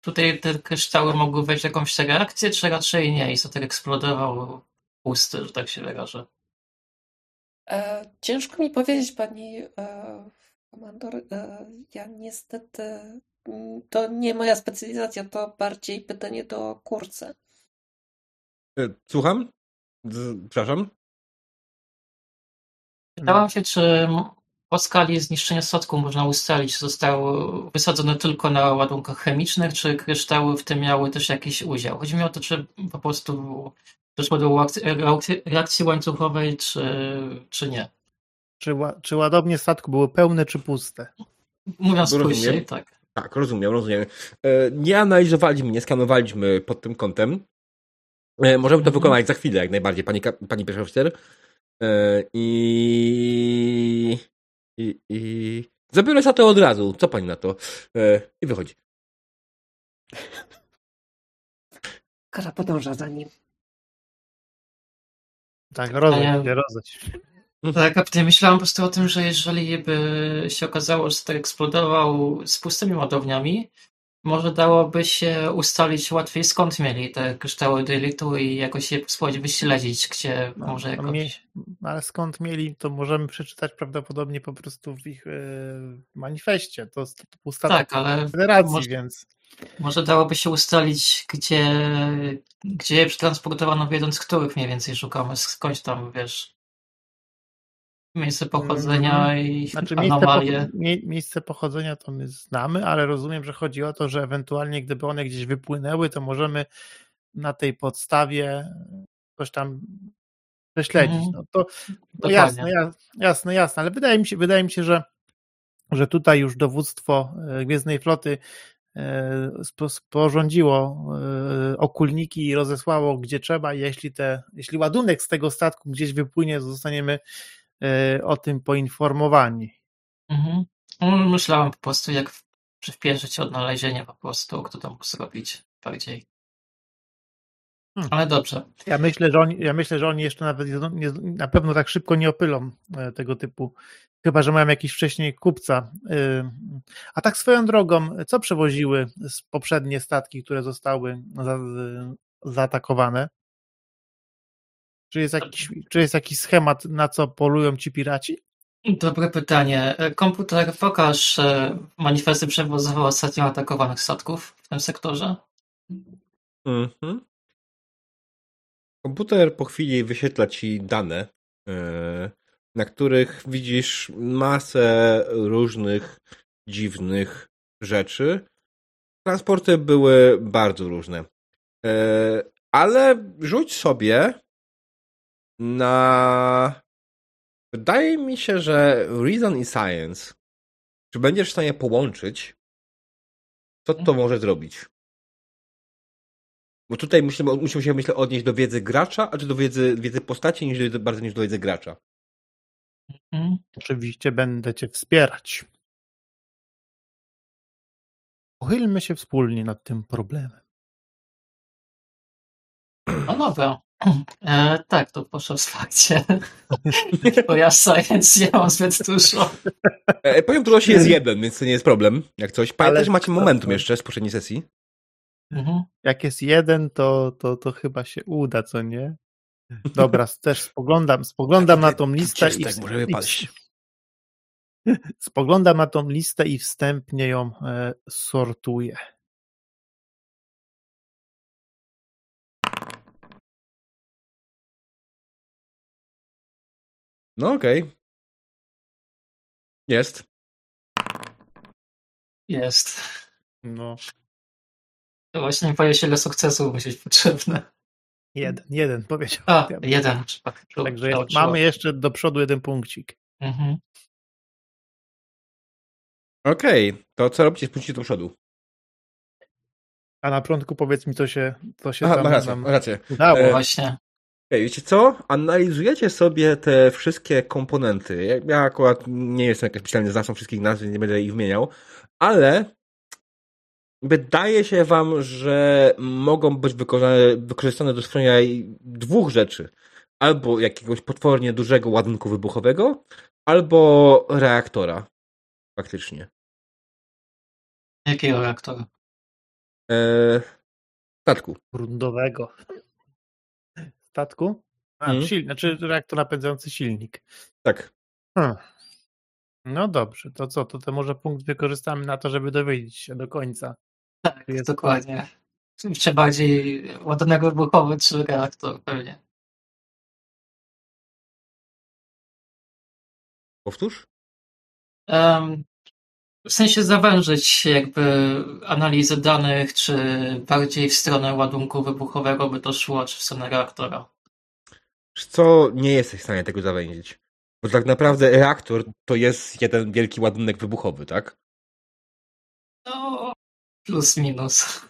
tutaj te kryształy mogły wejść w jakąś reakcję, czy raczej nie i statek eksplodował pusty, że tak się wyrażę. E, ciężko mi powiedzieć, pani e, komandor. E, ja niestety. To nie moja specjalizacja, to bardziej pytanie do kurce. Słucham? Przepraszam? Pytałam się, czy po skali zniszczenia statku można ustalić, czy zostały wysadzone tylko na ładunkach chemicznych, czy kryształy w tym miały też jakiś udział. Chodzi mi o to, czy po prostu doszło do reakcji, reakcji, reakcji łańcuchowej, czy, czy nie. Czy, czy ładownie statku były pełne, czy puste? Mówiąc Rozumiem. później, tak. Tak, rozumiem, rozumiem. E, Nie analizowaliśmy, nie skanowaliśmy pod tym kątem. E, Możemy to Mhm. wykonać za chwilę, jak najbardziej, pani, pani pierwszy oficer. E, I... I... i... Zabiorę za to od razu. Co pani na to? E, I wychodzi. Kara podąża za nim. Tak, rozejdź ja- się, rozejdź. Tak, a potem myślałam po prostu o tym, że jeżeli by się okazało, że statek eksplodował z pustymi ładowniami, może dałoby się ustalić łatwiej skąd mieli te kryształy dylitu i jakoś je spróbować wyśledzić, gdzie No, może no jakoś... No, ale skąd mieli, to możemy przeczytać prawdopodobnie po prostu w ich e, manifestie. To, był statek Tak, ale Federacji, może- więc może dałoby się ustalić, gdzie, gdzie je przetransportowano, wiedząc, których mniej więcej szukamy, skądś tam, wiesz, miejsce pochodzenia i Znaczy miejsce, anomalie. pocho- mie- miejsce pochodzenia to my znamy, ale rozumiem, że chodzi o to, że ewentualnie gdyby one gdzieś wypłynęły, to możemy na tej podstawie coś tam prześledzić. Mhm. No to no jasne, ja- jasne, jasne, ale wydaje mi się, wydaje mi się, że, że tutaj już dowództwo e, Gwiezdnej Floty e, spo- sporządziło e, okulniki i rozesłało gdzie trzeba jeśli, te, jeśli ładunek z tego statku gdzieś wypłynie, zostaniemy o tym poinformowani. Mhm. No, Myślałem po prostu, jak przyspieszyć odnalezienie po prostu, kto to mógł zrobić bardziej. Hmm. Ale dobrze. Ja myślę, że oni, ja myślę, że oni jeszcze nawet nie, nie, na pewno tak szybko nie opylą e, tego typu, chyba że mają jakiś wcześniej kupca. E, A tak swoją drogą, co przewoziły z poprzednie statki, które zostały za, zaatakowane? Czy jest, jakiś, czy jest jakiś schemat, na co polują ci piraci? Dobre pytanie. Komputer, pokaż e, manifesty przewozowe ostatnio atakowanych statków w tym sektorze. Mhm. Komputer po chwili wyświetla ci dane, e, na których widzisz masę różnych dziwnych rzeczy. Transporty były bardzo różne. E, Ale rzuć sobie na. Wydaje mi się, że Reason i Science. Czy będziesz w stanie połączyć? Co to może zrobić? Bo tutaj musimy, musimy się myślę odnieść do wiedzy gracza, a czy do wiedzy, wiedzy postaci niż do, bardziej niż do wiedzy gracza. Mhm. Oczywiście będę cię wspierać. Pochylmy się wspólnie nad tym problemem. No dobra. E, tak, to poszło w fakcie. *laughs* Bo ja science nie mam zbyt dużo. E, poziom trudności jest jeden, więc to nie jest problem. Jak coś. Pamiętaj, Ale- że macie momentum jeszcze z poprzedniej sesji. Mhm. Jak jest jeden, to, to, to chyba się uda, co nie? Dobra, też spoglądam, spoglądam na tą listę i, tak możemy i paść. *laughs* spoglądam na tą listę i wstępnie ją e, sortuję. No okej. Jest. Jest. No, To właśnie nie powie się, ile sukcesów musi być potrzebne. jeden, jeden powiedział. A, jeden. Tak, Także jest, mamy jeszcze do przodu jeden punkcik. Mhm. Okej, to co robicie? Spójrzcie do przodu. A na początku powiedz mi, co się, co się Aha, tam masz rację, nam rację. E, Właśnie. Wiecie co? Analizujecie sobie te wszystkie komponenty. Ja- Ja akurat nie jestem jakiś specjalnie znawcą wszystkich nazw, nie będę ich wymieniał, ale wydaje się wam, że mogą być wykorzystane, do stworzenia dwóch rzeczy. Albo jakiegoś potwornie dużego ładunku wybuchowego, albo reaktora. Faktycznie. Jakiego reaktora? Eee, statku. prądowego statku. A, Mhm. silnik, znaczy reaktor napędzający silnik. Tak. Hmm. No dobrze, to co, to, to może punkt wykorzystamy na to, żeby dowiedzieć się do końca. Tak, Jest dokładnie. Czy bardziej ładunek wybuchowy, czy reaktor pewnie. Powtórz? W sensie zawężyć jakby analizę danych, czy bardziej w stronę ładunku wybuchowego by to szło, czy w stronę reaktora. Co, nie jesteś w stanie tego zawęzić. Bo tak naprawdę reaktor to jest jeden wielki ładunek wybuchowy, tak? No, plus minus.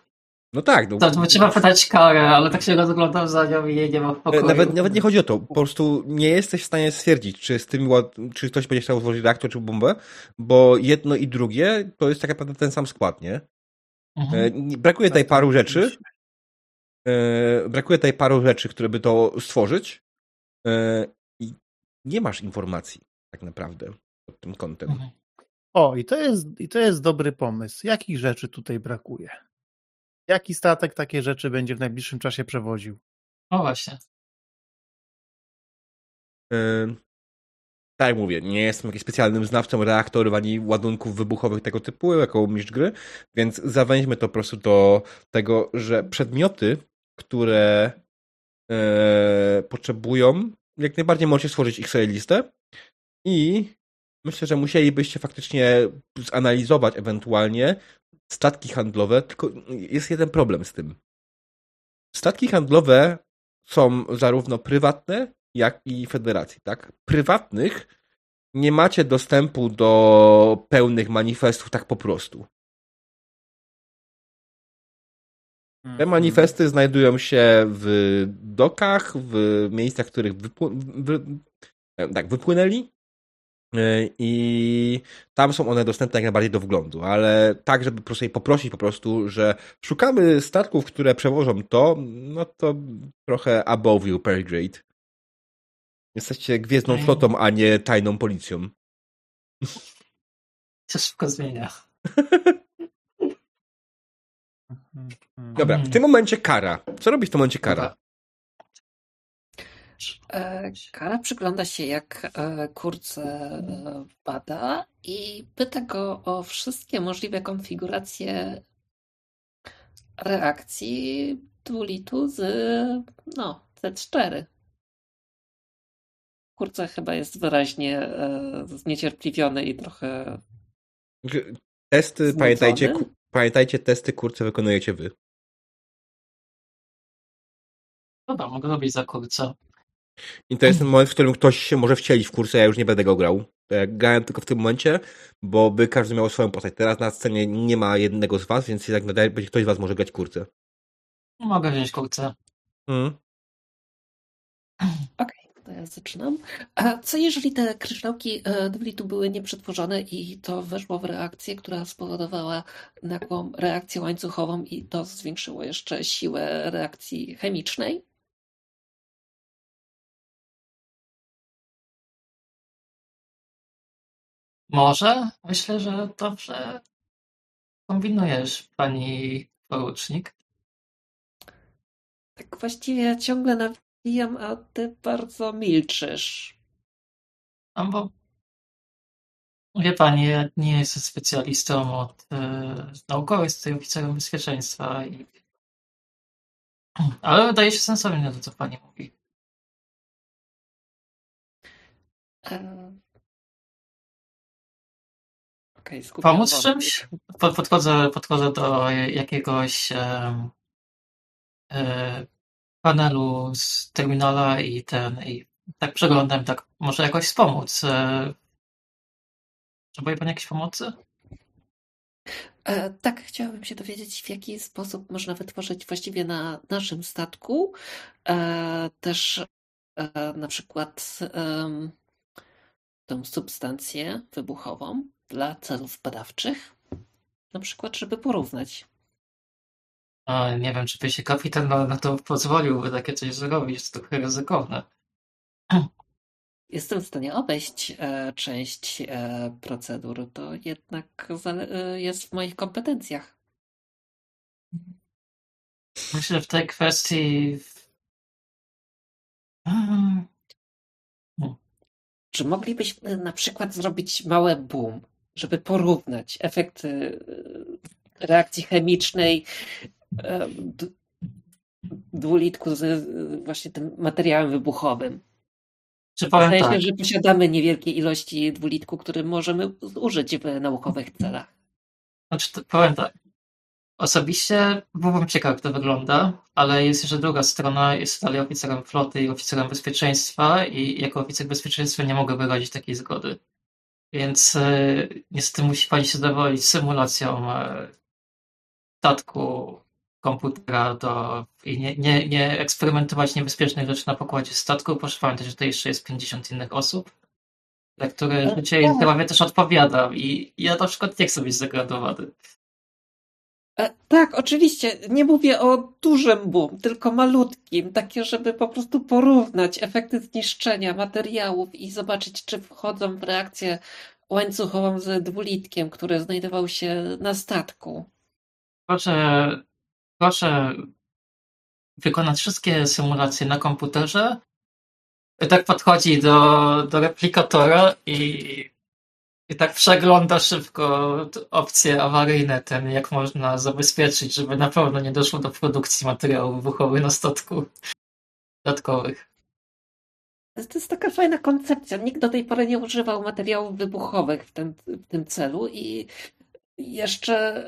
No tak. No, To, to trzeba pytać karę, ale tak się rozglądam za nią i jej nie ma w pokoju. nawet, nawet nie chodzi o to. Po prostu nie jesteś w stanie stwierdzić, czy z tym czy ktoś będzie chciał złożyć reaktor czy bombę, bo jedno i drugie to jest tak naprawdę ten sam skład, nie? Mhm. E, Brakuje tutaj Tak, paru tak, rzeczy. E, Brakuje tutaj paru rzeczy, które by to stworzyć. E, I nie masz informacji tak naprawdę pod tym kątem. Mhm. O, i to, jest, i to jest dobry pomysł. Jakich rzeczy tutaj brakuje? Jaki statek takie rzeczy będzie w najbliższym czasie przewoził? No właśnie. E, Tak jak mówię, nie jestem jakimś specjalnym znawcą reaktorów ani ładunków wybuchowych tego typu, jako mistrz gry, więc zawęźmy to po prostu do tego, że przedmioty, które e, potrzebują, jak najbardziej możecie stworzyć ich sobie listę i myślę, że musielibyście faktycznie zanalizować ewentualnie statki handlowe, tylko jest jeden problem z tym. Statki handlowe są zarówno prywatne, jak i federacji, tak? Prywatnych nie macie dostępu do pełnych manifestów tak po prostu. Te Mhm. manifesty znajdują się w dokach, w miejscach, w których wypł- wy- tak, wypłynęli i tam są one dostępne jak najbardziej do wglądu, ale tak, żeby po prostu poprosić po prostu, że szukamy statków, które przewożą to, no to trochę above you per grade. Jesteście gwiezdną flotą, a nie tajną policją. To szybko zmienia. *laughs* Dobra, w tym momencie kara. Co robi w tym momencie kara? Dobra. E, Kara przygląda się, jak e, kurce e, bada i pyta go o wszystkie możliwe konfiguracje reakcji dulitu z no, Z4. Kurce chyba jest wyraźnie e, zniecierpliwiony i trochę Testy, Znudzony? pamiętajcie, ku, pamiętajcie, testy kurce wykonujecie wy. Dobra, mogę robić za kurca. I to jest ten moment, w którym ktoś się może wcielić w kursę, ja już nie będę go grał. Grałem tylko w tym momencie, bo by każdy miał swoją postać. Teraz na scenie nie ma jednego z was, więc jednak nadaje, będzie ktoś z was może grać kurce. Mogę wziąć kurca. Mm. *clears throat* to ja zaczynam. A co jeżeli te kryształki e, Dwlitu były nieprzetworzone i to weszło w reakcję, która spowodowała nagłą reakcję łańcuchową i to zwiększyło jeszcze siłę reakcji chemicznej? Może? Myślę, że dobrze kombinujesz, pani porucznik. Tak właściwie ciągle nawijam, a ty bardzo milczysz. No bo wie pani, ja nie jestem specjalistą od e, naukowej, jestem oficerem bezpieczeństwa i ale wydaje się sensowne to, co pani mówi. Okay, Pomóc czymś? Podchodzę, podchodzę do jakiegoś e, e, panelu z terminala i ten i tak przeglądam, tak może jakoś wspomóc. E, Potrzebuje Pani jakiejś pomocy? E, tak, chciałabym się dowiedzieć, w jaki sposób można wytworzyć właściwie na naszym statku e, też e, na przykład tą substancję wybuchową dla celów badawczych, na przykład, żeby porównać. A, nie wiem, czy by się kapitan na, na to pozwolił, by takie coś zrobić, jest to trochę ryzykowne. Jestem w stanie obejść e, część e, procedur, to jednak e, jest w moich kompetencjach. Myślę, że w tej kwestii. Hmm. Czy moglibyśmy na przykład zrobić małe boom, żeby porównać efekty reakcji chemicznej dwulitku z właśnie tym materiałem wybuchowym? Czy powiem Zdaje tak. się, że posiadamy niewielkie ilości dwulitku, który możemy użyć w naukowych celach. Znaczy, powiem tak. Osobiście byłbym ciekaw, jak to wygląda, ale jest jeszcze druga strona. Jest dalej oficerem floty i oficerem bezpieczeństwa i jako oficer bezpieczeństwa nie mogę wyrazić takiej zgody. Więc e, niestety musi pani się zadowolić symulacją e, statku komputera do, i nie, nie, nie eksperymentować niebezpiecznych rzeczy na pokładzie statku. Proszę pamiętać, że tutaj jeszcze jest 50 innych osób, dla których E, życie i zdrowie też odpowiada. I ja na przykład nie chcę być zdegradowany. E, tak, oczywiście. Nie mówię o dużym boom, tylko malutkim. Takie, żeby po prostu porównać efekty zniszczenia materiałów i zobaczyć, czy wchodzą w reakcję łańcuchową z dwulitkiem, który znajdował się na statku. Proszę proszę wykonać wszystkie symulacje na komputerze. Tak podchodzi do, do replikatora i, i tak przegląda szybko opcje awaryjne, ten jak można zabezpieczyć, żeby na pewno nie doszło do produkcji materiałów wybuchowych na statku dodatkowych. To jest taka fajna koncepcja. Nikt do tej pory nie używał materiałów wybuchowych w tym, w tym celu i jeszcze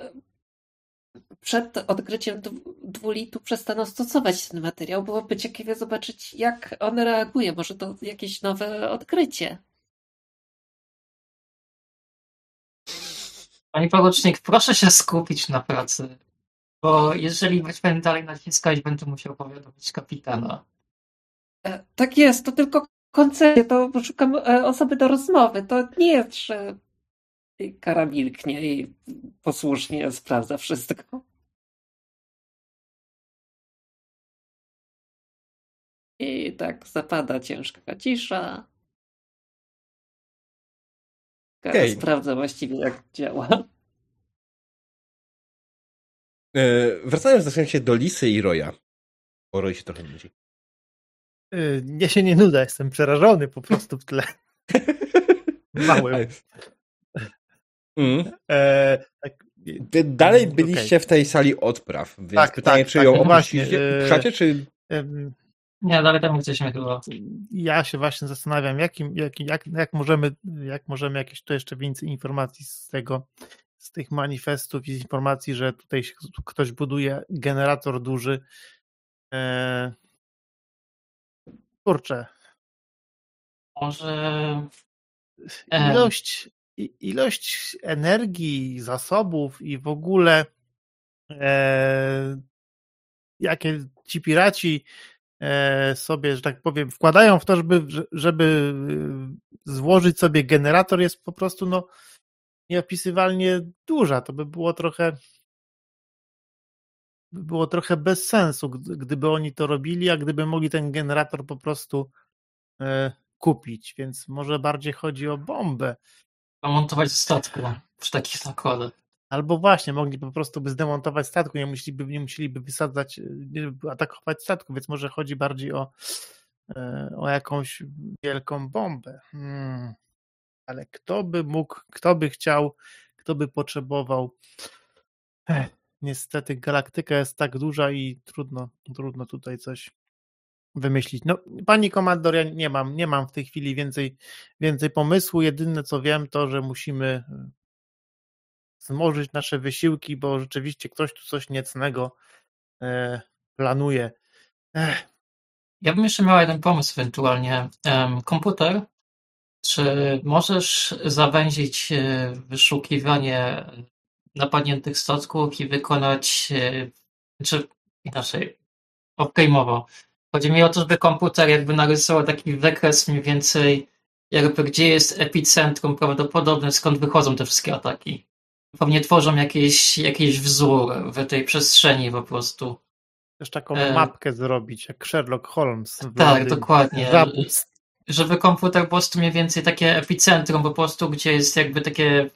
przed odkryciem dwulitu przestaną stosować ten materiał. Byłoby ciekawe zobaczyć, jak on reaguje. Może to jakieś nowe odkrycie. Panie porucznik, proszę się skupić na pracy, bo jeżeli będę dalej naciskać, będę musiał powiadomić kapitana. E, tak jest, to tylko koncepcja, to szukam e, osoby do rozmowy. To nie jest, że kara milknie i posłusznie sprawdza wszystko. I tak zapada ciężka cisza. Okay. Sprawdza właściwie, jak działa. E, wracając do się do Lisy i Roya. O Roy się trochę nudzi. E, ja się nie nuda, jestem przerażony po prostu w tle. *laughs* Małym. Mm. E, tak, Wy dalej byliście okay. w tej sali odpraw, więc tak, pytanie, tak, czy ją tak, opuścicie, opuszczacie, czy... Nie, dalej tam jesteśmy chyba. Ja się właśnie zastanawiam, jakim, jak, jak, jak, możemy, jak możemy jakieś tu jeszcze więcej informacji z tego, z tych manifestów i z informacji, że tutaj ktoś buduje generator duży. E... Kurczę. Może ilość, ilość energii, zasobów i w ogóle e... jakie ci piraci sobie, że tak powiem, wkładają w to, żeby, żeby e, złożyć sobie generator jest po prostu no nieopisywalnie duża. To by było trochę by było trochę bez sensu, gdyby oni to robili, a gdyby mogli ten generator po prostu e, kupić, więc może bardziej chodzi o bombę. Montować w statku przy takich nakładach. Albo właśnie, mogli po prostu by zdemontować statku, nie musieliby, nie musieliby wysadzać, nie atakować statku, więc może chodzi bardziej o, e, o jakąś wielką bombę. Hmm. Ale kto by mógł, kto by chciał, kto by potrzebował. Ech, niestety galaktyka jest tak duża i trudno, trudno tutaj coś wymyślić. No, pani komandor, ja nie mam, nie mam w tej chwili więcej, więcej pomysłu. Jedyne co wiem, to że musimy zmożyć nasze wysiłki, bo rzeczywiście ktoś tu coś niecnego e, planuje. Ech. Ja bym jeszcze miał jeden pomysł ewentualnie. komputer, czy możesz zawęzić e, wyszukiwanie napadniętych statków i wykonać, e, czy inaczej, off-game'owo. Chodzi mi o to, żeby komputer jakby narysował taki wykres mniej więcej jakby gdzie jest epicentrum prawdopodobne, skąd wychodzą te wszystkie ataki pewnie tworzą jakiś, jakiś wzór w tej przestrzeni po prostu. Też taką e... mapkę zrobić, jak Sherlock Holmes. Tak, dokładnie. Zapust. Żeby komputer po prostu mniej więcej takie epicentrum po prostu, gdzie jest jakby takie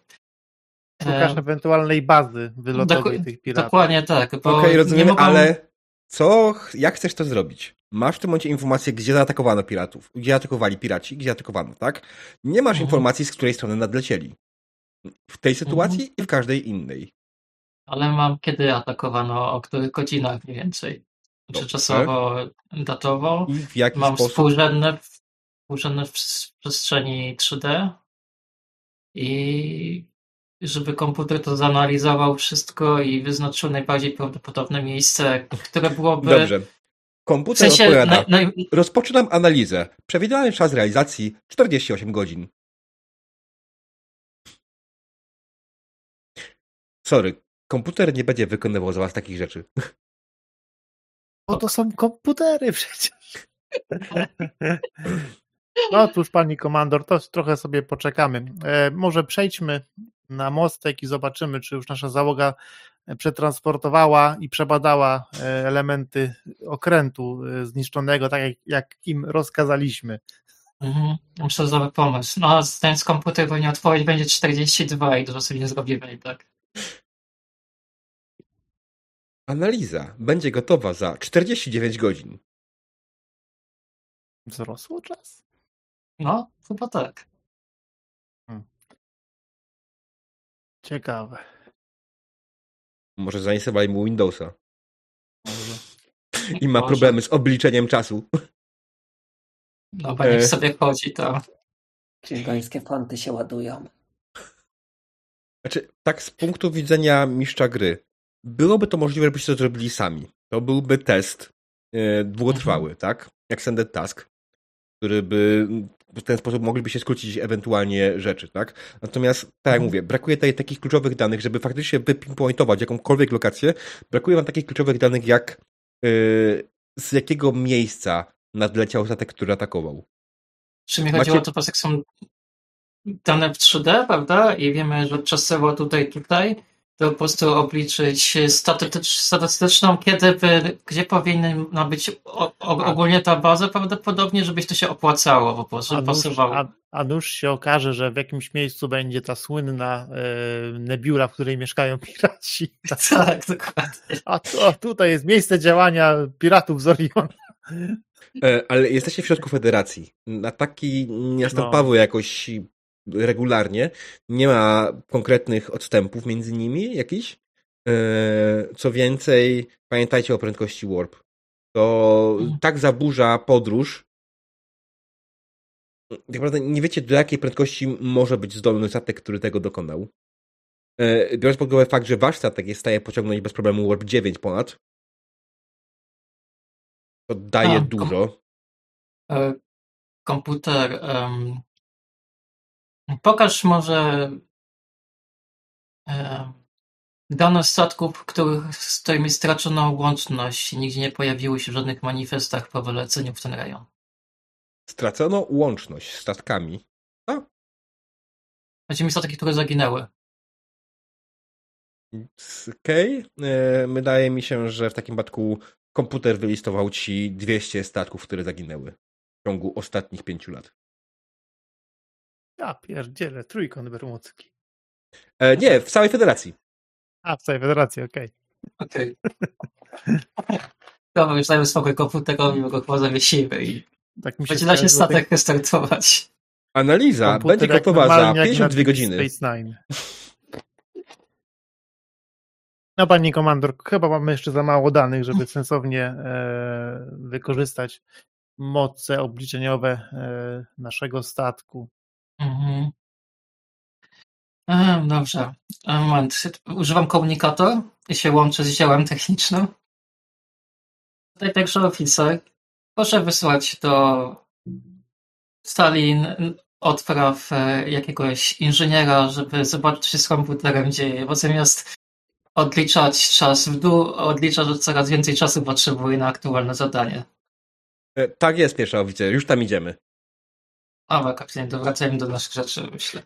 Szukasz e... ewentualnej bazy wylotowej Dok tych piratów. Dokładnie tak. Okej, okay, rozumiem, mogą... ale co, jak chcesz to zrobić? Masz w tym momencie informację, gdzie zaatakowano piratów, gdzie atakowali piraci, gdzie atakowano, tak? Nie masz mhm. informacji, z której strony nadlecieli. W tej sytuacji mhm. i w każdej innej. Ale mam kiedy atakowano, o których godzinach mniej więcej. Czy czasowo, datowo. I w jaki mam sposób? Współrzędne, współrzędne w przestrzeni 3D i żeby komputer to zanalizował wszystko i wyznaczył najbardziej prawdopodobne miejsce, które byłoby... Dobrze. Komputer w sensie odpowiada. Na, na... Rozpoczynam analizę. Przewidywany czas realizacji 48 godzin. Sorry, komputer nie będzie wykonywał za was takich rzeczy. Bo to są komputery przecież. No cóż, pani komandor, to trochę sobie poczekamy. E, może przejdźmy na mostek i zobaczymy, czy już nasza załoga przetransportowała i przebadała e, elementy okrętu e, zniszczonego, tak jak, jak im rozkazaliśmy. Mhm. Myślę, że dobry pomysł. No, ten z komputer powinien odpowiedź będzie 42 i dużo sobie nie zrobimy i tak. Analiza będzie gotowa za 49 godzin. Wzrosło czas? No, chyba tak. Hmm. Ciekawe. Może zainstalowali mu Windowsa. Może. I ma Może. problemy z obliczeniem czasu. No, bo niech sobie chodzi to. Księgońskie fonty się ładują. Znaczy, tak z punktu widzenia mistrza gry, byłoby to możliwe, żebyście to zrobili sami. To byłby test e, długotrwały, mhm. tak? Jak Sended Task, który by w ten sposób mogliby się skrócić ewentualnie rzeczy, tak? Natomiast, tak jak mhm. mówię, brakuje tutaj takich kluczowych danych, żeby faktycznie wypinpointować jakąkolwiek lokację. Brakuje wam takich kluczowych danych, jak yy, z jakiego miejsca nadleciał statek, który atakował. Czy mi chodziło Macie... o to, jak są dane w 3D, prawda? I wiemy, że czasowo tutaj, tutaj, to po prostu obliczyć statystyczną, kiedy by, gdzie powinna być o, o, ogólnie ta baza prawdopodobnie, żebyś to się opłacało po prostu, a pasowało. A, a nuż się okaże, że w jakimś miejscu będzie ta słynna e, nebula, w której mieszkają *laughs* piraci. Tak, dokładnie. A to, tutaj jest miejsce działania piratów z Oriona. E, ale jesteście w środku federacji. Na taki miasto no. jakoś regularnie. Nie ma konkretnych odstępów między nimi jakichś. E, co więcej, pamiętajcie o prędkości warp. To mhm. tak zaburza podróż. Tak naprawdę nie wiecie, do jakiej prędkości może być zdolny statek, który tego dokonał. E, biorąc pod uwagę fakt, że wasz statek jest w stanie pociągnąć bez problemu warp 9 ponad, to daje A, dużo. Kom e, komputer um, Pokaż może Dane statków, których, z którymi stracono łączność i nigdzie nie pojawiły się w żadnych manifestach po wyleceniu w ten rejon. Stracono łączność z statkami. Chodzi mi statki, które zaginęły. Okej. Okay. Wydaje mi się, że w takim przypadku komputer wylistował ci 200 statków, które zaginęły w ciągu ostatnich pięciu lat. Ja pierdzielę, trójkąt bermudzki. E, nie, w całej federacji. A, w całej federacji, okej. Okej. Okay. Dobra, już dajmy spokój komputerowi, bo go chyba zawiesimy i tak mi się będzie da się statek tej... restartować. Analiza będzie gotowa za 52 godziny. Space Nine. No pani komandor, chyba mamy jeszcze za mało danych, żeby *laughs* sensownie e, wykorzystać moce obliczeniowe e, naszego statku. Mhm. E, dobrze. Moment. Używam komunikator i się łączę z działem technicznym. Tutaj także oficer. Proszę wysłać do Stalin odpraw e, jakiegoś inżyniera, żeby zobaczyć, co się z komputerem dzieje, bo zamiast odliczać czas w dół, odlicza, że coraz więcej czasu potrzebuje na aktualne zadanie. E, tak jest, pierwsza oficer. Już tam idziemy. Dobra, kapitanie, to wracajmy do naszych rzeczy, myślę.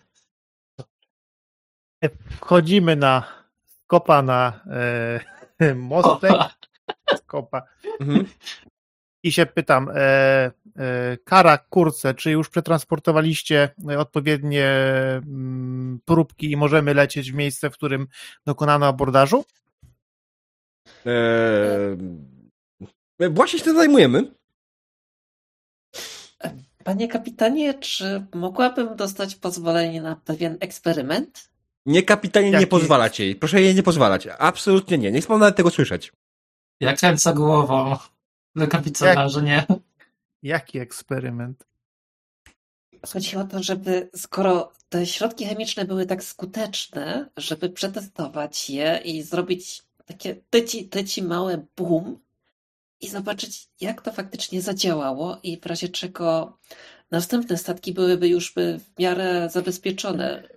Wchodzimy na kopa na e, *laughs* mostek. Kopa. Mhm. I się pytam, e, e, Kara Kurce, czy już przetransportowaliście odpowiednie mm, próbki i możemy lecieć w miejsce, w którym dokonano abordażu? Eee, właśnie się tym zajmujemy. Panie kapitanie, czy mogłabym dostać pozwolenie na pewien eksperyment? Nie, kapitanie, Jaki? nie pozwalać jej. Proszę jej nie pozwalać. Absolutnie nie. Nie chcę nawet tego słyszeć. Ja kręcę głową do kapitana, Jak... że nie. Jaki eksperyment? Chodzi o to, żeby skoro te środki chemiczne były tak skuteczne, żeby przetestować je i zrobić takie tyci, tyci małe boom i zobaczyć, jak to faktycznie zadziałało i w razie czego następne statki byłyby już w miarę zabezpieczone.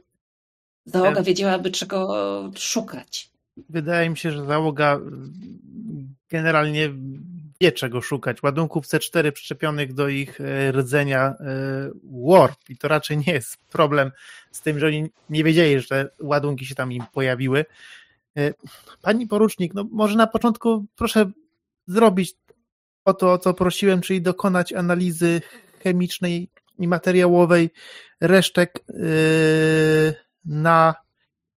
Załoga wiedziałaby, czego szukać. Wydaje mi się, że załoga generalnie wie czego szukać. Ładunków C4 przyczepionych do ich e, rdzenia e, Warp i to raczej nie jest problem z tym, że oni nie wiedzieli, że ładunki się tam im pojawiły. E, pani porucznik, no może na początku proszę zrobić o to, o co prosiłem, czyli dokonać analizy chemicznej i materiałowej resztek na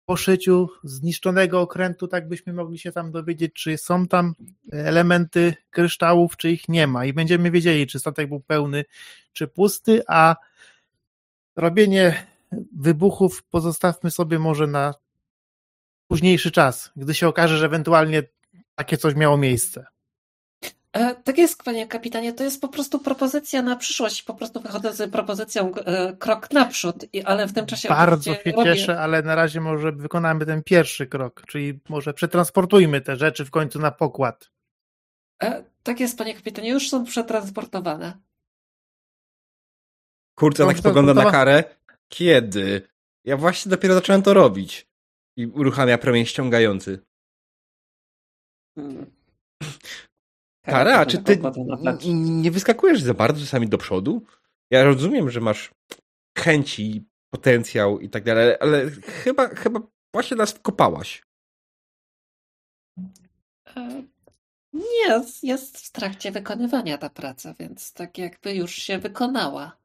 poszyciu zniszczonego okrętu, tak byśmy mogli się tam dowiedzieć, czy są tam elementy kryształów, czy ich nie ma. I będziemy wiedzieli, czy statek był pełny, czy pusty, a robienie wybuchów pozostawmy sobie może na późniejszy czas, gdy się okaże, że ewentualnie takie coś miało miejsce. E, tak jest, panie kapitanie, to jest po prostu propozycja na przyszłość. Po prostu wychodzę z propozycją e, krok naprzód, ale w tym czasie. Bardzo się robię... cieszę, ale na razie może wykonamy ten pierwszy krok, czyli może przetransportujmy te rzeczy w końcu na pokład. E, tak jest, panie kapitanie, już są przetransportowane. Kurczę, tak spogląda na karę. Kiedy? Ja właśnie dopiero zacząłem to robić. I uruchamia promień ściągający. Hmm. Kara, czy ty nie wyskakujesz za bardzo czasami do przodu? Ja rozumiem, że masz chęci, potencjał i tak dalej, ale chyba, chyba właśnie nas wkopałaś. E, nie, jest w trakcie wykonywania ta praca, więc tak jakby już się wykonała.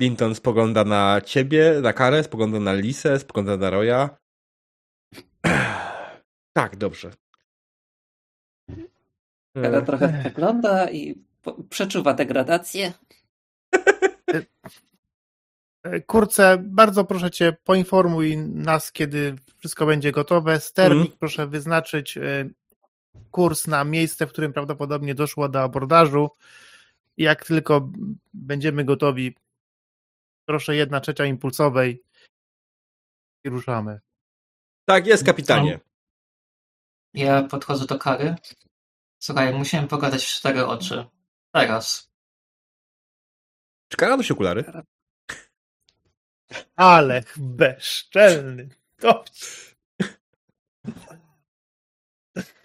Linton spogląda na ciebie, na Karę, spogląda na Lisę, spogląda na Roya. Tak, dobrze. Kada trochę wygląda i przeczuwa degradację. Kurce, bardzo proszę cię, poinformuj nas, kiedy wszystko będzie gotowe. Sternik mm. proszę wyznaczyć e, kurs na miejsce, w którym prawdopodobnie doszło do abordażu. Jak tylko będziemy gotowi, proszę jedna trzecia impulsowej i ruszamy. Tak jest, kapitanie. Ja podchodzę do Kary. Słuchaj, musimy pogadać w cztery oczy. Teraz. Czy Kara nosi okulary? Ale bezczelny. To...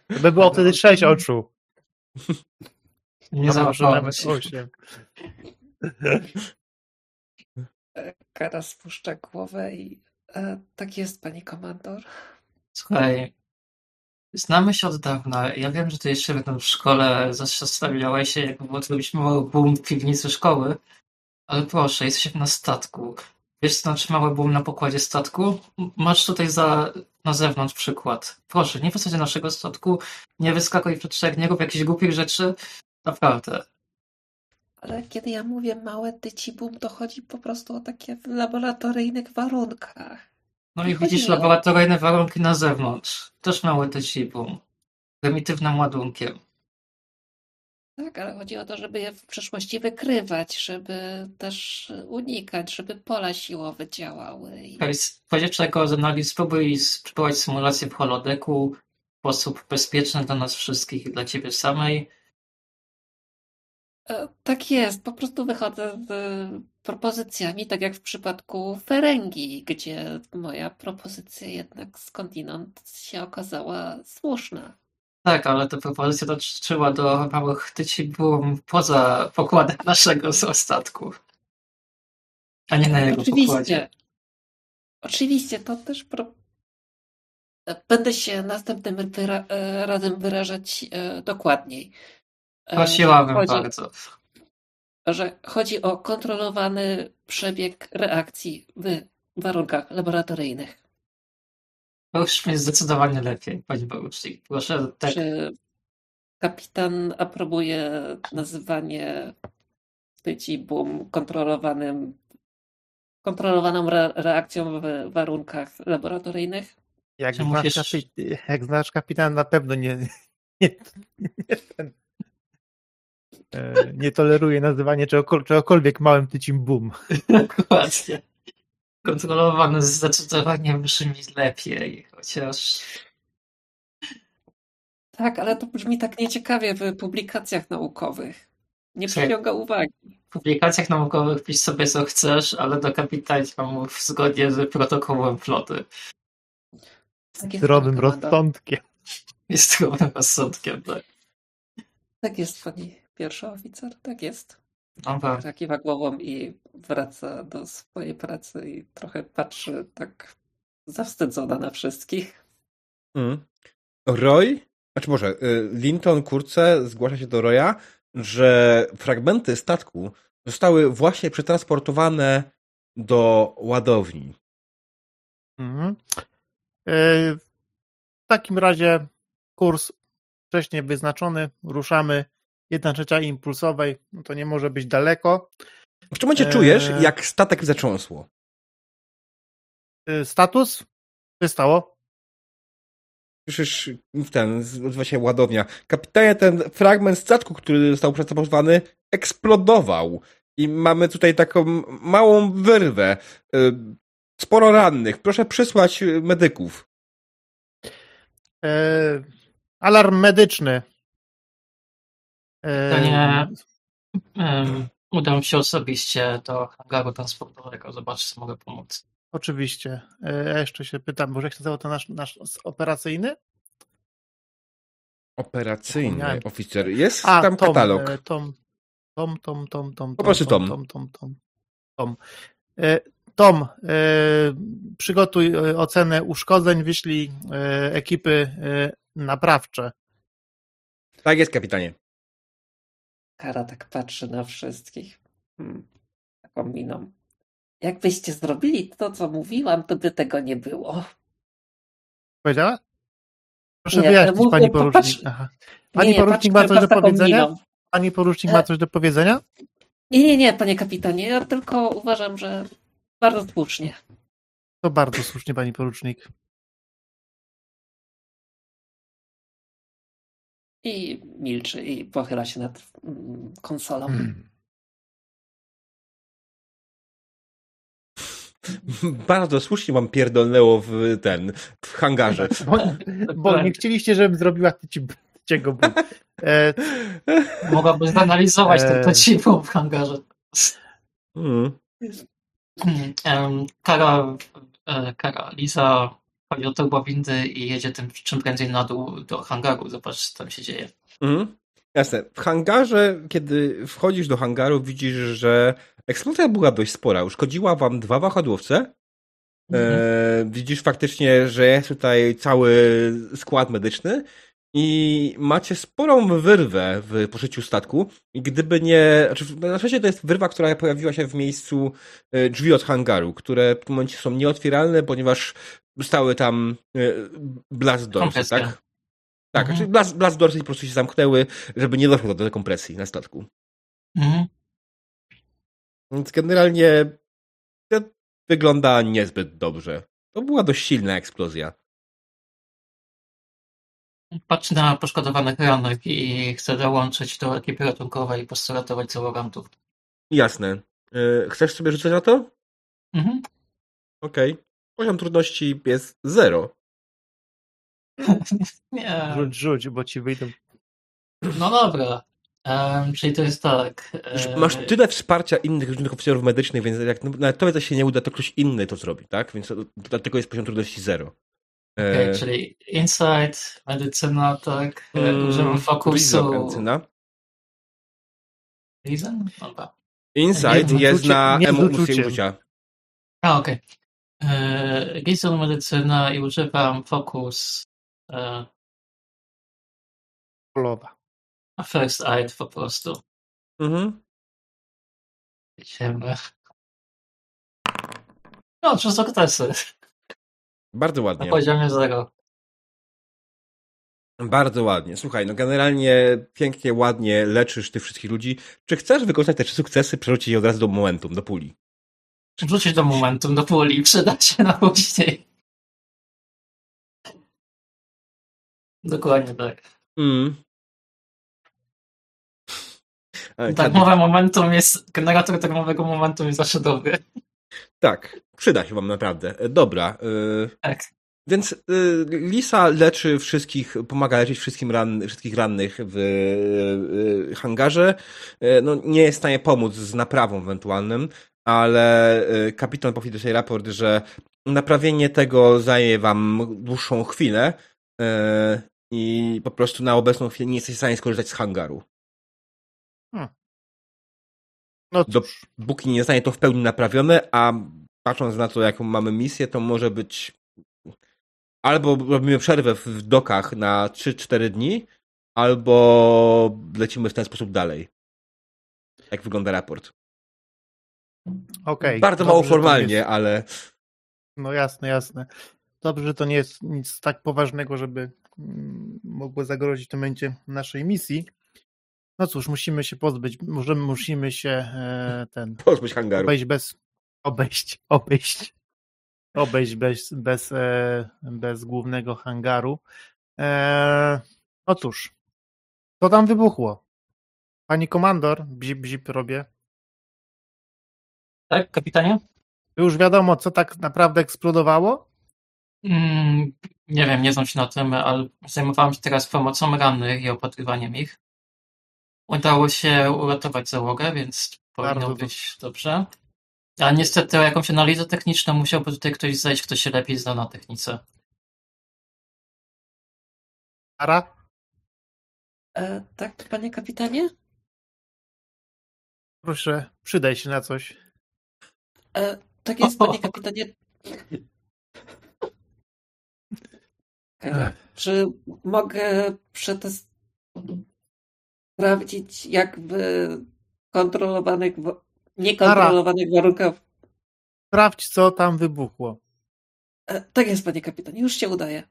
to by było wtedy sześć oczu. Nie nawet osiem. E, Kara spuszcza głowę i e, tak jest, pani komandor. Słuchaj, znamy się od dawna. Ja wiem, że ty jeszcze będą w szkole zastanawiałeś się, jak było zrobić mały boom w piwnicy szkoły, ale proszę, jesteśmy na statku. Wiesz, co znaczy mały boom na pokładzie statku? Masz tutaj za, na zewnątrz przykład. Proszę, nie wsadź do naszego statku, nie wyskakuj przed szereg, nie rób jakichś głupich rzeczy. Naprawdę. Ale kiedy ja mówię małe tyci boom, to chodzi po prostu o takie w laboratoryjnych warunkach. No i widzisz laboratoryjne warunki na zewnątrz. Też mały boom. Prymitywnym ładunkiem. Tak, ale chodzi o to, żeby je w przyszłości wykrywać, żeby też unikać, żeby pola siłowe działały. I... Okej, z podziewczego z analiz spróbuj spróbować symulację w holodeku w sposób bezpieczny dla nas wszystkich i dla ciebie samej. E, Tak jest, po prostu wychodzę z propozycjami, tak jak w przypadku Ferengi, gdzie moja propozycja jednak skądinąd się okazała słuszna. Tak, ale ta propozycja dotyczyła do małych tyci boom poza pokładem naszego statku. A nie na jego pokładzie. Oczywiście. Oczywiście, to też pro... Będę się następnym wyra- e, razem wyrażać e, dokładniej. E, Prosiłabym chodzi, bardzo. że chodzi o kontrolowany przebieg reakcji w warunkach laboratoryjnych. To już mi zdecydowanie lepiej, panie porucznik. Proszę, tak. Czy kapitan aprobuje nazywanie tyci boom kontrolowanym kontrolowaną re- reakcją w warunkach laboratoryjnych? Jak znasz, musisz- kapi- jak znasz kapitan, na pewno nie, nie, nie, ten, e, nie toleruje nazywania czegokol- czegokolwiek małym tycim boom. Dokładnie. *laughs* Kontrolowany zdecydowanie brzmi lepiej, chociaż Tak, ale to brzmi tak nieciekawie w publikacjach naukowych. Nie przyciąga uwagi. w publikacjach naukowych pisz sobie co chcesz, ale do kapitańca mów zgodnie z protokołem floty. Tak jest, Zdrowym rozsądkiem. Jest zdrowym rozsądkiem, tak. Tak jest, pani pierwszy oficer, tak jest. Dobra. Zakiwa głową i wraca do swojej pracy i trochę patrzy tak zawstydzona na wszystkich. Mm. Roy, znaczy może, y, Linton Kurce zgłasza się do Roya, że fragmenty statku zostały właśnie przetransportowane do ładowni. Mhm. E, W takim razie kurs wcześniej wyznaczony, ruszamy. Jedna trzecia impulsowej, no to nie może być daleko. W czym momencie Eee. czujesz, jak statek zacząsło? E, Status? Co się stało? Słyszysz ten, odzywa się ładownia. Kapitanie, ten fragment statku, który został przetransportowany, eksplodował. I mamy tutaj taką małą wyrwę. Y, Sporo rannych. Proszę przysłać medyków. E, Alarm medyczny. To nie. Um, udam się osobiście do hangaru transportowego, zobaczę, co mogę pomóc. Oczywiście. E, Ja jeszcze się pytam, może jak nazywał to nasz, nasz operacyjny? Operacyjny oficer. Jest A, tam Tom, katalog. e, Tom, Tom, Tom, Tom, Tom. Po prostu Tom. Tom, Tom, Tom. Tom. E, Tom, e, przygotuj ocenę uszkodzeń, wyślij e, ekipy e, naprawcze. Tak jest, kapitanie. Kara tak patrzy na wszystkich. Hmm. Taką miną. Jakbyście zrobili to, co mówiłam, to by tego nie było. Powiedziała? Proszę Nie, wyjaśnić, mówię, pani porucznik. Pani Nie, porucznik ma coś do powiedzenia? miną. Pani porucznik ma E- coś do powiedzenia? Nie, nie, nie, panie kapitanie, ja tylko uważam, że bardzo słusznie. To bardzo słusznie, pani porucznik. I milczy i pochyla się nad mm, konsolą. Bardzo słusznie mam pierdolnęło w ten, w hangarze. *laughs* Bo, bo nie chcieliście, żebym zrobiła tyci- tyciego bu. *laughs* E, zanalizować ten Eee. pecibum w hangarze. Mm. Kara, e, Kara, Lisa chodzi do turbowindy i jedzie tym czym prędzej na dół do hangaru. Zobacz, co tam się dzieje. Mhm. Jasne. W hangarze, kiedy wchodzisz do hangaru, widzisz, że eksplozja była dość spora. Uszkodziła wam dwa wahadłowce. E, widzisz faktycznie, że jest tutaj cały skład medyczny i macie sporą wyrwę w poszyciu statku. I gdyby nie. Znaczy, na szczęście to jest wyrwa, która pojawiła się w miejscu e, drzwi od hangaru, które w tym momencie są nieotwieralne, ponieważ stały tam e, blast doors, Kompresja. tak? Tak, Mhm. czyli blast, blast doorsy po prostu się zamknęły, żeby nie doszło do dekompresji na statku. Mhm. Więc generalnie to wygląda niezbyt dobrze. To była dość silna eksplozja. Patrzy na poszkodowanych rannych i chce dołączyć do ekipy ratunkowej i posturatować załogantów. Jasne. Yy, chcesz sobie rzucać na to? Mhm. Okej. Poziom trudności jest zero. *laughs* Nie. Rzuć, rzuć, bo ci wyjdą. No dobra. Em, czyli to jest tak. Już e, Masz tyle wsparcia innych różnych oficerów medycznych, więc jak nawet tobie to się nie uda, to ktoś inny to zrobi, tak? Więc to- dlatego jest poziom trudności zero. E, okej, czyli insight, medycyna, tak. e, mm, Używam fokusu. medycyna. Reason? Dobra. Insight jest na emocje uczucia. A, okej. Okay. Reason, medycyna i używam fokus. E, Polowa. a first aid po prostu. Mhm. Idziemy. No, trzy sukcesy. Bardzo Na ładnie. poziomie zero. Bardzo ładnie. Słuchaj, no generalnie pięknie, ładnie leczysz tych wszystkich ludzi. Czy chcesz wykorzystać te trzy sukcesy, przerzucić je od razu do momentum, do puli? Wrzucić do momentum, do puli, przyda się na później. Dokładnie tak. Mm. Tak, mowa momentum jest, generator termowego momentum jest zawsze dobry. tak, przyda się wam naprawdę. E, Dobra. y, Tak. Więc y, Lisa leczy wszystkich, pomaga leczyć wszystkim ran, wszystkich rannych w y, hangarze. No, nie jest w stanie pomóc z naprawą ewentualnym, ale y, kapitan powie tutaj raport, że naprawienie tego zajmie wam dłuższą chwilę y, i po prostu na obecną chwilę nie jesteś w stanie skorzystać z hangaru. No Do, cóż, póki nie zostanie to w pełni naprawione, a patrząc na to, jaką mamy misję, to może być albo robimy przerwę w dokach na 3-4 dni, albo lecimy w ten sposób dalej. Jak wygląda raport. Okej. Bardzo mało formalnie, jest- ale No jasne, jasne. Dobrze, że to nie jest nic tak poważnego, żeby mm, mogło zagrozić w tym momencie naszej misji. No cóż, musimy się pozbyć, możemy, musimy się e, ten pozbyć hangaru. obejść bez obejść, *laughs* obejść obejść bez, bez, e, bez głównego hangaru. E, otóż, co tam wybuchło? Pani komandor, bzip, bzip robię. Tak, kapitanie? Już wiadomo, co tak naprawdę eksplodowało? Mm, nie wiem, nie znam się na tym, ale zajmowałem się teraz pomocą rannych i opatrywaniem ich. Udało się uratować załogę, więc powinno Bardzo być dobrze. A niestety o jakąś analizę techniczną musiałby tutaj ktoś zejść, kto się lepiej zna na technice. Ara? E, tak, panie kapitanie? Proszę, przydaj się na coś. E, tak jest, panie *laughs* kapitanie. E, czy mogę przetest... sprawdzić jakby kontrolowanych, wa- niekontrolowanych warunkach? Sprawdź, co tam wybuchło. E, tak jest, panie kapitanie, już się udaje.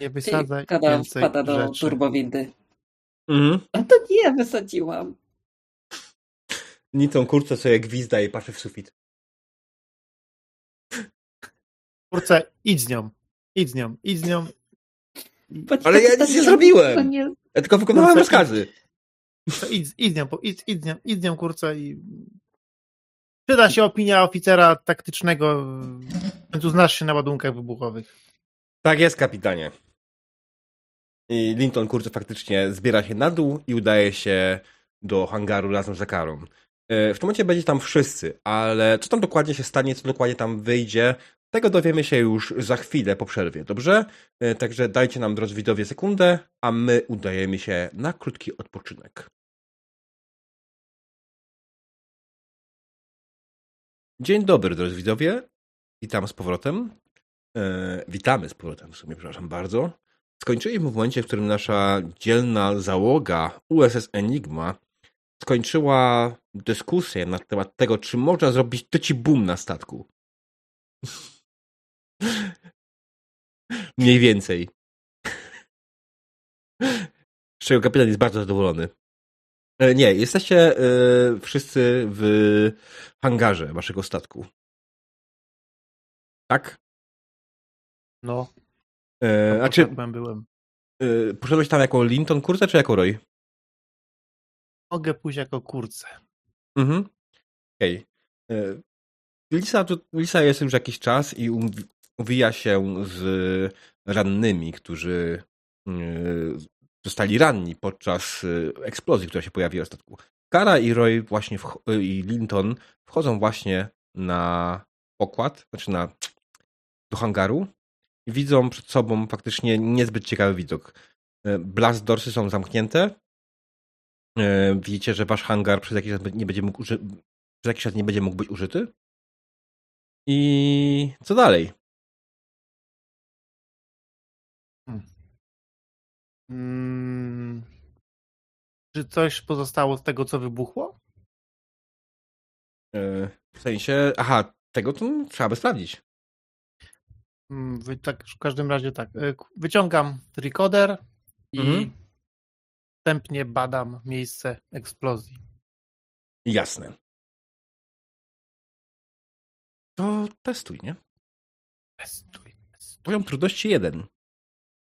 Nie wysadzaj Kada więcej wpada do rzeczy. turbowindy. Mhm. A to nie wysadziłam. Nicą kurczę sobie gwizda i patrzy w sufit. Kurczę, idź z nią. Idź z nią, idź z nią. Panie Ale ja nic nie zrobiłem. nie- Ja tylko wykonałem Kurczę, rozkazy. To idź, idź z nią, po- idź, idź z nią, idź z nią, kurczę i... Przyda się opinia oficera taktycznego, więc znasz się na ładunkach wybuchowych. Tak jest, kapitanie. I Linton, kurczę, faktycznie zbiera się na dół i udaje się do hangaru razem z Zakarą. E, w tym momencie będzie tam wszyscy, ale co tam dokładnie się stanie, co dokładnie tam wyjdzie, tego dowiemy się już za chwilę po przerwie, dobrze? E, także dajcie nam, drodzy widzowie, sekundę, a my udajemy się na krótki odpoczynek. Dzień dobry, drodzy widzowie. Witam z powrotem. E, witamy z powrotem, w sumie, przepraszam bardzo. Skończyliśmy w momencie, w którym nasza dzielna załoga USS Enigma skończyła dyskusję na temat tego, czy można zrobić trzeci boom na statku. Mniej więcej. Z czego kapitan jest bardzo zadowolony. E, Nie, jesteście e, wszyscy w hangarze waszego statku. Tak? No, E, a znaczy, byłem. e, poszedłeś tam jako Linton Kurze, czy jako Roy? Mogę pójść jako kurce. Mhm. Okej. E, Lisa, Lisa jest już jakiś czas i uwija się z rannymi, którzy e, zostali ranni podczas e, eksplozji, która się pojawiła w statku. Kara i Roy właśnie i Linton wchodzą właśnie na pokład, znaczy na do hangaru widzą przed sobą faktycznie niezbyt ciekawy widok. Blast dorsy są zamknięte. E, Widzicie, że wasz hangar przez jakiś czas nie będzie mógł uży- przez jakiś czas nie będzie mógł być użyty. I co dalej? Mm, czy coś pozostało z tego, co wybuchło? E, W sensie, aha, tego to trzeba by sprawdzić. Mm, Wy, tak, w każdym razie tak. e, Wyciągam tricoder i Mhm. Wstępnie badam miejsce eksplozji. Jasne. To testuj, nie? Testuj, testuj. Poziom trudności jeden.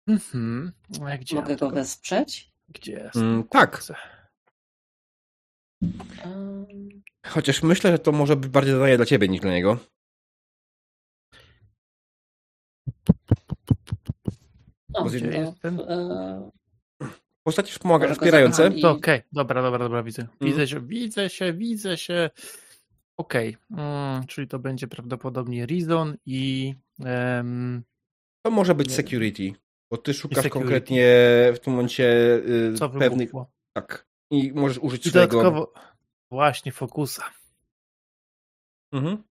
Mhm. A Gdzie, Mogę go wesprzeć? Gdzie jest? Mm, tak. Um, Chociaż myślę, że to może być bardziej zadanie dla ciebie niż dla niego. no, Gdzie jest ten? Postacie wspomaga, wspierające. I- Okej, dobra, dobra, dobra, widzę. Mhm. Widzę się, widzę się, widzę się. Okej, mm, czyli to będzie prawdopodobnie Reason i em, To może być Nie. security. Bo ty szukasz konkretnie w tym momencie y, co pewnych. wybuchło. Tak. I możesz użyć I swojego. dodatkowo właśnie fokusa. Mhm.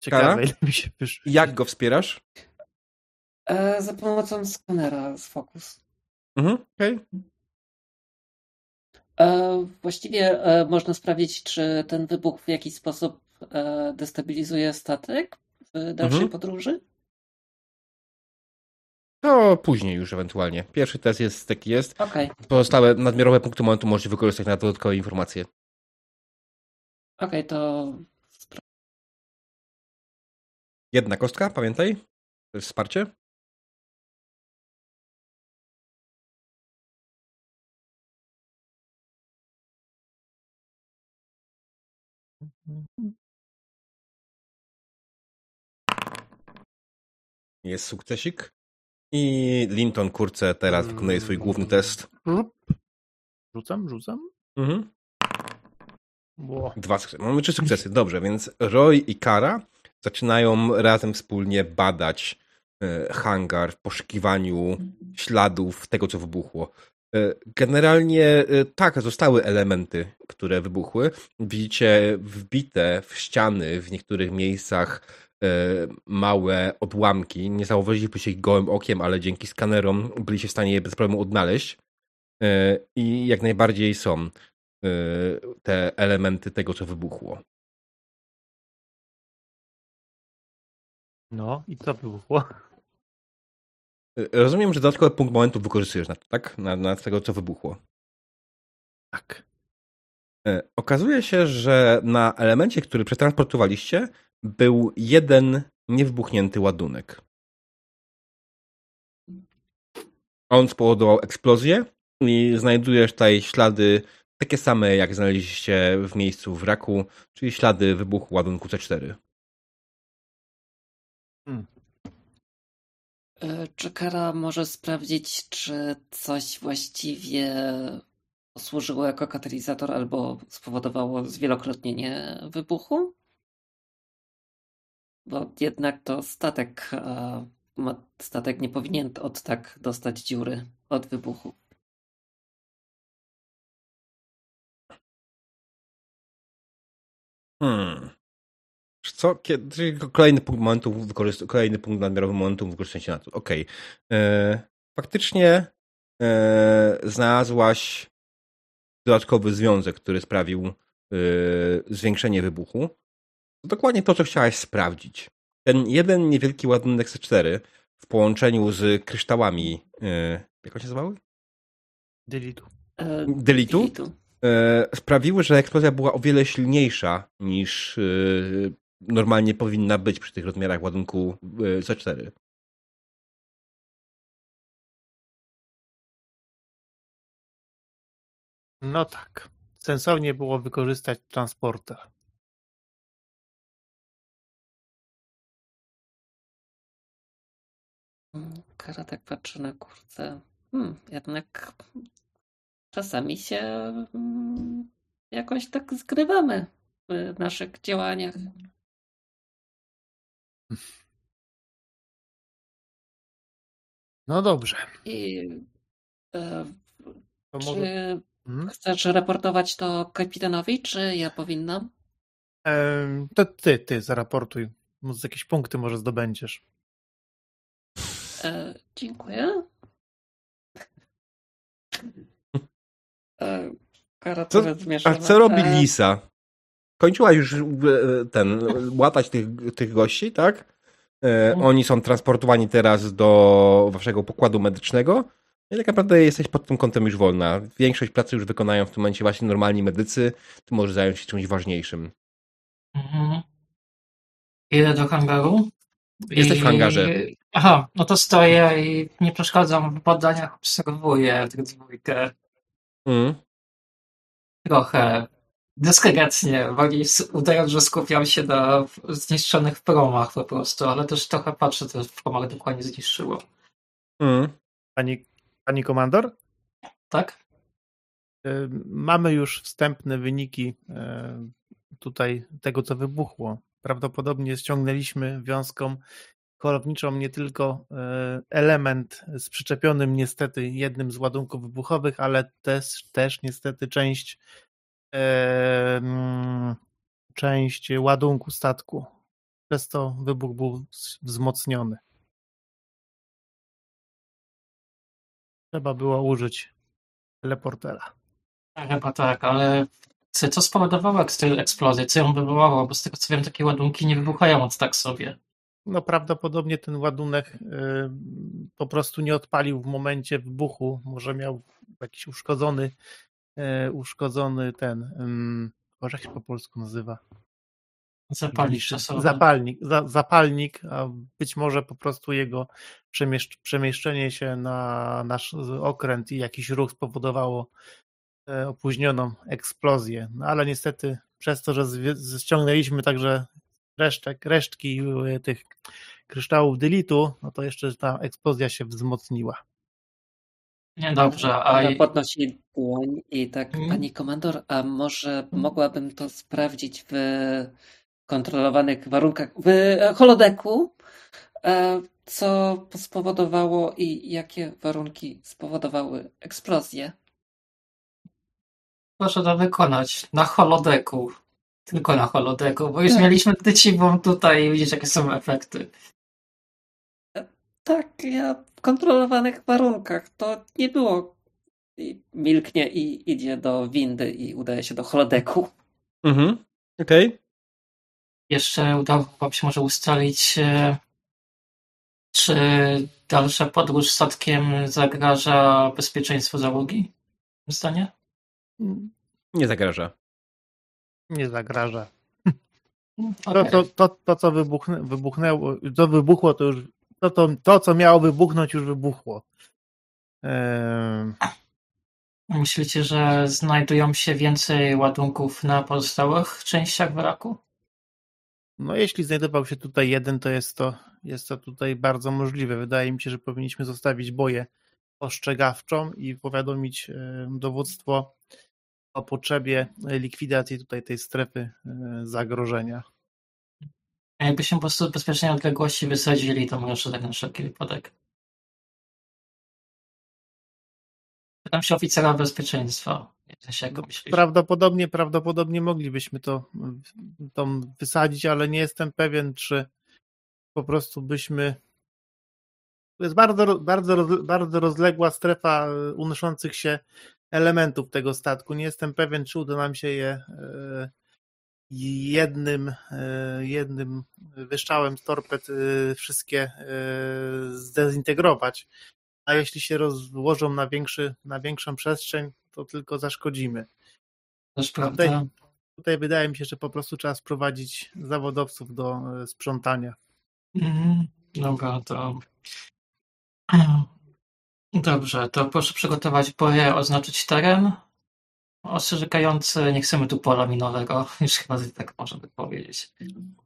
Ciekawe, Kara? ile mi się wyszło. Jak go wspierasz? e, za pomocą skanera z Focus. Mhm. Okej. E, właściwie e, można sprawdzić, czy ten wybuch w jakiś sposób e, destabilizuje statek w dalszej Mhm. podróży. To później już ewentualnie. Pierwszy test jest taki jest. Okej, Pozostałe nadmiarowe punkty momentu możecie wykorzystać na dodatkowe informacje. okej, to spra- Jedna kostka, pamiętaj. To jest wsparcie. Jest sukcesik. I Linton Kurce teraz wykonuje swój główny test. Rzucam, rzucam. Mhm. Dwa sukcesy. Mamy trzy sukcesy. Dobrze, więc Roy i Kara zaczynają razem wspólnie badać e, hangar w poszukiwaniu śladów tego, co wybuchło. E, Generalnie e, tak, zostały elementy, które wybuchły. Widzicie wbite w ściany w niektórych miejscach małe odłamki. Nie zauważylibyście ich gołym okiem, ale dzięki skanerom byliście w stanie je bez problemu odnaleźć. E, I jak najbardziej są e, te elementy tego, co wybuchło. No i co wybuchło? E, Rozumiem, że dodatkowy punkt momentu wykorzystujesz na to, tak? Na, na tego, co wybuchło. Tak. E, Okazuje się, że na elemencie, który przetransportowaliście, był jeden niewybuchnięty ładunek. On spowodował eksplozję i znajdujesz tutaj ślady takie same, jak znaleźliście w miejscu wraku, czyli ślady wybuchu ładunku C4. E, Czy Kara może sprawdzić, czy coś właściwie służyło jako katalizator albo spowodowało zwielokrotnienie wybuchu? Bo jednak to statek, ma- statek nie powinien od tak dostać dziury od wybuchu. Hmm. Co? Kiedy, czyli kolejny punkt momentu, wykorzyst- kolejny punkt nadmiarowy momentu wykorzystania na to. Okej. E, Faktycznie e, znalazłaś dodatkowy związek, który sprawił e, zwiększenie wybuchu. To dokładnie to, co chciałaś sprawdzić. Ten jeden niewielki ładunek C4 w połączeniu z kryształami, e, jak on się nazywały? Delitu. E, Delitu? Delitu. e, sprawiły, że eksplozja była o wiele silniejsza niż e, normalnie powinna być przy tych rozmiarach ładunku e, C4. No tak. Sensownie było wykorzystać transporter. Kara tak patrzy na kurce. Hmm, jednak czasami się mm, jakoś tak zgrywamy w naszych działaniach. No dobrze. I e, czy może... Mhm. chcesz raportować to kapitanowi, czy ja powinnam? To ty, ty zaraportuj. Może jakieś punkty może zdobędziesz. E, dziękuję. E, Kara Co- A co robi E, Lisa? Kończyła już e, ten, łatać tych, tych gości, tak? E, Oni są transportowani teraz do waszego pokładu medycznego. I tak naprawdę jesteś pod tym kątem już wolna. Większość pracy już wykonają w tym momencie właśnie normalni medycy. Ty możesz zająć się czymś ważniejszym. Mhm. Idę do hangaru. Jesteś w hangarze. Aha, no to stoję i nie przeszkadzam w badaniach, obserwuję tę dwójkę. Mm. Trochę dyskretnie, bardziej udając, że skupiam się na zniszczonych promach po prostu, ale też trochę patrzę, co w promach dokładnie zniszczyło. Mm. Pani, pani komandor? Tak? Y, Mamy już wstępne wyniki e, tutaj tego, co wybuchło. Prawdopodobnie ściągnęliśmy wiązką kolowniczą nie tylko e, element z przyczepionym niestety jednym z ładunków wybuchowych, ale też, też niestety część część ładunku statku. Przez to wybuch był wzmocniony. Trzeba było użyć teleportera. Chyba tak, ale co, spowodowało eks- eksplozję? Co ją wywołało? Bo z tego co wiem, takie ładunki nie wybuchają od tak sobie. No prawdopodobnie ten ładunek y, po prostu nie odpalił w momencie wybuchu. Może miał jakiś uszkodzony, y, uszkodzony ten, Boże, jak się po polsku nazywa? Czasowo. Zapalnik, za, zapalnik, a być może po prostu jego przemieszcz, przemieszczenie się na nasz okręt i jakiś ruch spowodowało e, opóźnioną eksplozję. No ale niestety przez to, że ściągnęliśmy także resztek, resztki e, tych kryształów dylitu, no to jeszcze ta eksplozja się wzmocniła. Niedobrze, a Ona podnosi dłoń i tak, Mhm. pani komandor, a może mogłabym to sprawdzić w kontrolowanych warunkach, w holodeku, e, co spowodowało i jakie warunki spowodowały eksplozję? proszę to wykonać na holodeku. Tylko na holodeku, bo już Tak. mieliśmy tycibą tutaj i widzisz, jakie są efekty. Tak, ja w kontrolowanych warunkach. To nie było. I milknie i idzie do windy i udaje się do holodeku. Mhm. Okej. Jeszcze udało wam się może ustalić, e, czy dalsza podróż statkiem zagraża bezpieczeństwu załogi? Zdanie? Nie zagraża. Nie zagraża. To, Okej. to, to, to co wybuchnę, wybuchnęło, to wybuchło, to już to, to, to, co miało wybuchnąć, już wybuchło. Myślicie, że znajdują się więcej ładunków na pozostałych częściach wraku? No, jeśli znajdował się tutaj jeden, to jest to, jest to tutaj bardzo możliwe. Wydaje mi się, że powinniśmy zostawić boje ostrzegawczą i powiadomić dowództwo o potrzebie likwidacji tutaj tej strefy e, zagrożenia. A jakby się po prostu bezpiecznej odległości wysadzili, to może tak na wszelki wypadek. Pytam się oficera bezpieczeństwa. Myślisz? Prawdopodobnie, prawdopodobnie moglibyśmy to, to wysadzić, ale nie jestem pewien, czy po prostu byśmy. To jest bardzo, bardzo, bardzo rozległa strefa unoszących się elementów tego statku. Nie jestem pewien, czy uda nam się je e, jednym, e, jednym wyszczałem z torped e, wszystkie zdezintegrować. A jeśli się rozłożą na, większy, na większą przestrzeń, to tylko zaszkodzimy. Też prawda. Tutaj, tutaj wydaje mi się, że po prostu trzeba sprowadzić zawodowców do sprzątania. Mhm. Dobra, to *clears throat* Dobrze, to proszę przygotować boje, oznaczyć teren. Ostrzegający, nie chcemy tu pola minowego, *laughs* już chyba tak można by powiedzieć.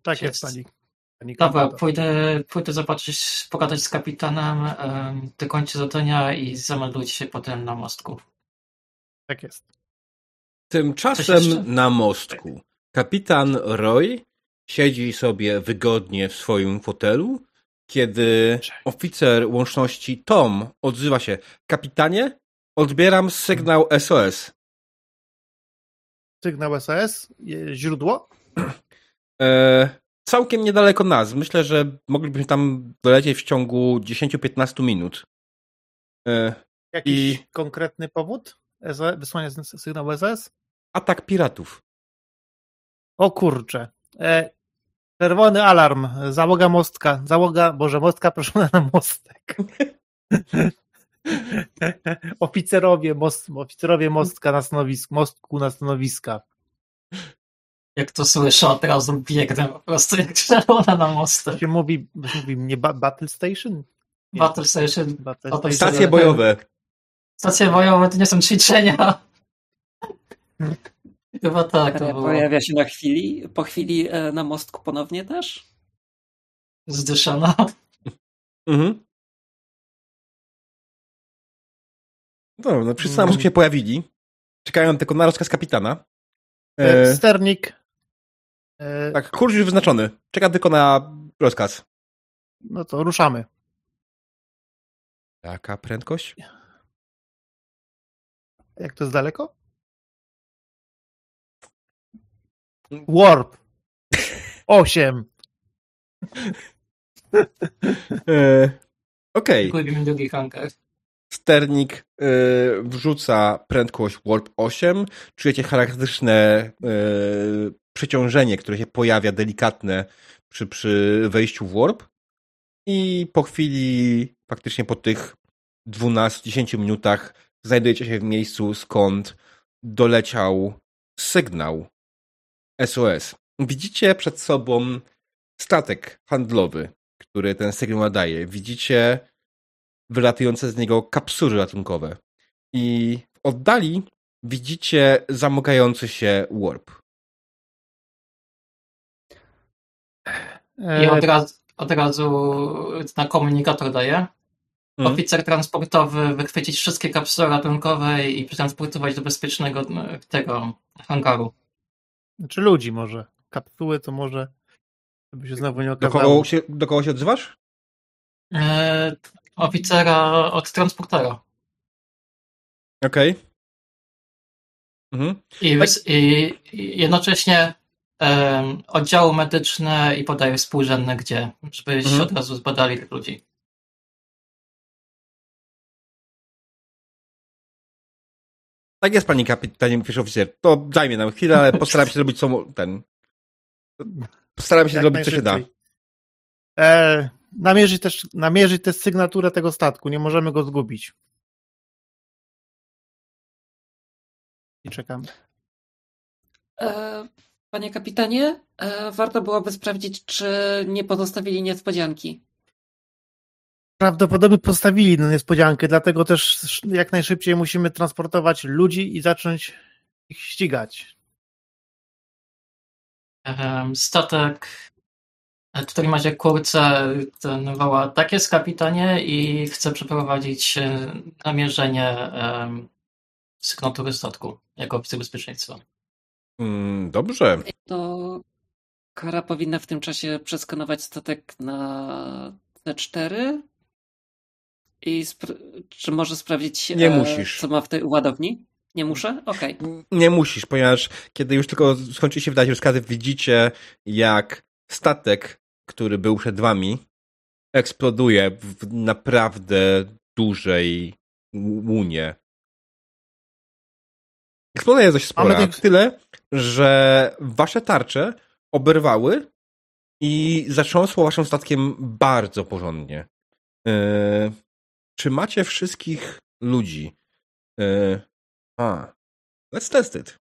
Tak jest, pani. pani Dobra, pójdę, pójdę zobaczyć, pogadać z kapitanem, um, dokończę zadania i zameldujcie się potem na mostku. Tak jest. Tymczasem na mostku kapitan Roy siedzi sobie wygodnie w swoim fotelu kiedy oficer łączności Tom odzywa się Kapitanie, odbieram sygnał SOS. Sygnał SOS? Źródło? E, całkiem niedaleko nas. Myślę, że moglibyśmy tam dolecieć w ciągu 10-15 minut. E, Jakiś i... konkretny powód wysłania sygnału SOS? Atak piratów. O kurczę. E, Czerwony alarm, załoga mostka, załoga, Boże, mostka proszona na mostek. *laughs* oficerowie, most, oficerowie mostka na stanowisku, mostku na stanowiska. Jak to słyszę, od razu biegnę po prostu jak czerwona na mostek. się mówi, się mówi nie ba Battle Station? Nie. Battle Station. Battle Station. Stacje bojowe. Stacje bojowe to nie są ćwiczenia. *laughs* Chyba tak. To Pojawia się na chwili, po chwili e, na mostku ponownie też? Zdyszana. Mhm. Dobra, no wszyscy mm. się pojawili. Czekają tylko na rozkaz kapitana. E, e sternik. E... Tak, kurs już wyznaczony. Czeka tylko na rozkaz. No to ruszamy. Jaka prędkość? Jak to jest daleko? Warp. Osiem. e, Okej. Okay. drugi hangar. Sternik e, wrzuca prędkość Warp 8. Czujecie charakterystyczne e, przeciążenie, które się pojawia delikatne przy, przy wejściu w Warp. I po chwili, faktycznie po tych 12-10 minutach, znajdujecie się w miejscu, skąd doleciał sygnał SOS. Widzicie przed sobą statek handlowy, który ten sygnał nadaje. Widzicie wylatujące z niego kapsuły ratunkowe. I w oddali widzicie zamykający się warp. I od razu, od razu na komunikator daje. Hmm. Oficer transportowy wychwycić wszystkie kapsuły ratunkowe i przetransportować do bezpiecznego tego hangaru. Czy ludzi może. Kapsuły to może, żeby się znowu nie okazało. Do kogo się, do kogo się odzywasz? E, oficera od transportera. Okej. Okay. Mhm. I, tak. I, jednocześnie um, oddziały medyczne i podaje współrzędne gdzie, żeby mhm. się od razu zbadali tych ludzi. Tak jest, pani kapitanie, pierwszy oficer. To zajmie nam chwilę, ale postaram się zrobić co ten. Postaram się zrobić, co się da. E, namierzyć też, namierzyć też sygnaturę tego statku. Nie możemy go zgubić. I czekamy. E, panie kapitanie, e, warto byłoby sprawdzić, czy nie pozostawili niespodzianki. Prawdopodobnie postawili na niespodziankę, dlatego też jak najszybciej musimy transportować ludzi i zacząć ich ścigać. Statek W którym razie kurce ten woła, tak jest kapitanie i chce przeprowadzić e, namierzenie sygnatury statku jako oficer bezpieczeństwa. Mm, dobrze. To Kara powinna w tym czasie przeskanować statek na T4 i czy może sprawdzić, Nie e, musisz. co ma w tej ładowni? Nie muszę? Okej. Okay. Nie musisz, ponieważ kiedy już tylko skończy się wydać rozkazy, widzicie jak statek, który był przed wami, eksploduje w naprawdę dużej łunie. Eksplozja jest dość spora. Tych... Tyle, że wasze tarcze oberwały i zatrząsło waszym statkiem bardzo porządnie. Yy, czy macie wszystkich ludzi? Yy, a, let's test it.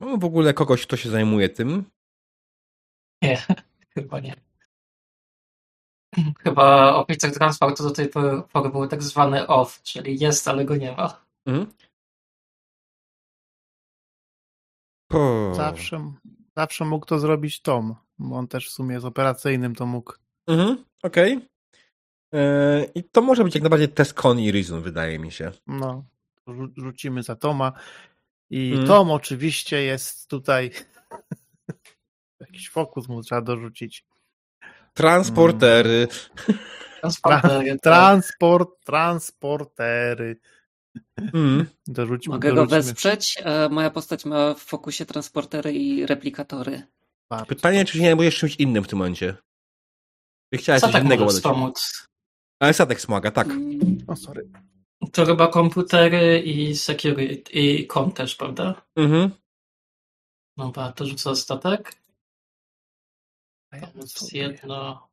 Mamy w ogóle kogoś, kto się zajmuje tym? Nie, *laughs* chyba nie. Chyba oficer transportu do tej pory był tak zwany off, czyli jest, ale go nie ma. Mhm. Zawsze, zawsze mógł to zrobić Tom, bo on też w sumie jest operacyjnym, to mógł. Mhm, okej. Okay. E, I to może być jak najbardziej test Con i Reason, wydaje mi się. No, rzucimy za Toma. I mm. Tom oczywiście jest tutaj. *laughs* Jakiś fokus mu trzeba dorzucić. Transportery. Transportery. Tak. Transport, transportery. Mm. *laughs* Dorzućmy, Mogę dorzućmy. go wesprzeć. E, moja postać ma w fokusie transportery i replikatory. Bardzo. Pytanie, czy się nie będziesz czymś innym w tym momencie? Ty chciałeś coś innego ładać. pomóc. Ale statek wspomaga, tak. O, sorry. To chyba komputery i security, i kom też, prawda? Mhm. Dobra, to rzucę statek. A ja jedno.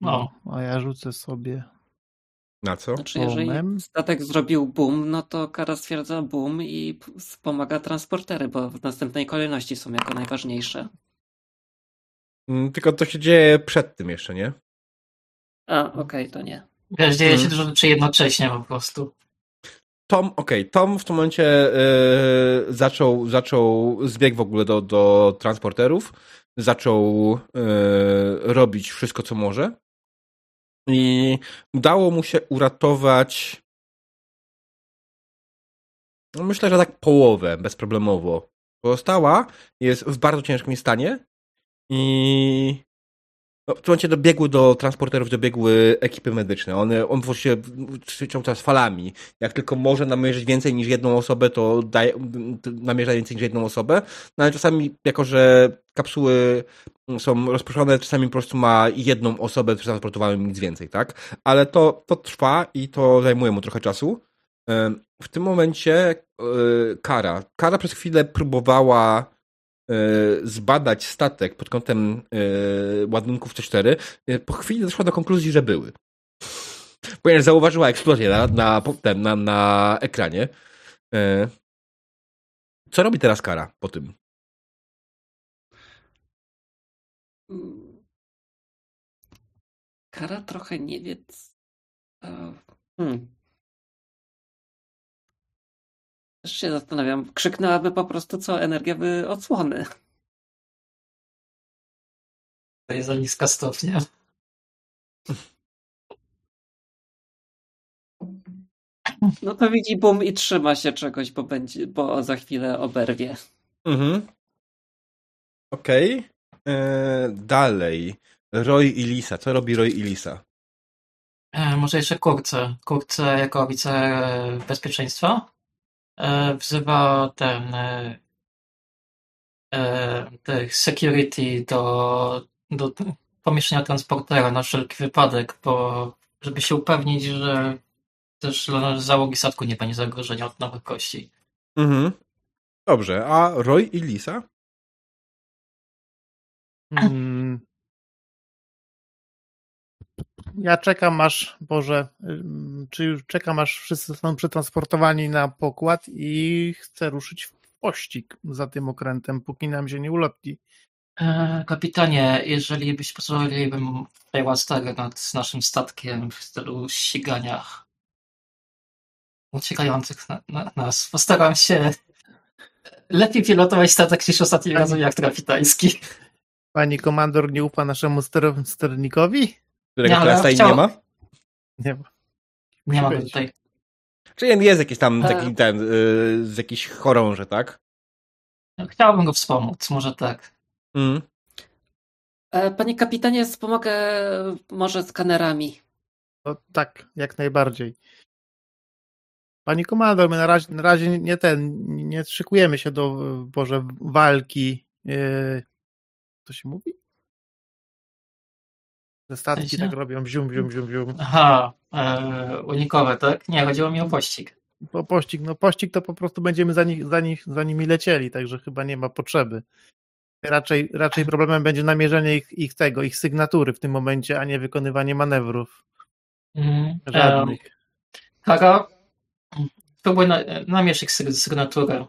No. A ja rzucę sobie na co? Znaczy, jeżeli statek zrobił boom, no to kara stwierdza boom i wspomaga transportery, bo w następnej kolejności są jako najważniejsze. Mm, tylko to się dzieje przed tym jeszcze, nie? A, okej, okay, to nie. Wiesz, dzieje się hmm. dużo rzeczy jednocześnie po prostu. Tom, okej, okay, Tom w tym momencie yy, zaczął, zaczął zbieg w ogóle do, do transporterów, zaczął yy, robić wszystko, co może. I udało mu się uratować. No myślę, że tak połowę bezproblemowo. Pozostała jest w bardzo ciężkim stanie i no, w tym momencie dobiegły do transporterów, dobiegły ekipy medyczne. One, on właściwie trzecią czas falami. Jak tylko może namierzyć więcej niż jedną osobę, to daje, namierza więcej niż jedną osobę. No ale czasami, jako że kapsuły są rozproszone, czasami po prostu ma jedną osobę transportowaną nic więcej, tak? Ale to, to trwa i to zajmuje mu trochę czasu. W tym momencie e, Kara. Kara przez chwilę próbowała zbadać statek pod kątem e, ładunków C4. Po chwili doszła do konkluzji, że były. Ponieważ zauważyła eksplozję na, na, na, na ekranie. Co robi teraz Kara po tym? Kara trochę nie wie. Hmm. Też się zastanawiam. Krzyknęłaby po prostu co energia by odsłony. To jest za niska stopnia. No to widzi bum i trzyma się czegoś, bo będzie, bo za chwilę oberwie. Mhm. Okej. Okay. E, dalej. Roy i Lisa. Co robi Roy i Lisa? E, może jeszcze Kurce. Kurce jako oficer bezpieczeństwa wzywa ten e, e security do, do pomieszczenia transportera na wszelki wypadek, bo żeby się upewnić, że też dla załogi statku nie będzie zagrożenia od nowych kości. Mhm. Dobrze, a Roy i Lisa? Mm. Ja czekam aż, Boże, czy już czekam aż wszyscy zostaną przetransportowani na pokład i chcę ruszyć w pościg za tym okrętem, póki nam się nie ulotni. E, kapitanie, jeżeli byś pozwoliłbym tutaj sterę nad naszym statkiem w stylu ścigania uciekających na, na nas, postaram się Lepiej pilotować statek niż ostatnim razem jak kapitański. Pani komandor nie ufa naszemu ster sternikowi? Którego Nie, ale teraz tutaj chciał- nie ma? Nie ma. Nie ma go tutaj. Czyli jest jakiś tam E. taki ten, y, z jakiś chorąże, tak? Chciałbym go wspomóc, może tak. Mm. E, Panie kapitanie, wspomogę e, może skanerami. No, tak, jak najbardziej. Pani komandor, my na razie, na razie nie ten, nie szykujemy się do e, Boże walki. Yy, co się mówi? Te statki tak robią, zium, zium, zium, zium. Aha, e, unikowe, tak? Nie, chodziło mi o pościg. Po pościg, no pościg to po prostu będziemy za, nich, za, nich, za nimi lecieli, także chyba nie ma potrzeby. Raczej, raczej problemem będzie namierzenie ich, ich tego, ich sygnatury w tym momencie, a nie wykonywanie manewrów. Mm, e, Żadnych. Kara, próbuj na, namierz ich syg- sygnaturę.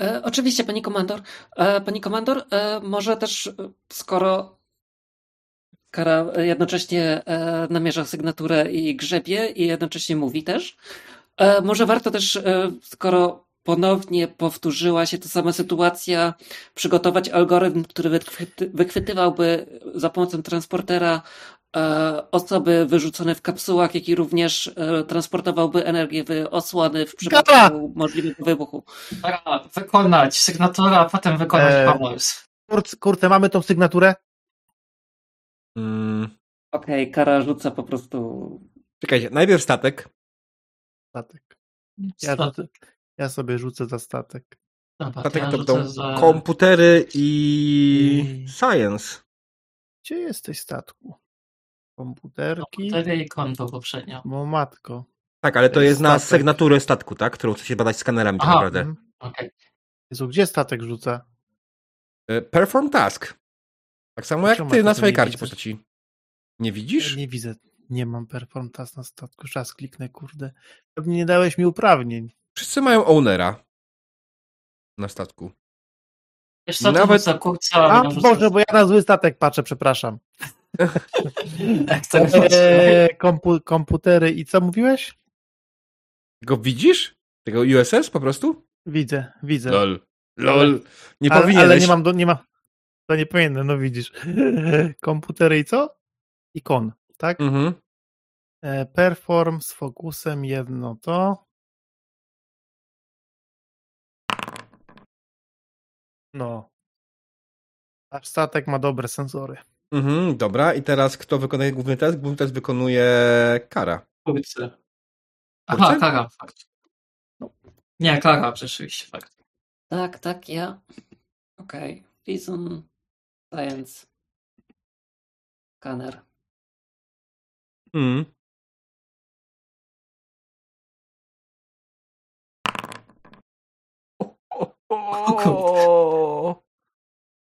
E, oczywiście, pani komandor. E, pani komandor, e, może też, e, skoro Kara jednocześnie e, namierza sygnaturę i grzebie i jednocześnie mówi też, e, może warto też, e, skoro ponownie powtórzyła się ta sama sytuacja, przygotować algorytm, który wychwyty, wychwytywałby za pomocą transportera e, osoby wyrzucone w kapsułach, jak i również e, transportowałby energię w osłony w przypadku Kara! możliwego wybuchu. Kara, wykonać sygnaturę, a potem wykonać E, pomysł. Kurc, kurczę, mamy tą sygnaturę? Mm. Okej, Kara rzuca po prostu Czekajcie, najpierw statek. Statek. Ja, Sta- rzucę, ja sobie rzucę za statek. Dobra, Statek ja to będą za- komputery i I- science. Gdzie jesteś statku? Komputerki? komputery i konto poprzednio. Bo matko. Tak, ale to To jest jest na statek. sygnaturę statku, tak? Którą chcecie badać skanerami tak naprawdę. Mhm. Okej. Jezu, gdzie statek rzuca? E, Perform task. Tak samo jak ty ja na swojej karcie postaci. Nie Ja widzisz? nie widzę. Nie mam performance na statku. Czas kliknę, kurde. Pewnie nie dałeś mi uprawnień. Wszyscy mają ownera na statku. Wiesz co, Nawet- kurca, A, no, Boże, bo ja na zły statek patrzę, przepraszam. *laughs* To Eee, kompu komputery i co mówiłeś? Go widzisz? Tego USS po prostu? Widzę, widzę. Lol. Lol. Nie ale, powinieneś. ale nie mam, do, nie ma. To nie powinienem, no widzisz. *laughs* Komputery i co? Ikon, tak? Mhm. E, perform z fokusem jedno to. No. Nasz statek ma dobre sensory. Mhm, dobra. I teraz kto wykonuje główny test? Główny test wykonuje Kara. kurce. Aha, kara, fakt. No. Nie, kara, rzeczywiście, fakt. Tak, tak, ja. Okej. Vision Science. Scanner. Mhm.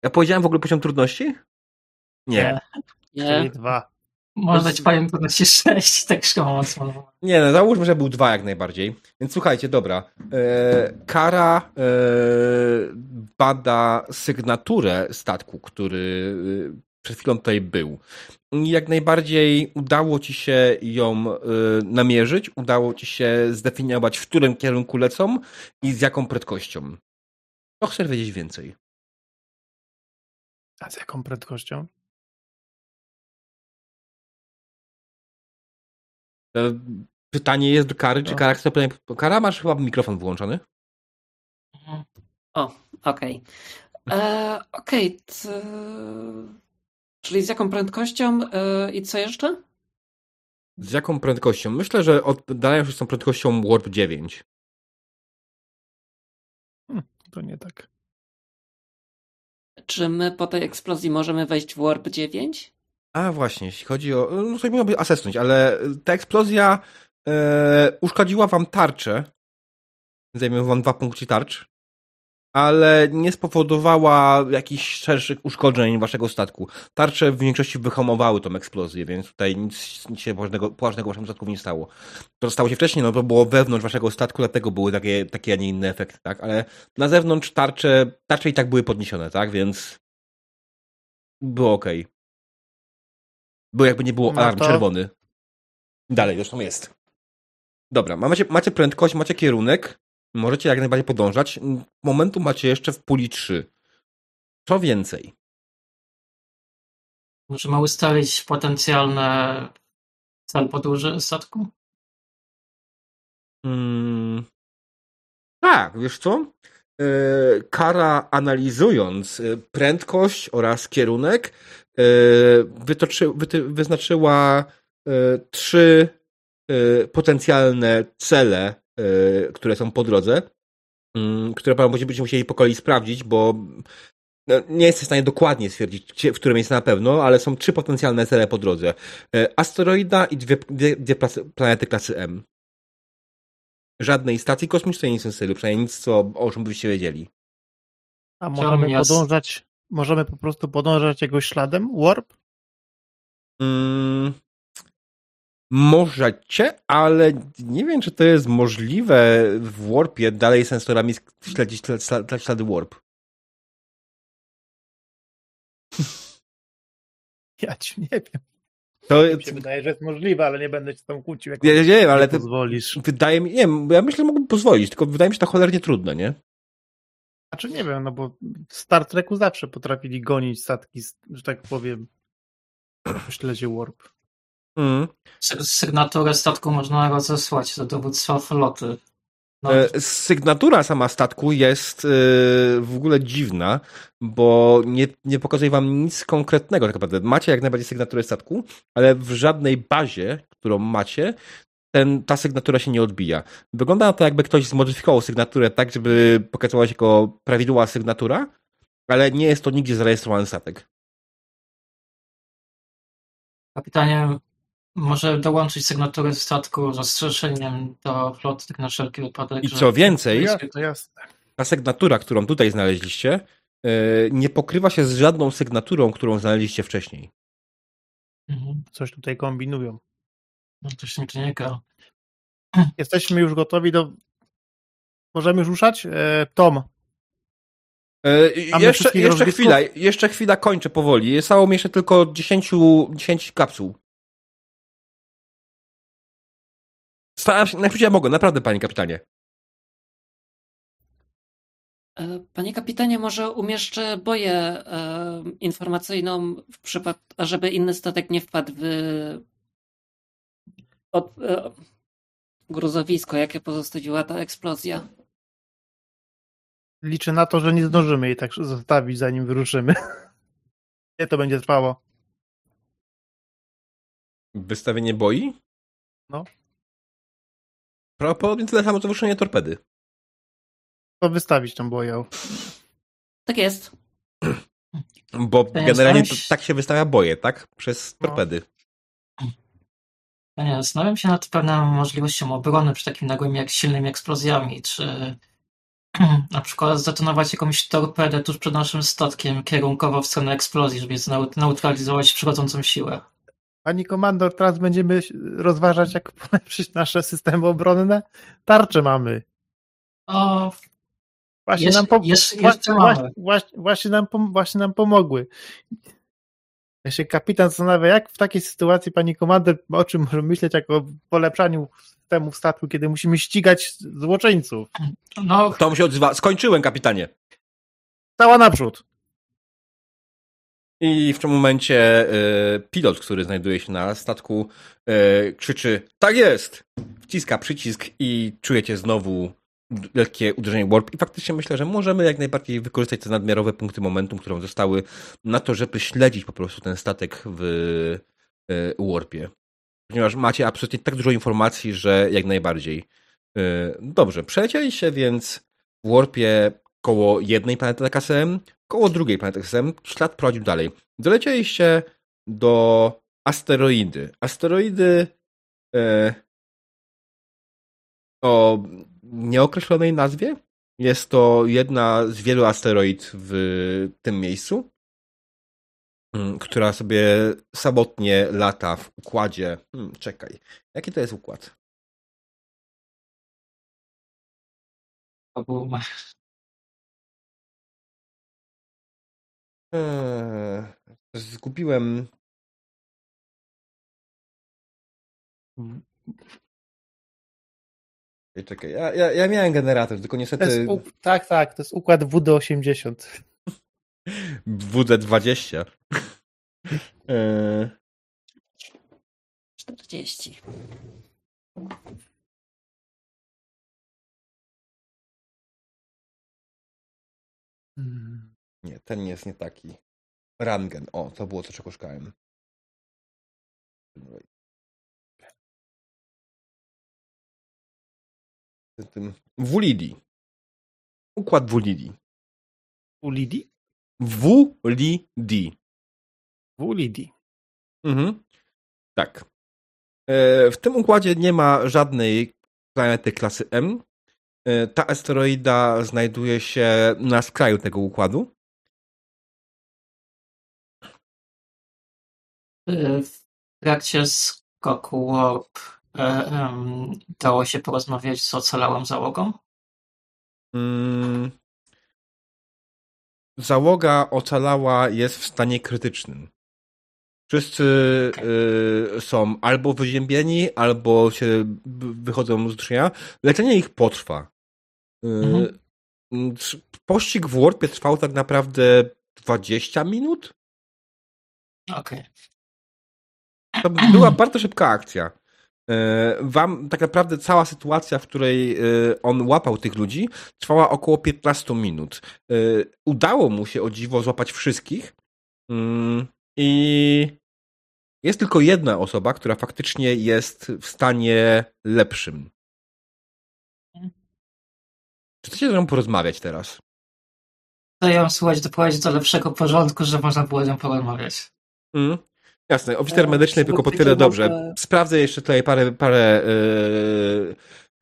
Ja powiedziałem w ogóle poziom trudności? Nie. Nie. Czyli dwa. Może dać panią trudności 6, tak szkoda mocno. Nie, no załóżmy, że był dwa jak najbardziej. Więc słuchajcie, dobra. E, Kara e, bada sygnaturę statku, który e, przed chwilą tutaj był. Jak najbardziej udało ci się ją e, namierzyć, udało ci się zdefiniować, w którym kierunku lecą i z jaką prędkością. To chcesz wiedzieć więcej. A z jaką prędkością? Pytanie jest do Kary, czy No. Kara chce pytanie... Kara, masz chyba mikrofon wyłączony? Mhm. O, okej. E, Okej. t- Czyli z jaką prędkością e, i co jeszcze? Z jaką prędkością? Myślę, że oddalają się z tą prędkością Warp 9. To nie tak. Czy my po tej eksplozji możemy wejść w Warp 9? A właśnie, jeśli chodzi o. No sobie można by asesnąć, ale ta eksplozja e, uszkodziła wam tarczę. Zajmie wam dwa punkty tarcz. Ale nie spowodowała jakichś szerszych uszkodzeń waszego statku. Tarcze w większości wyhamowały tą eksplozję, więc tutaj nic, nic się poważnego, poważnego waszemu statkowi nie stało. To stało się wcześniej, no to było wewnątrz waszego statku, dlatego były takie, takie a nie inne efekty, tak? Ale na zewnątrz tarcze, tarcze i tak były podniesione, tak? Więc było ok. Było jakby nie było No alarm to- czerwony. Dalej, zresztą jest. Dobra, macie, macie prędkość, macie kierunek. możecie jak najbardziej podążać. Momentu macie jeszcze w puli 3. Co więcej, Możemy ustalić potencjalne cel podróży statku? Mm, tak, wiesz co? E, Kara analizując e, prędkość oraz kierunek wytoczy, wyty, wyznaczyła e, trzy e, potencjalne cele, e, które są po drodze, mm, które będziecie musieli po kolei sprawdzić, bo no, nie jestem w stanie dokładnie stwierdzić, w którym jest na pewno, ale są trzy potencjalne cele po drodze. E, Asteroida i dwie, dwie, dwie planety klasy M. Żadnej stacji kosmicznej, nic w tym stylu, przynajmniej nic, co, o czym byście wiedzieli. A możemy podążać, możemy po prostu podążać jego śladem? Warp? Mm, możecie, ale nie wiem, czy to jest możliwe w Warpie dalej sensorami śledzić ślad- ślad- ślady Warp. *laughs* Ja ci nie wiem. To Mi się wydaje, że jest możliwe, ale nie będę ci tam kłócił, jak nie, nie wiem, ale to pozwolisz. wydaje mi, nie ja myślę, że mógłbym pozwolić, tylko wydaje mi się to cholernie trudne, nie? Znaczy nie wiem, no bo w Star Treku zawsze potrafili gonić statki, że tak powiem, w śledzie Warp. Mm. Sy- Sygnaturę statku można rozesłać do dowództwa floty. No, E, Sygnatura sama statku jest e, w ogóle dziwna, bo nie, nie pokazuje wam nic konkretnego tak naprawdę. Macie jak najbardziej sygnaturę statku, ale w żadnej bazie, którą macie, ten, ta sygnatura się nie odbija. Wygląda na to, jakby ktoś zmodyfikował sygnaturę tak, żeby pokazała się jako prawidłowa sygnatura, ale nie jest to nigdzie zarejestrowany statek. Kapitanie, może dołączyć sygnaturę statku z zastrzeżeniem do floty, tak na wszelki wypadek. I że- co więcej, Ja, to jasne. ta sygnatura, którą tutaj znaleźliście, e, nie pokrywa się z żadną sygnaturą, którą znaleźliście wcześniej. Mhm. Coś tutaj kombinują. No to się mi gra. Jesteśmy już gotowi do... Możemy już ruszać? E, Tom, E, Mamy jeszcze jeszcze chwila, jeszcze chwila kończę powoli. Zostało mi jeszcze tylko 10, 10 kapsuł. Staram się, najpierw ja mogę, naprawdę, panie kapitanie. E, Panie kapitanie, może umieszczę boję e, informacyjną w przypadku, żeby inny statek nie wpadł w od, e, gruzowisko, jakie pozostawiła ta eksplozja. liczę na to, że nie zdążymy jej tak zostawić, zanim wyruszymy. *laughs* Ile to będzie trwało? Wystawienie boi? No. Prawdopodobnie tyle samo, co wyruszenie torpedy. To wystawić tą boję. Tak jest. Bo nie generalnie to, tak się wystawia boje, tak? Przez No. torpedy. Nie, zastanawiam się nad pewną możliwością obrony przy takim nagłym jak silnymi eksplozjami. Czy *clears throat* na przykład zdetonować jakąś torpedę tuż przed naszym statkiem kierunkowo w stronę eksplozji, żeby neutralizować przychodzącą siłę. Pani komandor, teraz będziemy rozważać, jak polepszyć nasze systemy obronne. Tarcze mamy. O, Właśnie Jeszcze- nam, pom- jeszcze- jeszcze właśnie, właśnie, właśnie, nam pom- właśnie nam pomogły. Ja się kapitan zastanawia, jak w takiej sytuacji pani komandor, o czym może myśleć, jak o polepszaniu systemów statku, kiedy musimy ścigać złoczyńców. no, To mu się odzywa. Skończyłem, kapitanie. Cała naprzód. I w tym momencie e, pilot, który znajduje się na statku, e, krzyczy: Tak jest! Wciska przycisk i czujecie znowu lekkie uderzenie warp. I faktycznie myślę, że możemy jak najbardziej wykorzystać te nadmiarowe punkty momentum, które zostały na to, żeby śledzić po prostu ten statek w e, warpie. Ponieważ macie absolutnie tak dużo informacji, że jak najbardziej. E, dobrze, przelecieliście więc w warpie koło jednej planety KSM, koło drugiej planety KSM, ślad prowadził dalej. Dolecieliście do asteroidy. Asteroidy e, o nieokreślonej nazwie. Jest to jedna z wielu asteroid w tym miejscu, mm, która sobie samotnie lata w układzie. Hmm, czekaj, jaki to jest układ? był Eee, zgubiłem. Czekaj, ja, ja, ja miałem generator, tylko To jest niestety u... Tak, tak, to jest układ WD-80. WD-20. Eee, 40. Hmm. nie, ten jest nie taki. Rangen. O, to było to, czego szukałem. Tym Wulidi. Układ Wulidi. Wulidi. U Lidii. Mhm. Tak. E, W tym układzie nie ma żadnej planety klasy M. E, Ta asteroida znajduje się na skraju tego układu. W trakcie skoku dało się porozmawiać z ocalałą załogą. Mm. Załoga ocalała jest w stanie krytycznym. Wszyscy y, są albo wyziębieni, albo się wychodzą z duszenia. Leczenie ich potrwa. Y, Mhm. Pościg w Warpie trwał tak naprawdę 20 minut. Okej. To była bardzo szybka akcja. E, Wam tak naprawdę cała sytuacja, w której e, on łapał tych ludzi, trwała około 15 minut. E, Udało mu się o dziwo złapać wszystkich. Mm, I jest tylko jedna osoba, która faktycznie jest w stanie lepszym. Czy chcecie ze mną porozmawiać teraz? To ją słuchać doprowadzić do lepszego porządku, że można było z nią porozmawiać. Mm. Jasne, oficer E, medyczny tylko potwierdza tylko dobrze. Sprawdzę jeszcze tutaj parę, parę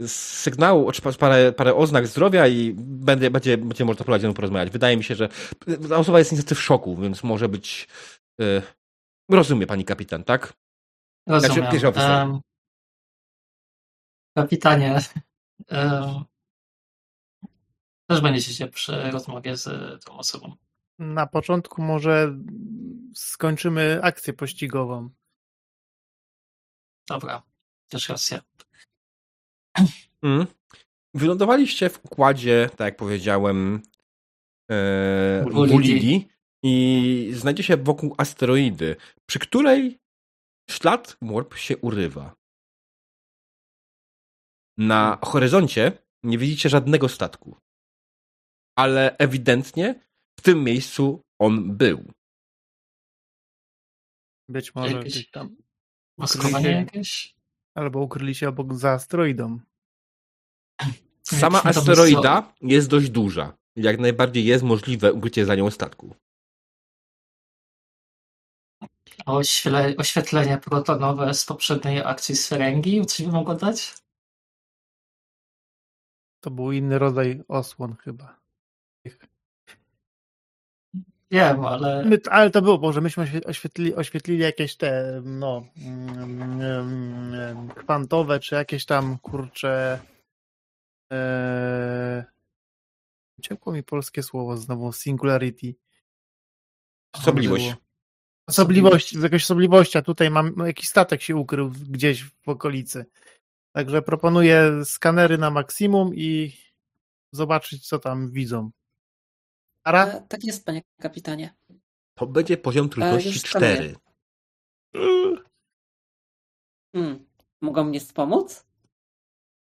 e, sygnałów, czy parę, parę oznak zdrowia i będzie, będzie, będzie można prowadzić porozmawiać. Wydaje mi się, że ta osoba jest niestety w szoku, więc może być. E, rozumie pani kapitan, tak? Rozumiem. Znaczy, pierwszy oficer. Em, kapitanie, em, też będziecie się przy rozmowie z tą osobą. Na początku może skończymy akcję pościgową. Dobra, też racja. Mm. Wylądowaliście w układzie, tak jak powiedziałem, e, i znajdzie się wokół asteroidy, przy której ślad Warp się urywa. Na horyzoncie nie widzicie żadnego statku, ale ewidentnie w tym miejscu on był. Być może Jakieś- gdzieś tam. Maskowanie jakieś? Albo ukryli się obok za asteroidą. *laughs* Sama asteroida jest dość duża. Jak najbardziej jest możliwe ukrycie za nią statku. Oświele, oświetlenie protonowe z poprzedniej akcji z Ferengi? Coś by mogło dać? To był inny rodzaj osłon chyba. Wiem, ale My, ale to było, może myśmy oświe- oświetlili, oświetlili jakieś te, no, mm, mm, kwantowe, czy jakieś tam, kurcze, e, uciekło mi polskie słowo znowu, singularity. Osobliwość. Osobliwość, jakaś osobliwość, a tutaj mam, no, jakiś statek się ukrył gdzieś w okolicy. Także proponuję skanery na maksimum i zobaczyć, co tam widzą. Ara? E, tak jest, panie kapitanie. To będzie poziom trudności już skanuję. 4. Hmm. Mogą mnie wspomóc?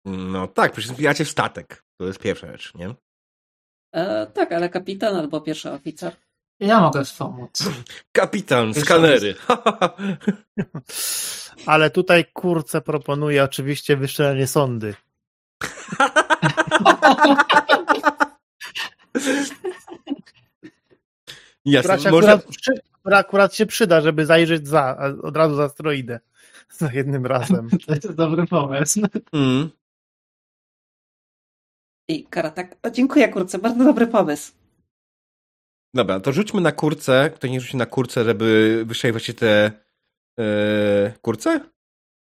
No tak, przecież wbijacie w statek. To jest pierwsza rzecz, nie? E, tak, ale kapitan albo pierwszy oficer. ja mogę wspomóc. Kapitan, skanery. *laughs* Ale tutaj kurce proponuje oczywiście wyszczelenie *laughs* *laughs* sondy. Która, Jasne, się może... akurat, przy- która akurat się przyda, żeby zajrzeć za, od razu za asteroidę. *laughs* Za jednym razem. *laughs* To jest dobry pomysł. Mm. I Karatak. O, dziękuję, kurczę, bardzo dobry pomysł. Dobra, to rzućmy na kurce. Kto nie rzuci na kurce, żeby wyszli właśnie te e, kurce?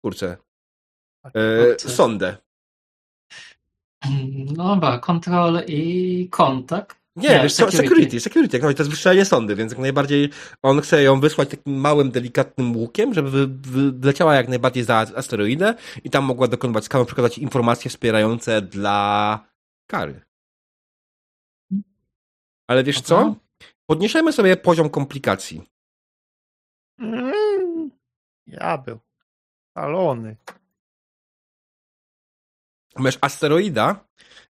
Kurce. Kurce. sondę. No dobra, kontrol i kontakt. Nie, Nie, wiesz co, security. security, security, jak to jest wystrzelanie sondy, więc jak najbardziej on chce ją wysłać takim małym, delikatnym łukiem, żeby wy, wy, wleciała jak najbardziej za asteroidę i tam mogła dokonywać skanu, przekazać informacje wspierające dla kary. Ale wiesz co? Aha. Podniesiemy sobie poziom komplikacji. Mm, Ja był. Szalony. Wiesz, asteroida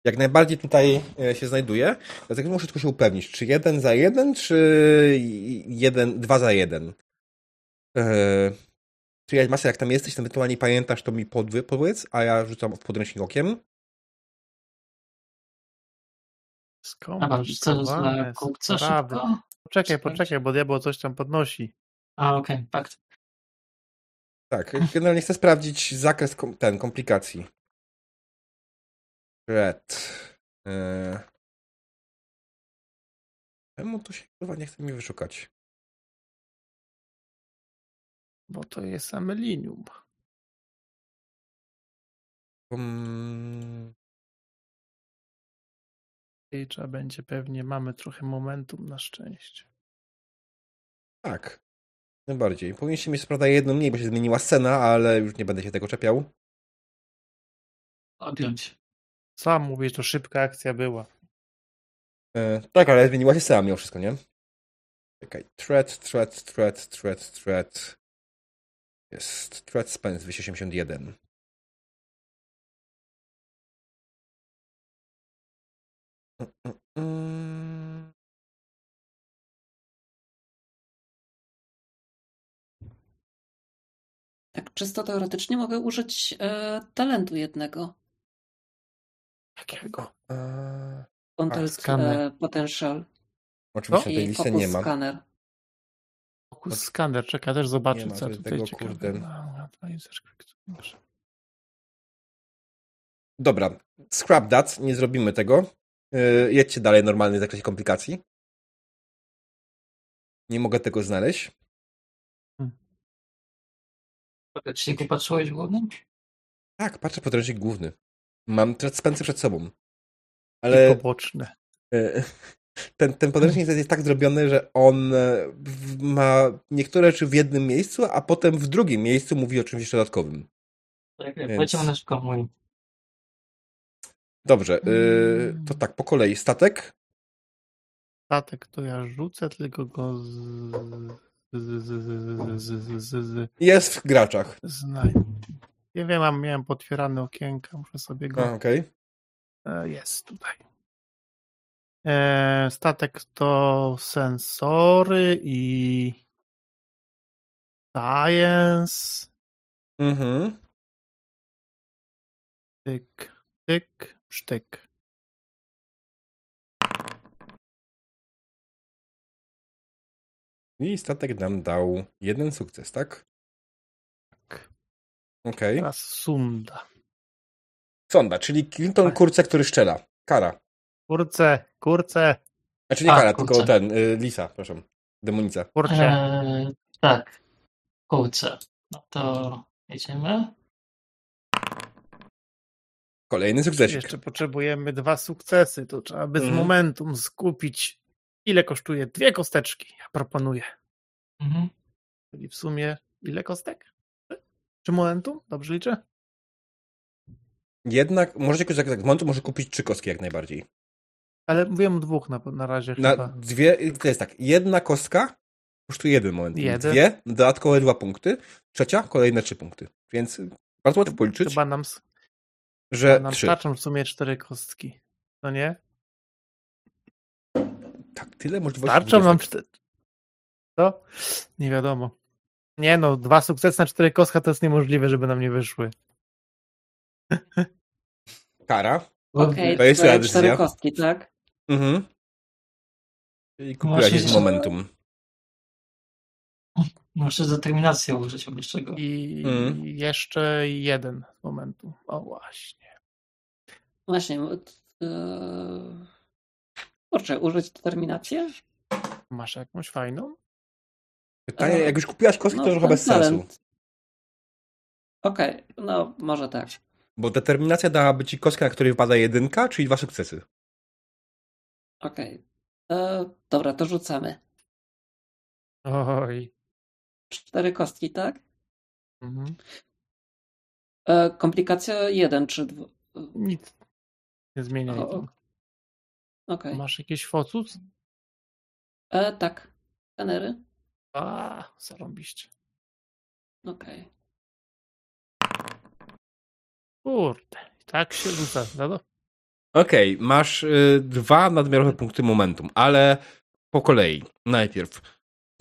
jak najbardziej tutaj e, się znajduje, dlatego muszę tylko się upewnić, czy jeden za jeden, czy jeden, dwa za jeden. Eee, czy ja masę, jak tam jesteś, ewentualnie pamiętasz, to mi podwy, powiedz, a ja rzucam w podręcznik okiem. Skomplikowane sprawy. szybko? Poczekaj, poczekaj, bo diabeł coś tam podnosi. A, okej, fakt. Tak, generalnie chcę sprawdzić zakres kom, ten, komplikacji. Red. Eee. Czemu to się chyba nie chce mi wyszukać? Bo to jest amelinium. Um, I trzeba będzie pewnie, mamy trochę momentum na szczęście. tak. Najbardziej. Powinniście mieć sprawę jedną mniej, bo się zmieniła scena, ale już nie będę się tego czepiał. Odjąć. Sam mówisz, to szybka akcja była. E, tak, ale zmieniła się scena mimo wszystko, nie? Czekaj. Threat, threat, threat, threat, threat. Jest. Threat spans 281. Mm, mm, mm. Tak czysto teoretycznie mogę użyć e, talentu jednego. Jakiego? Eee, Control skaner. e, Potential Oczywiście na tej listy Focus nie ma. Scanner. Fokus skaner, czekaj, też zobaczę, Nie ma co tutaj tego, kurde. No, Advisor, Dobrze. Dobra, scrap that, nie zrobimy tego. Yy, jedźcie dalej normalny w zakresie komplikacji. Nie mogę tego znaleźć. W podręczniku patrzyłeś w głównym? Tak, patrzę podręcznik główny. Mam Threat Spensy przed sobą. I Ale poboczne. yy, ten, ten podręcznik jest tak zrobiony, że on e, ma niektóre rzeczy w jednym miejscu, a potem w drugim miejscu mówi o czymś jeszcze dodatkowym. Tak, Więc- jak pociągnę szybko mój. Dobrze, yy, to tak, po kolei. Statek? Statek to ja rzucę, tylko go z... z, z, z, z, z, z, Jest w graczach. znaj. Nie wiem, mam, miałem potwierane okienka, muszę sobie go... Okej. E, Jest tutaj. E, statek to sensory i science. Mhm. Tyk, tyk, sztyk. I statek nam dał jeden sukces? Tak. Okej. Teraz sunda. Sonda, czyli Clinton Tak. kurce, który szczela. Kara. Kurce, kurce, Znaczy nie A, kara, kurczę. tylko ten, y, lisa, przepraszam. Demonica. kurcze. Eee, tak. Kurczę. No to jedziemy. Kolejny sukcesik. Jeszcze potrzebujemy dwa sukcesy. To trzeba by z Mhm. momentum skupić. Ile kosztuje? Dwie kosteczki. Ja proponuję. Mhm. Czyli w sumie ile kostek? Czy momentum? Dobrze liczę? Jednak, możecie korzystać z momentu, może kupić trzy kostki jak najbardziej. Ale mówiłem o dwóch na, na razie Na chyba. dwie, to jest tak, jedna kostka kosztuje jeden moment. Jeden. Dwie, dodatkowe dwa punkty. Trzecia, kolejne trzy punkty. Więc bardzo łatwo policzyć, Chyba nam, że nam trzy. starczą w sumie cztery kostki. No nie? Tak, tyle możliwości. Starczą nam cztery. Co? Nie wiadomo. Nie no, dwa sukcesy na cztery kostka to jest niemożliwe, żeby nam nie wyszły. *laughs* Kara. Okej, To jest daję twoja cztery decyzja. kostki, tak? Mhm. I kupiłaś z momentum. Muszę determinację użyć oprócz czego. I Mm. jeszcze jeden z momentu. O właśnie. Właśnie. Yy... Kurczę, użyć determinację? Masz jakąś fajną? Pytanie, E, jak już kupiłaś kostki, to trochę bez sensu. Okej, no może tak. Bo determinacja dałaby ci kostkę, na której wypada jedynka, czyli dwa sukcesy. Okej. E, dobra, to rzucamy. Oj. Cztery kostki, tak? Mhm. E, komplikacja jeden czy dwa. Nic. Nie zmieniaj. O, to. Okej. Masz jakiś focus? E, tak. Skanery? A, zarąbiście. Okej. Kurde. i Tak się rzuca. No, Okej, masz y, dwa nadmiarowe punkty momentum, ale po kolei. Najpierw.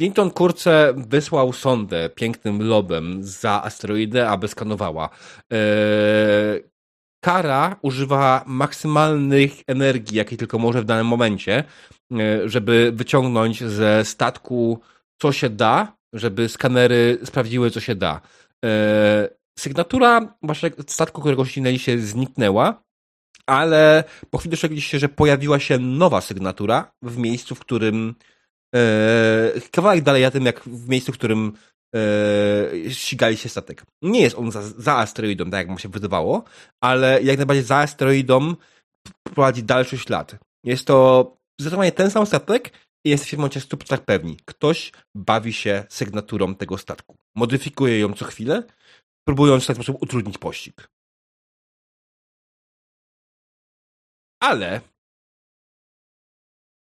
Clinton Kurce wysłał sondę pięknym lobem za asteroidę, aby skanowała. E, Kara używa maksymalnych energii, jakiej tylko może w danym momencie, e, żeby wyciągnąć ze statku co się da, żeby skanery sprawdziły, co się da. E, Sygnatura waszego statku, którego ścinęliście, zniknęła, ale po chwili dostrzegliście, że pojawiła się nowa sygnatura w miejscu, w którym e, kawałek dalej na tym, jak w miejscu, w którym e, ścigali się statek. Nie jest on za, za asteroidą, tak jak mu się wydawało, ale jak najbardziej za asteroidą prowadzi dalszy ślad. Jest to zdecydowanie ten sam statek i jesteście w momencie 100% pewni. Ktoś bawi się sygnaturą tego statku. Modyfikuje ją co chwilę, próbując w ten sposób utrudnić pościg. Ale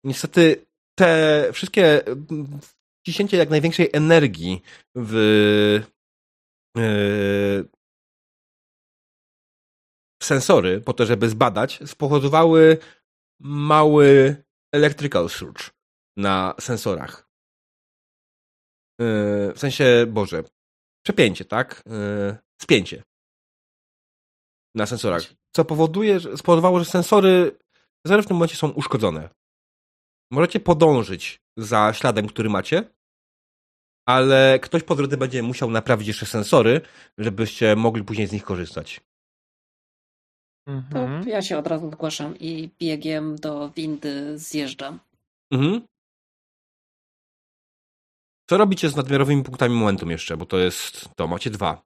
niestety te wszystkie mm, wciśnięcie jak największej energii w yy, sensory po to, żeby zbadać, spowodowały mały electrical surge na sensorach. Yy, w sensie, Boże, przepięcie, tak? Yy, spięcie na sensorach. Co powoduje, że spowodowało, że sensory, w tym momencie są uszkodzone. Możecie podążyć za śladem, który macie, ale ktoś po drodze będzie musiał naprawić jeszcze sensory, żebyście mogli później z nich korzystać. To Mhm. ja się od razu zgłaszam i biegiem do windy zjeżdżam. Mhm. Co robicie z nadmiarowymi punktami momentum jeszcze? Bo to jest, to macie dwa.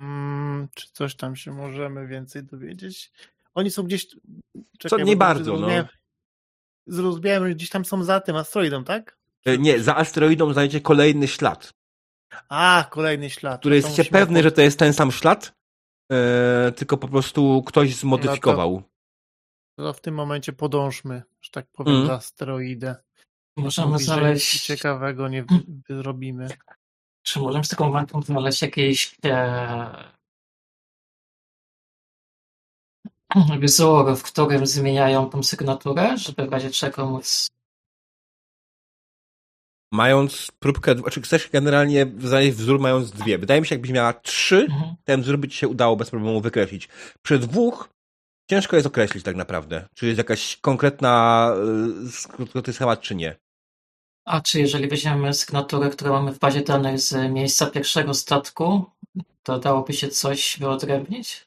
Mm, czy coś tam się możemy więcej dowiedzieć? Oni są gdzieś. Co, nie bardzo, zrozumiałem- Zrozumiałem, że gdzieś tam są za tym asteroidą, tak? E, Nie, za asteroidą znajdziecie kolejny ślad, A, kolejny ślad. który No to jesteście pewny, że to jest ten sam ślad, e, tylko po prostu ktoś zmodyfikował. To w tym momencie podążmy, że tak powiem, Mhm. za asteroidę. Możemy Mówi, znaleźć. ciekawego nie zrobimy. Czy możemy z tego momentu znaleźć jakieś e, wzór, w którym zmieniają tą sygnaturę, żeby w razie czego móc. Mając próbkę, znaczy chcesz generalnie znaleźć wzór mając dwie. Wydaje mi się, jakbyś miała trzy, Mhm. ten wzór by ci się udało bez problemu wykreślić. Przy dwóch ciężko jest określić tak naprawdę, czy jest jakaś konkretna y, schemat, czy nie. A czy jeżeli weźmiemy sygnaturę, którą mamy w bazie danych z miejsca pierwszego statku, to dałoby się coś wyodrębnić?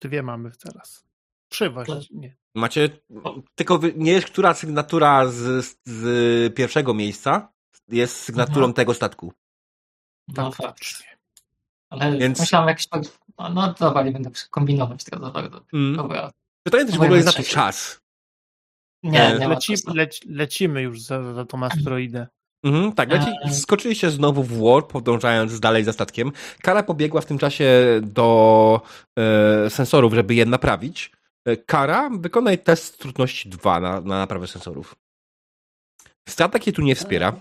Dwie mamy teraz. Trzy właśnie. Nie. Macie, tylko nie jest która sygnatura z, z pierwszego miejsca jest sygnaturą Mhm. tego statku. No fakt. Ale Więc- myślałem jakieś. No, no dobra, nie będę kombinować tego za bardzo. Mm. Dobra. Pytanie też w ogóle jest na czas. Nie, nie ma Leci, czasu. lec, lecimy już za, za tą asteroidę. Mhm, tak, leci, Eee. skoczyliście znowu w warp, podążając dalej za statkiem. Kara pobiegła w tym czasie do e, sensorów, żeby je naprawić. E, Kara, wykonaj test trudności 2 na, na naprawę sensorów. Statek je tu nie wspiera.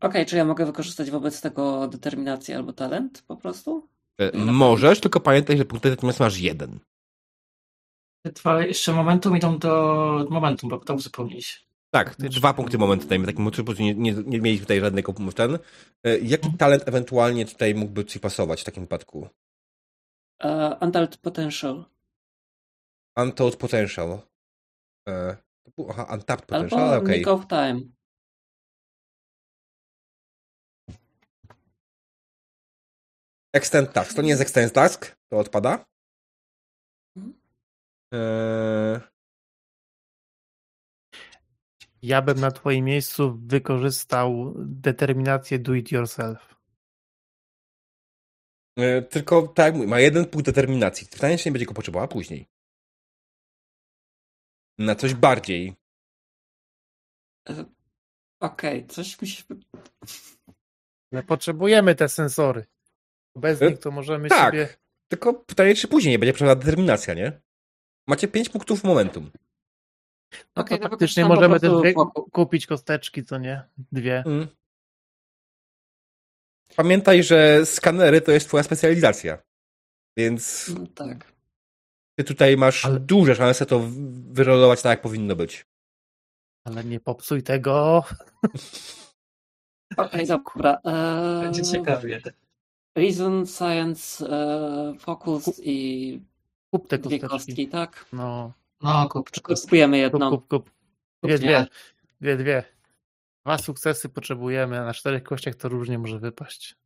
Okej, czy ja mogę wykorzystać wobec tego determinację albo talent po prostu? E, Możesz, tylko pamiętaj, że punkty natomiast masz jeden. Dwa jeszcze momentum idą do momentum, bo to uzupełnić. Tak, dwa punkty momentu dajmy takim motywu, nie, nie, nie mieliśmy tutaj żadnego punktu ten. E, Jaki talent ewentualnie tutaj mógłby ci pasować w takim wypadku? Uh, Untold Potential. Untold Potential. E, był- Aha, Untapped Potential, ale Albo okej. Nick of Time. Extend Task. To nie jest Extend Task, to odpada. Eee, Ja bym na twoim miejscu wykorzystał determinację do it yourself. e, tylko tak ma jeden punkt determinacji. Pytanie, czy nie będzie go potrzebowała później. na coś bardziej. Okej, coś musi... Ale potrzebujemy te sensory. Bez E, nich to możemy tak. sobie... Tylko pytanie, czy później nie będzie potrzebna determinacja, nie? Macie 5 punktów momentum. No Okej, to faktycznie możemy też prostu wokół. kupić kosteczki, co nie? Dwie. Mm. Pamiętaj, że skanery to jest twoja specjalizacja. Więc No tak. ty tutaj masz Ale- duże szanse to wyrolować tak, jak powinno być. Ale nie popsuj tego. *laughs* Okej, dobra. Eee, Będzie ciekawie. Reason, Science, e, Focus i Kup te dwie kostki, tak? No, No. Kupujemy kup, jedną. kup, kup. Dwie, Kup dwie. dwie. Dwie, dwie. Dwa sukcesy potrzebujemy, a na czterech kościach to różnie może wypaść.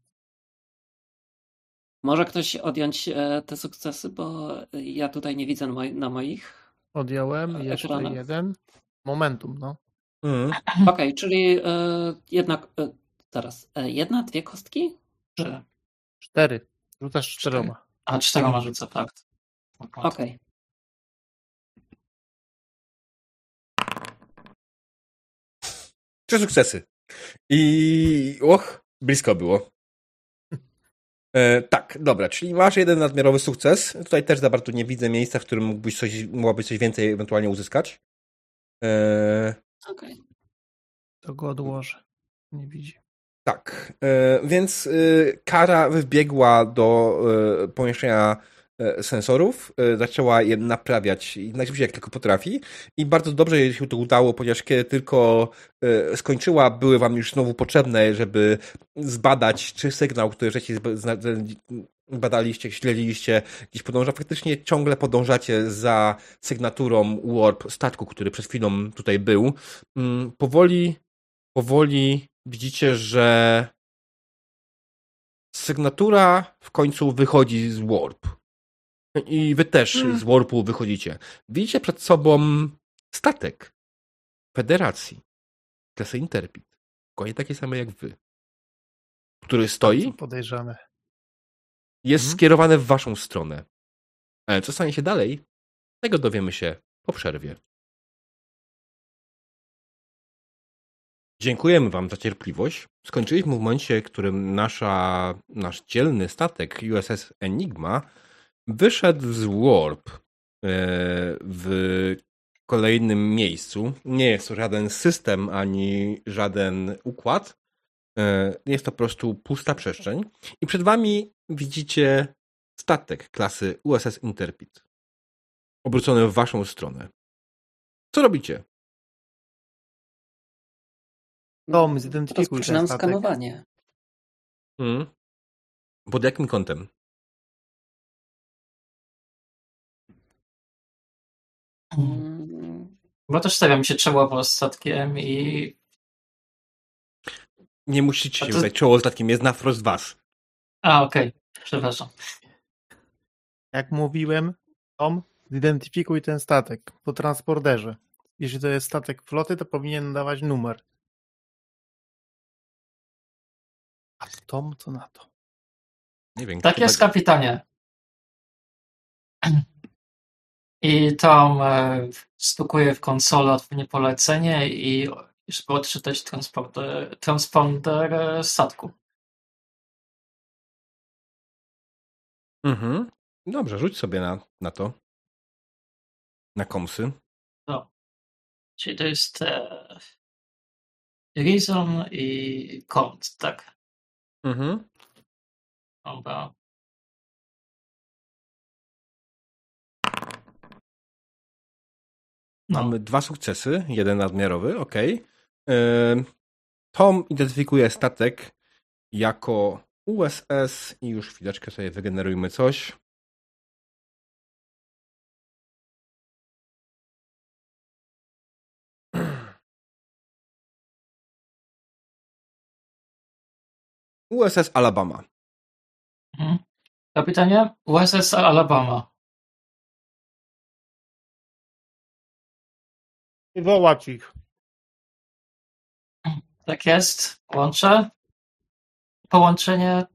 Może ktoś odjąć e, te sukcesy, bo ja tutaj nie widzę na, moi- na moich. Odjąłem, A, jeszcze ekranach? jeden. Momentum, no. Mm. Okej, czyli e, jedna. E, teraz. E, jedna, dwie kostki? Czy. Cztery. Rzucasz czteroma. A czteroma rzucę, tak. Okej. Trzy sukcesy. I och, blisko było. E, tak, dobra, czyli masz jeden nadmiarowy sukces. Tutaj też za bardzo nie widzę miejsca, w którym mógłbyś coś, mogłabyś coś więcej ewentualnie uzyskać. E, Okej. To go odłożę. Nie widzi. tak, e, więc e, Kara wbiegła do e, pomieszczenia sensorów, e, zaczęła je naprawiać najszybciej jak tylko potrafi i bardzo dobrze jej się to udało, ponieważ kiedy tylko e, skończyła, były wam już znowu potrzebne, żeby zbadać, czy sygnał, który żeście badaliście, śledziliście, gdzieś podąża. Faktycznie ciągle podążacie za sygnaturą warp statku, który przed chwilą tutaj był. Mm, Powoli, powoli widzicie, że sygnatura w końcu wychodzi z warp. I wy też Mm. z warpu wychodzicie. Widzicie przed sobą statek Federacji klasy Interpid. Dokładnie taki sam jak wy. Który stoi podejrzane. jest Mhm. skierowane w waszą stronę. Ale co stanie się dalej, tego dowiemy się po przerwie. Dziękujemy wam za cierpliwość. Skończyliśmy w momencie, w którym nasza, nasz dzielny statek USS Enigma wyszedł z Warp e, w kolejnym miejscu. Nie jest to żaden system ani żaden układ. E, Jest to po prostu pusta przestrzeń. I przed wami widzicie statek klasy USS Interpid. Obrócony w waszą stronę. Co robicie? Tom, zidentyfikuj Rozpoczynam skanowanie. Hmm? Pod jakim kątem? Bo też stawiam się czołowo z statkiem i Nie musicie się to- czoło statkiem, jest na wprost was. A, okej, przepraszam. Jak mówiłem, Tom, zidentyfikuj ten statek po transporterze. Jeśli to jest statek floty, to powinien dawać numer. A Tom, co na to? Nie wiem. Tak jest, kapitanie. I tam e, stukuję w konsolę odpowiednie polecenie i żeby odczytać transponder, transponder e, statku. Mhm. Dobrze, rzuć sobie na, na to. Na komsy. Czyli to jest e, Reason i Kont, tak? Mhm. Dobra. No, Mamy dwa sukcesy, jeden nadmiarowy, ok. Tom identyfikuje statek jako USS i już chwileczkę sobie wygenerujmy coś. USS Alabama. mhm. kapitanie, USS Alabama. Wywołać ich. Tak jest, łączę. Połączenie.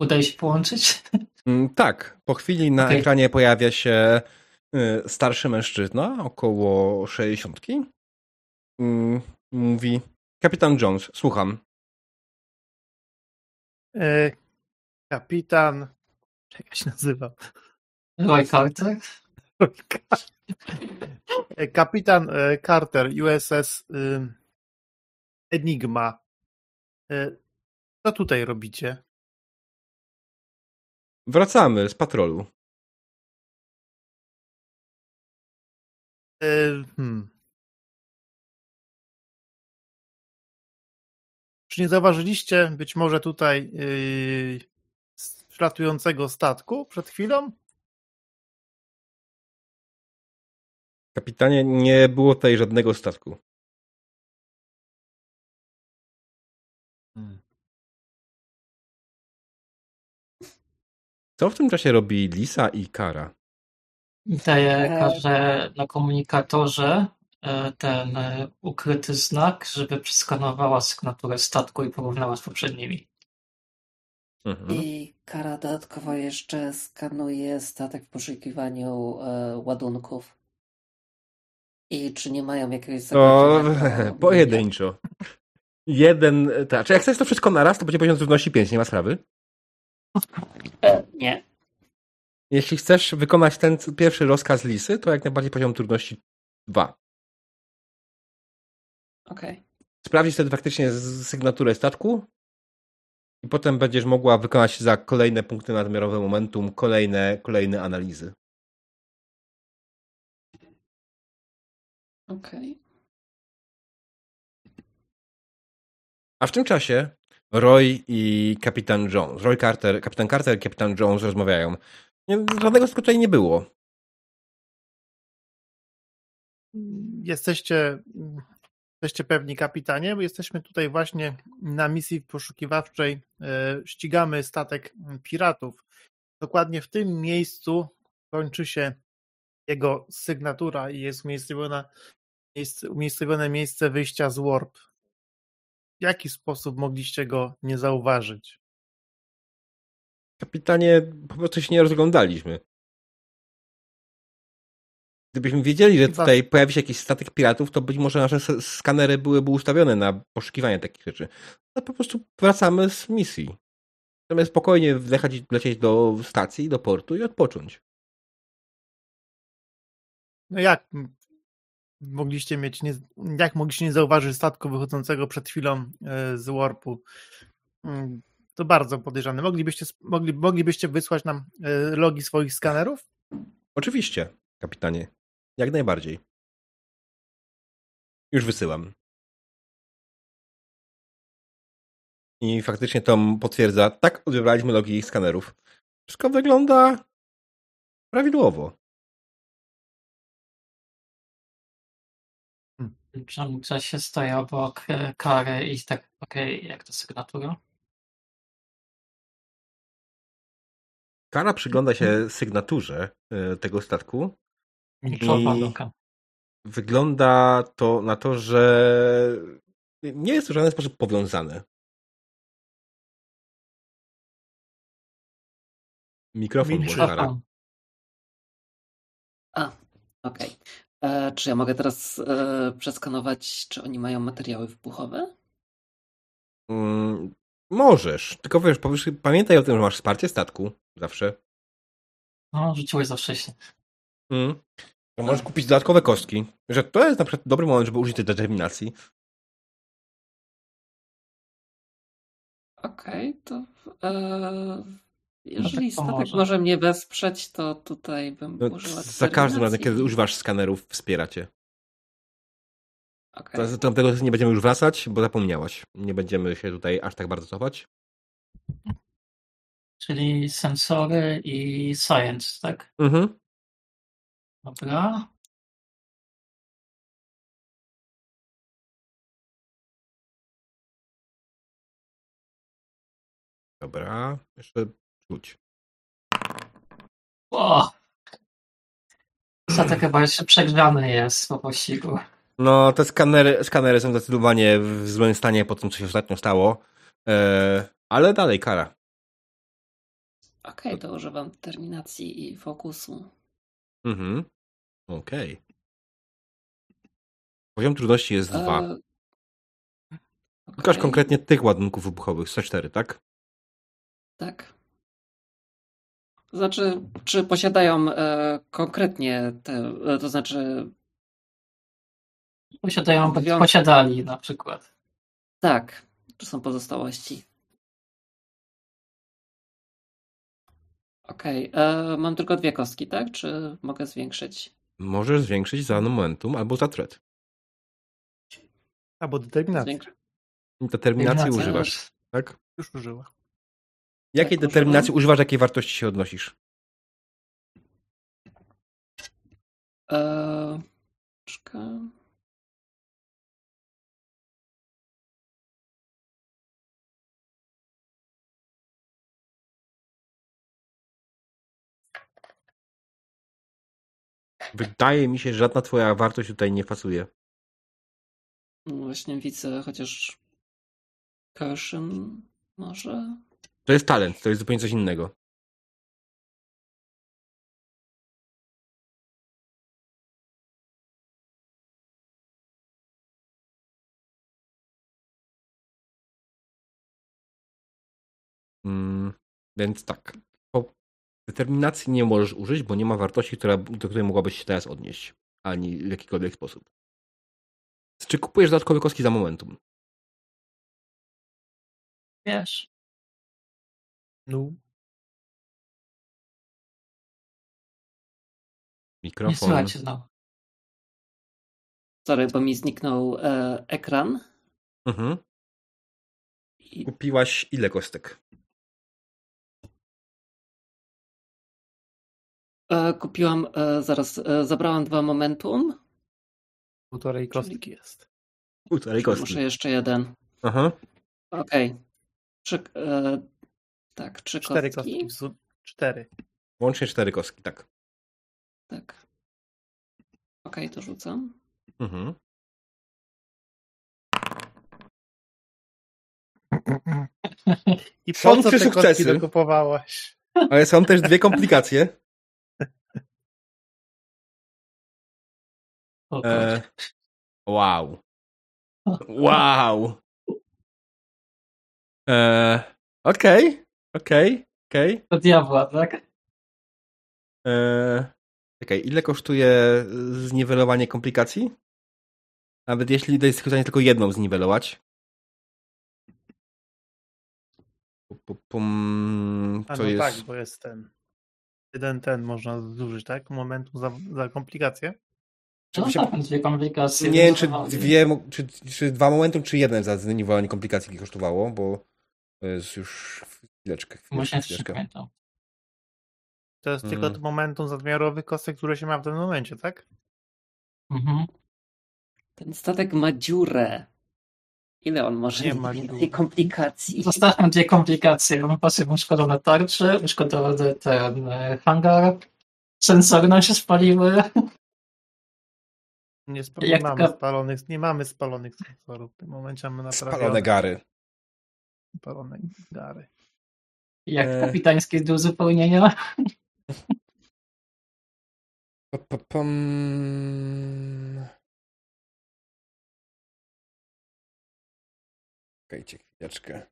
Udaje się połączyć? Mm, Tak, po chwili na Okej. ekranie pojawia się e, starszy mężczyzna, około 60. Mm, mówi, kapitan Jones, słucham. E, kapitan. Jak się nazywa? Roy Carter? E, Kapitan e, Carter, USS ym, Enigma. E, Co tutaj robicie? Wracamy z patrolu. E, Hmm. Czy nie zauważyliście być może tutaj yy, przelatującego statku przed chwilą? Kapitanie, nie było tutaj żadnego statku. Co w tym czasie robi Lisa i Kara? Daje E, karze na komunikatorze e, ten e, ukryty znak, żeby przeskanowała sygnaturę statku i porównała z poprzednimi. Mhm. I Kara dodatkowo jeszcze skanuje statek w poszukiwaniu ładunków. I czy nie mają jakiegoś zagrożenia? *laughs* pojedynczo. Jeden, tak. Czy jak chcesz to wszystko naraz, to będzie poziom trudności 5, nie ma sprawy. E, nie. Jeśli chcesz wykonać ten pierwszy rozkaz Lisy, to jak najbardziej poziom trudności 2. Okej. Sprawdzisz wtedy faktycznie sygnaturę statku i potem będziesz mogła wykonać za kolejne punkty nadmiarowe momentum kolejne, kolejne analizy. Okej. A w tym czasie Roy i kapitan Jones, Roy Carter, kapitan Carter i kapitan Jones rozmawiają. Nie, żadnego tutaj nie było. Jesteście, jesteście pewni, kapitanie, bo jesteśmy tutaj właśnie na misji poszukiwawczej. E, Ścigamy statek piratów. Dokładnie w tym miejscu kończy się jego sygnatura i jest umiejscowione miejsce, umiejscowione miejsce wyjścia z Warp. W jaki sposób mogliście go nie zauważyć? Kapitanie, po prostu się nie rozglądaliśmy. Gdybyśmy wiedzieli, że Chyba- tutaj pojawi się jakiś statek piratów, to być może nasze skanery byłyby ustawione na poszukiwanie takich rzeczy. Ale po prostu wracamy z misji. Chcemy spokojnie wjechać, lecieć do stacji, do portu i odpocząć. No jak mogliście mieć, nie, jak mogliście nie zauważyć statku wychodzącego przed chwilą e, z Warpu? Mm, To bardzo podejrzane. Moglibyście, mogli, moglibyście wysłać nam e, logi swoich skanerów? Oczywiście, kapitanie. Jak najbardziej. Już wysyłam. I faktycznie Tom potwierdza, tak, odebraliśmy logi ich skanerów. Wszystko wygląda prawidłowo. John się stoi obok e, Kary i tak, okej, jak to sygnatura? Kara przygląda się sygnaturze e, tego statku. Milczowa I- luka. Wygląda to na to, że nie jest to w żaden sposób powiązane. Mikrofon włącz, Kara. Mikrofon. A, okej. E, Czy ja mogę teraz e, przeskanować, czy oni mają materiały wybuchowe? Mm, możesz, tylko wiesz, powiesz, pamiętaj o tym, że masz wsparcie statku zawsze. No, rzuciłeś za wcześnie. Mm. To możesz kupić dodatkowe kostki. Że to jest na przykład dobry moment, żeby użyć tej determinacji. Okej, to e, jeżeli tak statek może mnie wesprzeć, to tutaj bym No, użyła za każdym razem, kiedy używasz skanerów, wspiera cię. Okej. Do nie będziemy już wracać, bo zapomniałaś. Nie będziemy się tutaj aż tak bardzo cofać. Czyli sensory i science, tak? Mhm. Dobra. Dobra, jeszcze rzuć. O! Statek chyba jeszcze przegrzany jest po pościgu. No, te skanery, skanery są zdecydowanie w złym stanie po tym, co się ostatnio stało. E, ale dalej, kara. Okej, to używam determinacji i fokusu. Mhm. Okej. Poziom trudności jest dwa. E, okej, konkretnie tych ładunków wybuchowych, 104, tak? Tak. To znaczy, czy posiadają e, konkretnie te, e, to znaczy, Posiadają, posiadali na przykład. tak, czy są pozostałości? Okej, e, mam tylko dwie kostki, tak? Czy mogę zwiększyć? Możesz zwiększyć za momentum albo za threat. Albo determinacja. Zwiększ... Determinacji używasz, tak? Już użyła. Jakiej Tak, determinacji używasz, jakiej wartości się odnosisz? E, czekaj. Wydaje mi się, że żadna twoja wartość tutaj nie pasuje. No Właśnie widzę, chociaż Caution może? To jest talent, to jest zupełnie coś innego. Mm, więc tak. Po determinacji nie możesz użyć, bo nie ma wartości, która, do której mogłabyś się teraz odnieść. Ani w jakikolwiek sposób. Czy kupujesz dodatkowe kostki za momentum? Wiesz. No. Nie Mikrofon. słychać znowu. Sorry, bo mi zniknął e, ekran. Mhm. I, Kupiłaś ile kostek? e, kupiłam, e, zaraz, e, zabrałam dwa momentum. Półtorej kostki jest. Półtorej kostki. Muszę jeszcze jeden. Aha. Okej. E, tak, trzy Cztery kostki. kostki. Cztery. Łącznie cztery kostki, tak. Tak. Okej, to rzucam. Mhm. I Są po co trzy te sukcesy. kostki dokupowałaś? Ale są też dwie komplikacje. E, wow. *laughs* Wow. E, Okej, okej, okej. Do diabła, tak? E, Czekaj, ile kosztuje zniwelowanie komplikacji? Nawet jeśli jest w stanie tylko jedną zniwelować. Pu- pu- Pum, A co no jest? tak, bo jest ten. Jeden ten można zużyć, tak? Momentum za, za komplikację. Czy No się- tak, dwie komplikacje. Nie wiem, czy No, dwie, czy, czy dwa momentum, czy jeden za zniwelowanie komplikacji kosztowało, bo to jest już chwileczkę. chwileczkę, chwileczkę. To jest Mm. tylko momentum zadmiarowych kostek, które się ma w tym momencie, tak? Mhm. Ten statek ma dziurę. Ile on może Nie mieć ma dziury. komplikacji? Zostawmy dwie komplikacje. Mam pasywną uszkodzone tarcze, uszkodzony ten e, hangar, sensory nam się spaliły. Nie, mamy taka- spalonych, nie mamy spalonych sensorów. W tym momencie mamy Spalone naprawione gary. spalone gary. Jak E. kapitańskie do uzupełnienia. Pa, pa, pam. Czekajcie chwileczkę.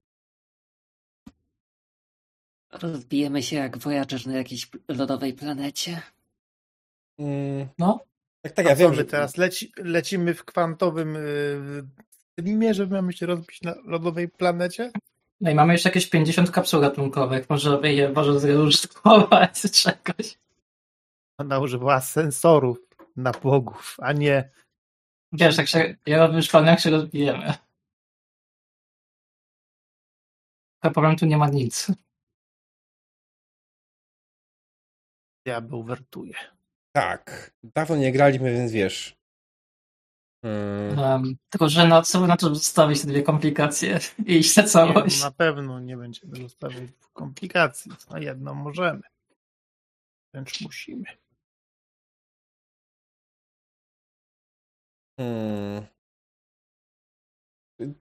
Rozbijemy się jak Voyager na jakiejś lodowej planecie. Mm, No, tak, tak, A ja co, wiem, my że teraz leci, lecimy w kwantowym yy, streamie, że mamy się rozbić na lodowej planecie? No i mamy jeszcze jakieś 50 kapsuł ratunkowych. Może by je może zreużytkować z *laughs* czegoś. Ona używała sensorów na bogów, a nie Wiesz, jak się, ja robię jak się rozbijemy. Ale powiem, tu nie ma nic. diabeł wertuje. tak. Dawno nie graliśmy, więc wiesz. Mm, Um, tylko, że na co by na to zostawić te dwie komplikacje *laughs* i iść na Nie, całość. no na pewno nie będziemy zostawiać komplikacji. Na jedną możemy. Wręcz musimy. mm.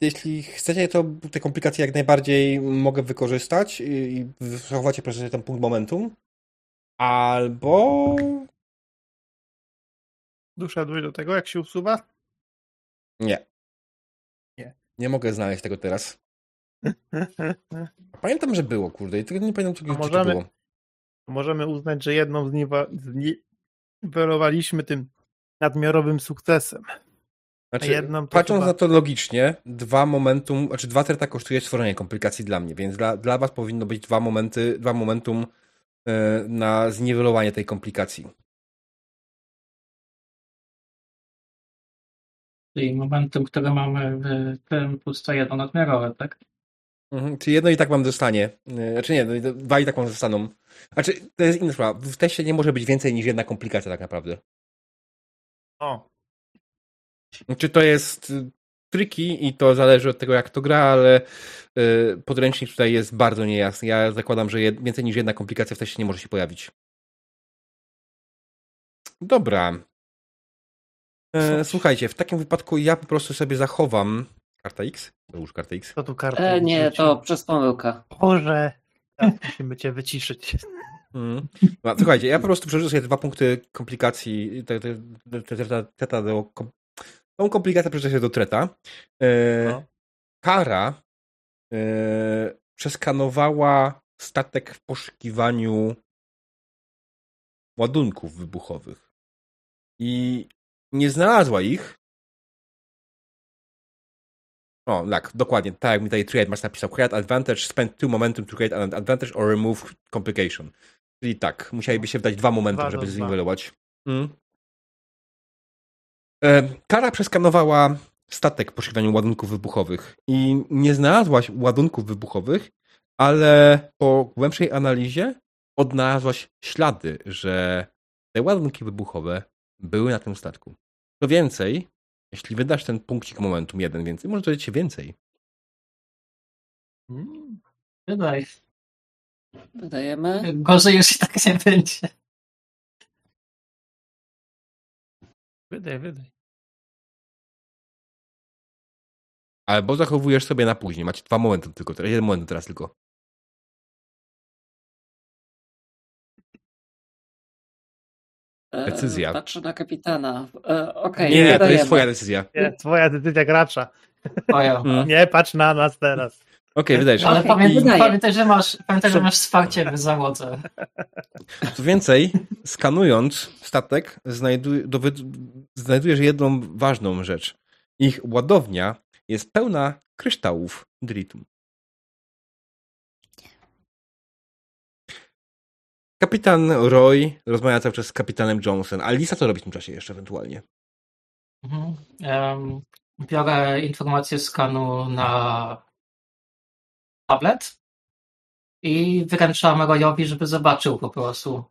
Jeśli chcecie, to te komplikacje jak najbardziej mogę wykorzystać i i zachowacie proszę ten punkt momentum. Albo Doszedłeś do tego, jak się usuwa? Nie. Nie. Nie mogę znaleźć tego teraz. *laughs* Pamiętam, że było, kurde, i tylko nie pamiętam, to możemy- było. Możemy uznać, że jedną zniwa- zniwelowaliśmy tym nadmiarowym sukcesem. Znaczy, jedną to patrząc chyba- na to logicznie, dwa momentum, znaczy dwa terta kosztuje stworzenie komplikacji dla mnie, więc dla, dla was powinno być dwa momenty, dwa momentum e, na zniwelowanie tej komplikacji. Czyli momentum, które mamy w tym plus jedno nadmiarowe, tak? Mhm. Czy jedno i tak wam dostanie. E, Znaczy nie, dwa i tak wam zostaną. Znaczy, to jest inna sprawa. W teście nie może być więcej niż jedna komplikacja tak naprawdę. O, Czy to jest y, tricky i to zależy od tego, jak to gra, ale y, podręcznik tutaj jest bardzo niejasny. Ja zakładam, że jed, więcej niż jedna komplikacja w teście nie może się pojawić. Dobra. E, słuchajcie, w takim wypadku ja po prostu sobie zachowam karta X. To już karta X. to tu kartę E, nie, to przez pomyłkę. Boże, teraz musimy cię wyciszyć. Mhm. No, słuchajcie, ja po prostu przerzucę sobie dwa punkty komplikacji. te- te- te- te- te- Teta do. kom- Tą komplikację przerzucę się do treta. E, No. Kara e, przeskanowała statek w poszukiwaniu ładunków wybuchowych. I nie znalazła ich. O, tak, dokładnie. Tak jak mi tutaj Triad Master napisał. Create advantage, spend two momentum to create an advantage or remove complication. Czyli tak, musieliby się wdać dwa momenty, Dwa żeby zniwelować. Mm. E, Kara przeskanowała statek w poszukiwaniu ładunków wybuchowych i nie znalazłaś ładunków wybuchowych, ale po głębszej analizie odnalazłaś ślady, że te ładunki wybuchowe były na tym statku. Co więcej, jeśli wydasz ten punkcik momentum jeden więcej, może dojść się więcej. Mm, Wydaj. Wydajemy. Gorzej już i tak nie będzie. Wydaj, wydaj. Albo zachowujesz sobie na później. Macie dwa momenty tylko, jeden moment teraz tylko. Decyzja. Patrzę na kapitana. E, Okej, Nie, nie, to jest twoja decyzja. Nie, twoja decyzja gracza. Ojo. *laughs* Mm. Nie patrz na nas teraz. Okej, wydajesz. Ale pamiętaj, pamiętaj, że masz, pamiętaj, że masz wsparcie w załodze. *laughs* Co więcej, skanując statek, znajduj, znajdujesz jedną ważną rzecz. Ich ładownia jest pełna kryształów dritum. Kapitan Roy rozmawia cały czas z kapitanem Johnson. A Lisa co robi w tym czasie jeszcze ewentualnie? Mhm. Em, biorę informację z skanu na tablet i wręczam Royowi, żeby zobaczył po prostu.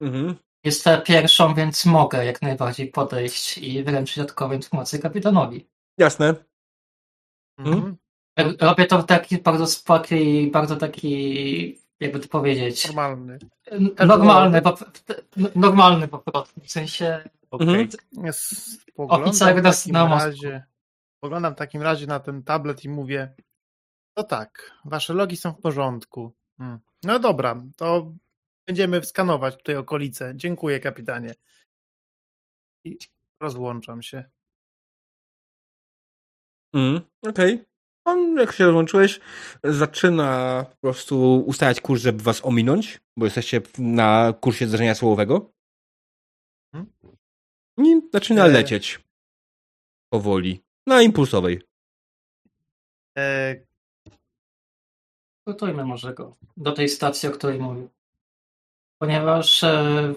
Mhm. Jestem pierwszą, więc mogę jak najbardziej podejść i wręczyć dodatkowe informacje kapitanowi. Jasne. Mhm. Robię to w taki bardzo spokój, bardzo taki, jakby to powiedzieć, Normalny. normalny, po, normalny po prostu. W sensie, Okej. Mhm. W nas takim na razie. Spoglądam w takim razie na ten tablet i mówię. No tak, wasze logi są w porządku. Hmm. No dobra, to będziemy skanować tutaj okolice. Dziękuję, kapitanie. I rozłączam się. Mhm. Okej. On, jak się rozłączyłeś, zaczyna po prostu ustalać kurs, żeby was ominąć, bo jesteście na kursie zdarzenia słowowego. Mhm. I zaczyna E. lecieć. Powoli. Na impulsowej. E, gotujmy może go do tej stacji, o której mówił. Ponieważ e,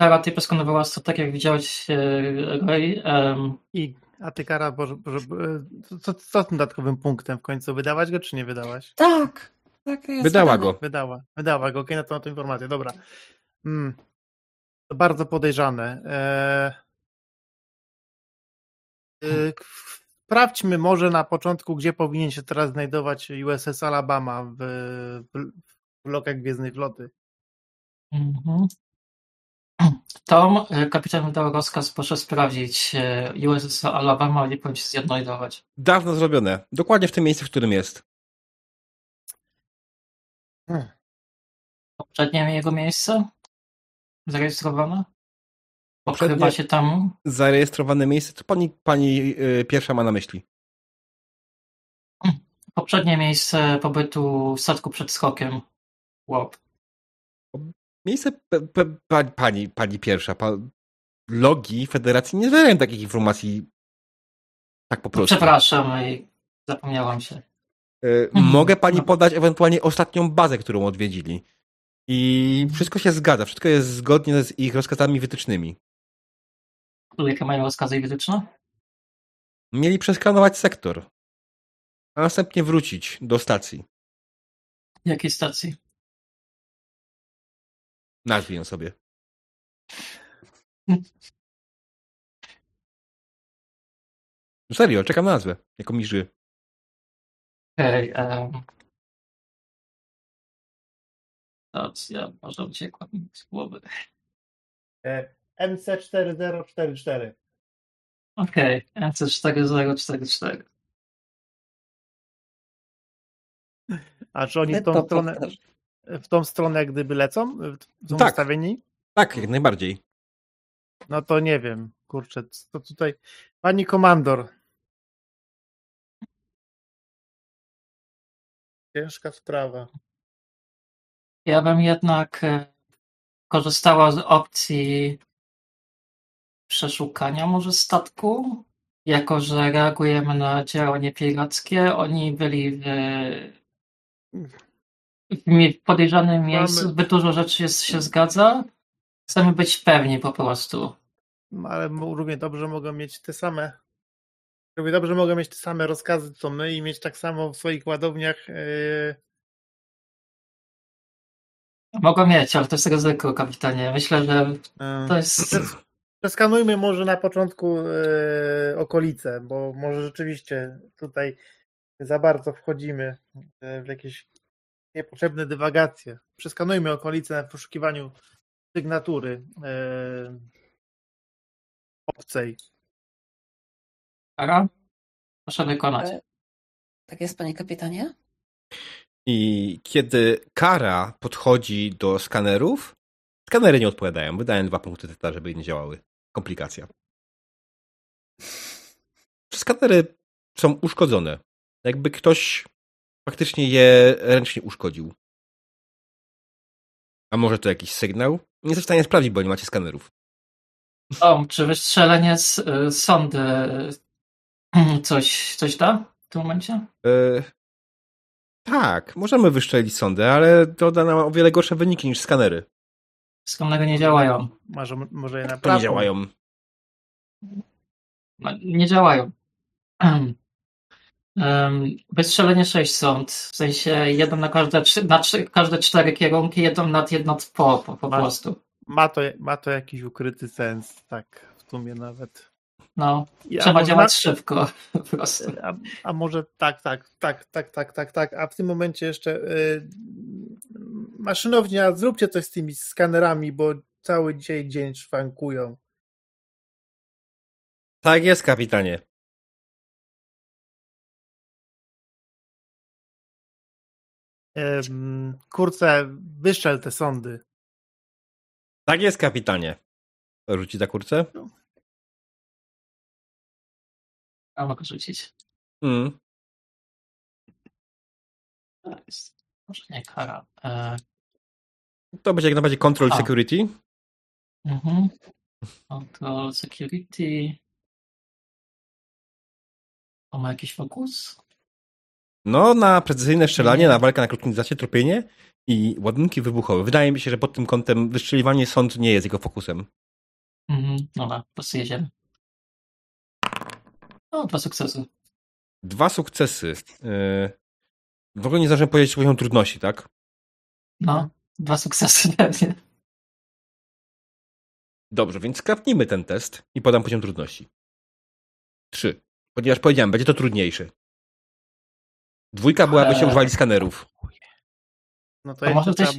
Tara, ty poskonowała to tak, jak widziałeś e, Roy. em, I, a ty, Kara, Boże, Boże, e, co, co z tym dodatkowym punktem w końcu? Wydawać go, czy nie wydawać? Tak. tak jest Wydała go. Wydała, wydała go, okej, na to, na to informację, dobra. Mm. To bardzo podejrzane. E... E, k- Sprawdźmy może na początku, gdzie powinien się teraz znajdować USS Alabama w, w, w lokach Gwiezdnej Floty. Mhm. *clears throat* Tom, e, kapitan wydał rozkaz, proszę sprawdzić e, USS Alabama i powinien się zjednolidować. Dawno zrobione. Dokładnie w tym miejscu, w którym jest. Poprzednie jego miejsce? Zarejestrowane? Pokrywa Poprzednie się tam. zarejestrowane miejsce, co pani, pani y, pierwsza ma na myśli? *clears throat* Poprzednie miejsce pobytu w statku przed skokiem. Łop. Miejsce pani, pani pierwsza. Pa, logi federacji nie zawierają takich informacji tak po prostu. Przepraszam, i zapomniałam się. Mhm. Mogę pani No. podać ewentualnie ostatnią bazę, którą odwiedzili. I wszystko się zgadza, wszystko jest zgodnie z ich rozkazami wytycznymi. Jakie mają rozkazy i wytyczne? Mieli przeskanować sektor, a następnie wrócić do stacji. Jakiej stacji? Nazwij ją sobie. Serio, czekam na nazwę. Jako mi ży. Okej. Okay, stacja, może uciekła mi z głowy. E, MC4044. Okej, okay, NC4044. A czy oni w To tą stronę. W tą stronę jak gdyby lecą? Są Tak. ustawieni? Tak, jak najbardziej. No to nie wiem, kurczę, to tutaj pani komandor. Ciężka sprawa. Ja bym jednak e, korzystała z opcji przeszukania może statku, jako że reagujemy na działanie pirackie. Oni byli w, w podejrzanym miejscu, zbyt dużo rzeczy jest, się zgadza. Chcemy być pewni po prostu. No, Ale równie dobrze mogą mieć te same. Równie dobrze mogą mieć te same rozkazy co my i mieć tak samo w swoich ładowniach. Yy, Mogą mieć, ale to jest ryzyko, kapitanie. Myślę, że yy, to jest... Przeskanujmy może na początku yy, okolice, bo może rzeczywiście tutaj za bardzo wchodzimy yy, w jakieś niepotrzebne dywagacje. Przeskanujmy okolice na poszukiwaniu sygnatury yy, obcej. Ara? Proszę wykonać. E, Tak jest, panie kapitanie? I kiedy kara podchodzi do skanerów, skanery nie odpowiadają. Wydają dwa punkty teta, żeby nie działały. Komplikacja. Skanery są uszkodzone. Jakby ktoś faktycznie je ręcznie uszkodził. A może to jakiś sygnał? Nie jestem w stanie sprawdzić, bo nie macie skanerów. O, czy wystrzelenie z y, sondy y, coś, coś da w tym momencie? E, tak, możemy wyszczelić sondę, ale to da nam o wiele gorsze wyniki niż skanery. Skanery nie działają. Może, może je To nie działają. No, Nie działają. *clears throat* Em, Wystrzelenie 6 sąd, w sensie jeden na każde, na trzy, każde cztery kierunki, jedną nad jedną po, po, po Ma- prostu. Ma to, ma to jakiś ukryty sens, tak, w sumie nawet. No, trzeba działać ma- szybko *laughs* po prostu. A, a może tak, tak, tak, tak, tak, tak, tak, a w tym momencie jeszcze y, maszynownia, zróbcie coś z tymi skanerami, bo cały dzisiaj dzień szwankują. Tak jest, kapitanie. Ym, kurczę, wyszczel te sądy. Tak jest, kapitanie. Rzuci za kurce? A mogę rzucić. Mm. Jest- Może nie kara. E, To będzie jak najbardziej control A. security. mhm. Control security. On ma jakiś fokus? No, na precyzyjne strzelanie, na walkę na krótkim dystansie, tropienie i ładunki wybuchowe. Wydaje mi się, że pod tym kątem wystrzeliwanie sąd nie jest jego fokusem. Mhm. Dobra, prostu jedziemy. O, dwa sukcesy. Dwa sukcesy. Yy, W ogóle nie zdążyłem powiedzieć poziom trudności, tak? No, dwa sukcesy *laughs* pewnie. Dobrze, więc skrapnijmy ten test i podam poziom trudności. Trzy. Ponieważ powiedziałem, będzie to trudniejszy. Dwójka była, byście Eee. używali skanerów. No to, jeszcze, trzeba,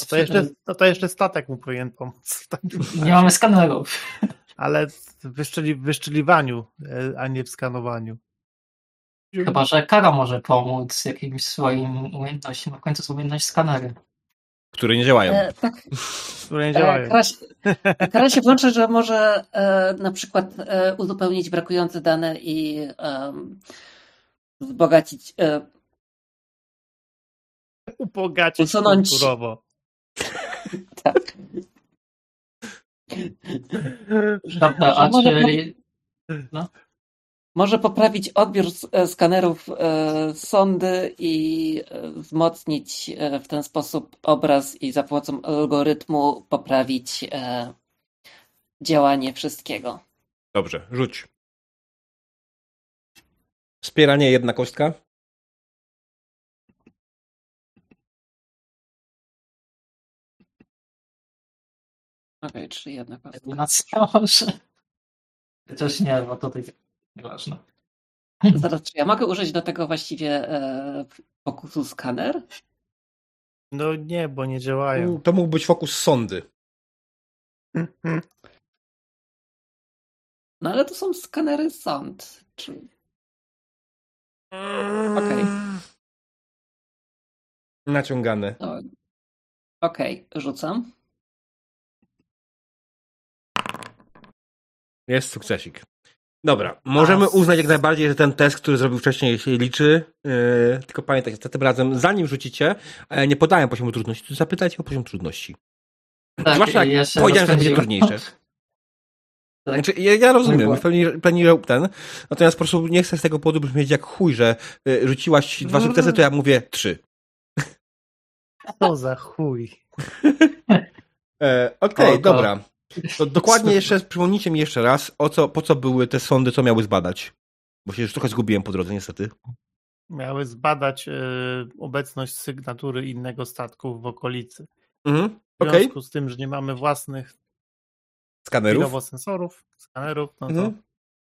no to, jeszcze, no to jeszcze statek mu powinien pomóc. *laughs* Tak. Nie mamy skanerów. Ale w wyszczeli, w wyszczeliwaniu, e, a nie w skanowaniu. Chyba, że Kara może pomóc jakimś swoim umiejętnościom. W końcu jest umiejętność skanery. które nie działają. E, tak, *laughs* które nie e, działają. kara, się, kara się włącza, że może e, na przykład e, uzupełnić brakujące dane i wzbogacić. E, Ubogacić usunąć- kulturowo. *laughs* tak. Dobra, a Może- czyli Może poprawić odbiór e, skanerów e, sondy i e, wzmocnić e, w ten sposób obraz i za pomocą algorytmu poprawić e, działanie wszystkiego. Dobrze, rzuć. Wspieranie jedna kostka. Okej, czyli jedna kostka. może. Chociaż nie, bo tutaj nieważne. Zaraz, czy ja mogę użyć do tego właściwie e, fokusu skaner? No nie, bo nie działają. To mógł być fokus sondy. No ale to są skanery sond. Czy... Okej. Naciągane. No. Okej, rzucam. Jest sukcesik. Dobra, możemy As. uznać jak najbardziej, że ten test, który zrobił wcześniej, się liczy. Yy, tylko pamiętajcie, tym razem, zanim rzucicie, nie podałem poziomu trudności, to zapytajcie o poziom trudności. Tak, Zwłaszcza jak ja powiedziałem, że będzie trudniejsze. *laughs* Tak. Znaczy, ja, ja rozumiem, Dobra. pewnie, pewnie ten, natomiast po prostu nie chcę z tego powodu brzmieć jak chuj, że y, rzuciłaś dwa Mm. sukcesy, to ja mówię trzy. Co za chuj. E, Okej, Oko. dobra. To dokładnie *laughs* jeszcze, przypomnijcie mi jeszcze raz, o co, po co były te sądy, co miały zbadać. Bo się już trochę zgubiłem po drodze, niestety. Miały zbadać e, obecność sygnatury innego statku w okolicy. Mhm. W związku z tym, że nie mamy własnych skanerów. chwilowo sensorów, skanerów, no to Mhm.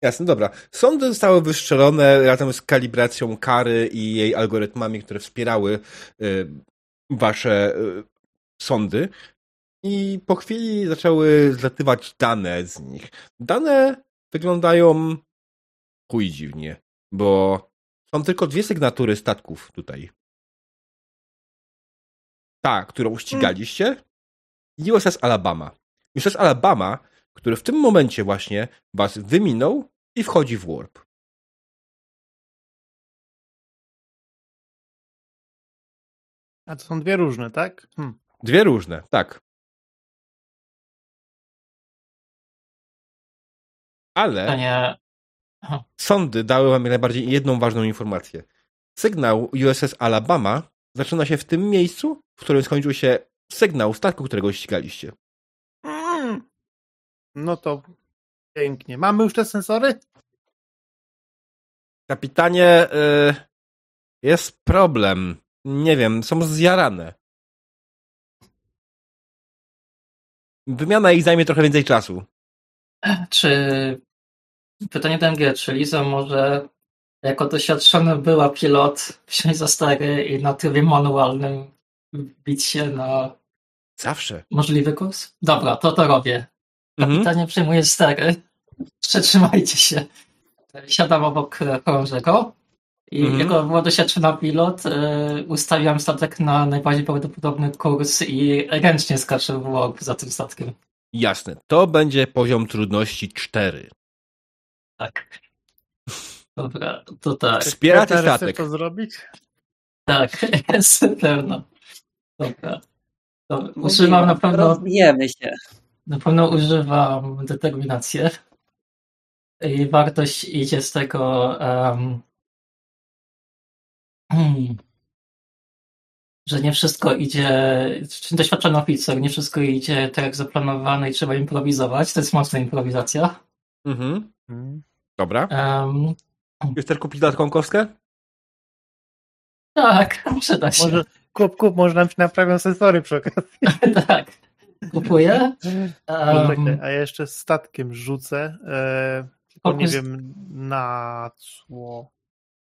Jasne, dobra. Sądy zostały wystrzelone razem z kalibracją kary i jej algorytmami, które wspierały y, wasze y, sądy. I po chwili zaczęły zlatywać dane z nich. Dane wyglądają chuj dziwnie, bo są tylko dwie sygnatury statków tutaj. Ta, którą ścigaliście i USS Alabama. USS Alabama, który w tym momencie właśnie was wyminął i wchodzi w warp. A to są dwie różne, tak? Hm. Dwie różne, tak. Ale Pytanie, sądy dały wam jak najbardziej jedną ważną informację. Sygnał USS Alabama zaczyna się w tym miejscu, w którym skończył się sygnał statku, którego ścigaliście. No to pięknie. Mamy już te sensory? Kapitanie, y, jest problem. Nie wiem, są zjarane. Wymiana ich zajmie trochę więcej czasu. czy pytanie do MG, czy Liza może jako doświadczony była pilot wsiąść za stery i na trybie manualnym bić się na Zawsze. możliwy kurs? Dobra, to to robię. Mhm. Pytanie przyjmuję stery. Przetrzymajcie się. Siadam obok chorążego i Mhm. jako była doświadczona pilot, e, ustawiam statek na najbardziej prawdopodobny kurs i ręcznie skaczę w warp za tym statkiem. Jasne. To będzie poziom trudności 4. Tak. Dobra, to tak. Wspieracie statek. to zrobić? Tak, *laughs* jest pewno. Dobra. Używam na pewno, Rozbijemy się. Na pewno używam determinację. I wartość idzie z tego. Um, *clears throat* że nie wszystko idzie. Czy doświadczony oficer, nie wszystko idzie tak jak zaplanowane i trzeba improwizować. To jest mocna improwizacja. Mhm. Mm. Dobra. Um, Już też kupić dodatkową kostkę? tak, przyda się. Może, kup, kup, może nam się naprawią sensory przy okazji. *laughs* tak. Kupuję. Poczekaj, Um, a ja jeszcze statkiem rzucę. E, tylko nie wiem na co.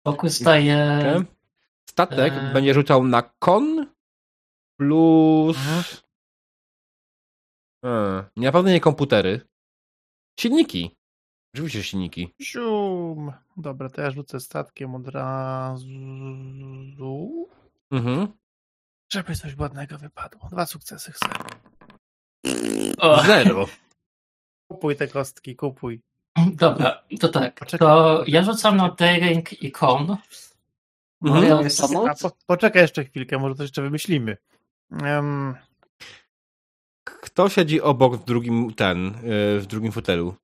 Fokus daje. Okay. Statek Eee. będzie rzucał na kon plus... Hmm, na pewno nie komputery. Silniki. Oczywiście silniki. Zium. Dobra, to ja rzucę statkiem od razu. Mhm. Żeby coś ładnego wypadło. Dwa sukcesy chcę. O, Zero. Kupuj te kostki, kupuj. dobra, to tak. Poczekaj. To ja rzucam na daring i con. Mhm. A po, poczekaj jeszcze chwilkę, może coś jeszcze wymyślimy. Um, Kto siedzi obok w drugim, ten, y, w drugim fotelu?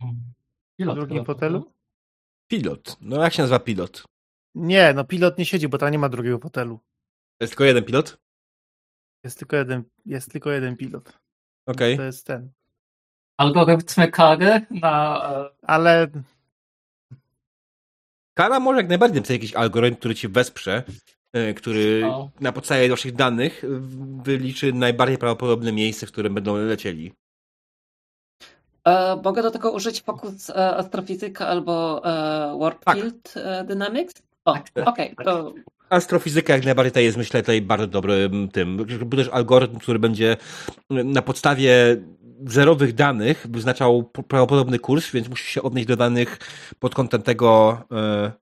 w Pilot drugim chyba, fotelu? Pilot. No jak się nazywa pilot? Nie, no pilot nie siedzi, bo tam nie ma drugiego fotelu. Jest tylko jeden pilot? Jest tylko jeden, jest tylko jeden pilot. Okej. To jest ten. Algorytmy kary na... e, Ale Kara może jak najbardziej napisać jakiś algorytm, który ci wesprze, y, który O. na podstawie waszych danych wyliczy najbardziej prawdopodobne miejsce, w którym będą lecieli. E, mogę do tego użyć Focus e, Astrofizyka albo e, Warp Tak. Field e, Dynamics? O, okej, to Astrofizyka jak najbardziej tutaj jest, myślę, tutaj bardzo dobrym tym. Też algorytm, który będzie na podstawie zerowych danych wyznaczał prawdopodobny kurs, więc musi się odnieść do danych pod kątem tego, e,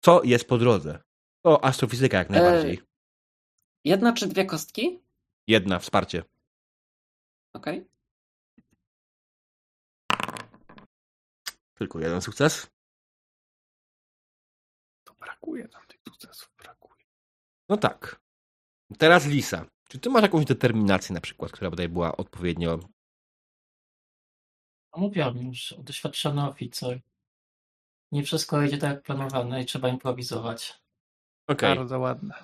co jest po drodze. To astrofizyka jak najbardziej. jedna czy dwie kostki? Jedna, wsparcie. Okej. Tylko jeden sukces. to brakuje nam sukcesów. Brakuje. No tak. Teraz Lisa. Czy ty masz jakąś determinację na przykład, która tutaj była odpowiednio... No Mówiłem już, doświadczony oficer. Nie wszystko idzie tak jak planowane i trzeba improwizować. Okej, Bardzo ładne.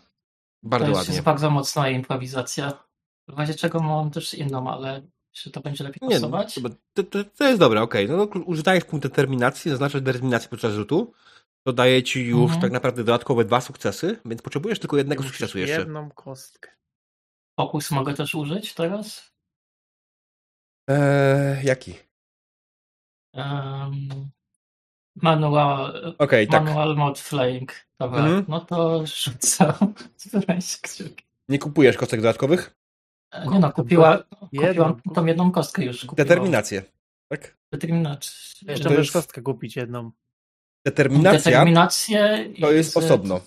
bardzo to jest, ładnie. jest bardzo mocna improwizacja. W razie czego mam też inną, ale czy to będzie lepiej Nie, pasować? to, to, to, to jest dobre, okej. No, no, używając punkt determinacji, zaznaczasz determinację podczas rzutu, to daje ci już Mhm. tak naprawdę dodatkowe dwa sukcesy, więc potrzebujesz tylko jednego Musisz sukcesu jeszcze. Jedną kostkę. Fokus mogę też użyć teraz? Eee, jaki? Um, manual, Okej, tak. manual mod flaying. Dobra, Mhm. no to rzucam. *laughs* Nie kupujesz kostek dodatkowych? E, Nie no, kupiła, kupiłam tą jedną kostkę już. Kupiłam. Determinację. Tak? Determinację. Jeszcze to możesz jest- kostkę kupić jedną. Determinacja Determinację to jest z- osobno.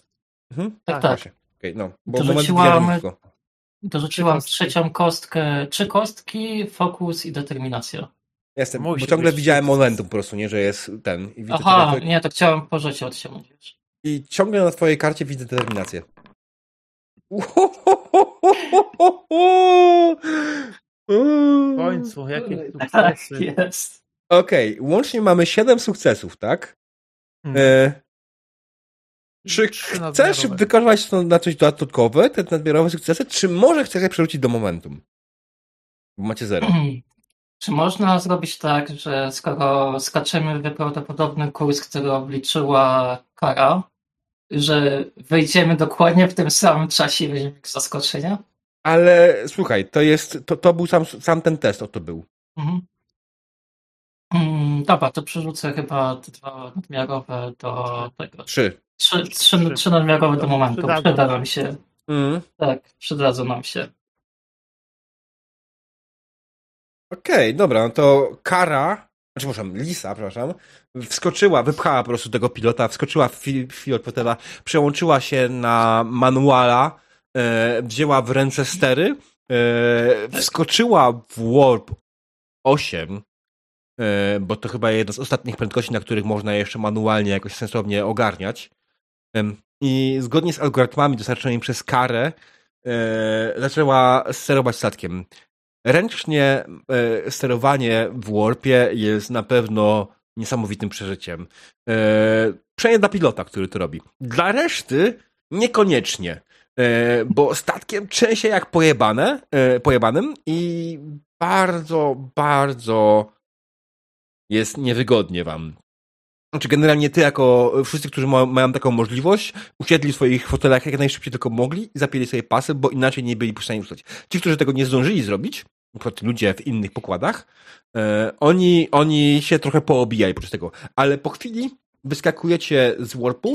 Mhm. Tak, Tak, tak. Właśnie. Okej, no. Bo. Dorzuciłam kostki. trzecią kostkę, trzy kostki, fokus i determinacja. Jestem, bo Musi ciągle być widziałem momentum po prostu, nie, że jest ten. I, widzę Aha, nie, to chciałem po rzucie odciągnąć. I ciągle na twojej karcie widzę determinację. *laughs* W końcu, jakie Tak sukcesy. jest. Okej, łącznie mamy 7 sukcesów, tak? Hmm. E, czy chcesz wykorzystać to na coś dodatkowe, te nadmiarowe sukcesy, czy może chcesz je przerzucić do momentum? Bo macie zero. Czy można zrobić tak, że skoro skaczemy w prawdopodobny kurs, który obliczyła kara, że wejdziemy dokładnie w tym samym czasie i weźmiemy zaskoczenia? Ale słuchaj, to jest, to, to był sam, sam ten test, o to był. Mhm. Mm, dobra, to przerzucę chyba te dwa nadmiarowe do tego. Trzy. Trzy, trzy, Trzy. trzy nadmiarowe do momentu. przydadzą Przyda nam się. Mm. Tak, przydadzą nam się. Okej, dobra, no to Kara, znaczy, przepraszam, Lisa, przepraszam, wskoczyła, wypchała po prostu tego pilota, wskoczyła w pilot fotela, przełączyła się na manuala, e, wzięła w ręce stery, e, wskoczyła w Warp 8, e, bo to chyba jedna z ostatnich prędkości, na których można jeszcze manualnie jakoś sensownie ogarniać. I zgodnie z algorytmami dostarczonymi przez Karę, e, zaczęła sterować statkiem. Ręcznie e, sterowanie w Warpie jest na pewno niesamowitym przeżyciem. E, przynajmniej dla pilota, który to robi. Dla reszty niekoniecznie. E, bo statkiem trzęsie jak pojebane, e, pojebanym i bardzo, bardzo jest niewygodnie wam. Znaczy generalnie ty jako wszyscy, którzy ma, mają taką możliwość, usiedli w swoich fotelach jak najszybciej tylko mogli i zapięli sobie pasy, bo inaczej nie byli w stanie ruszać. Ci, którzy tego nie zdążyli zrobić, ludzie w innych pokładach, e, oni, oni się trochę poobijali podczas tego. Ale po chwili wyskakujecie z warpu,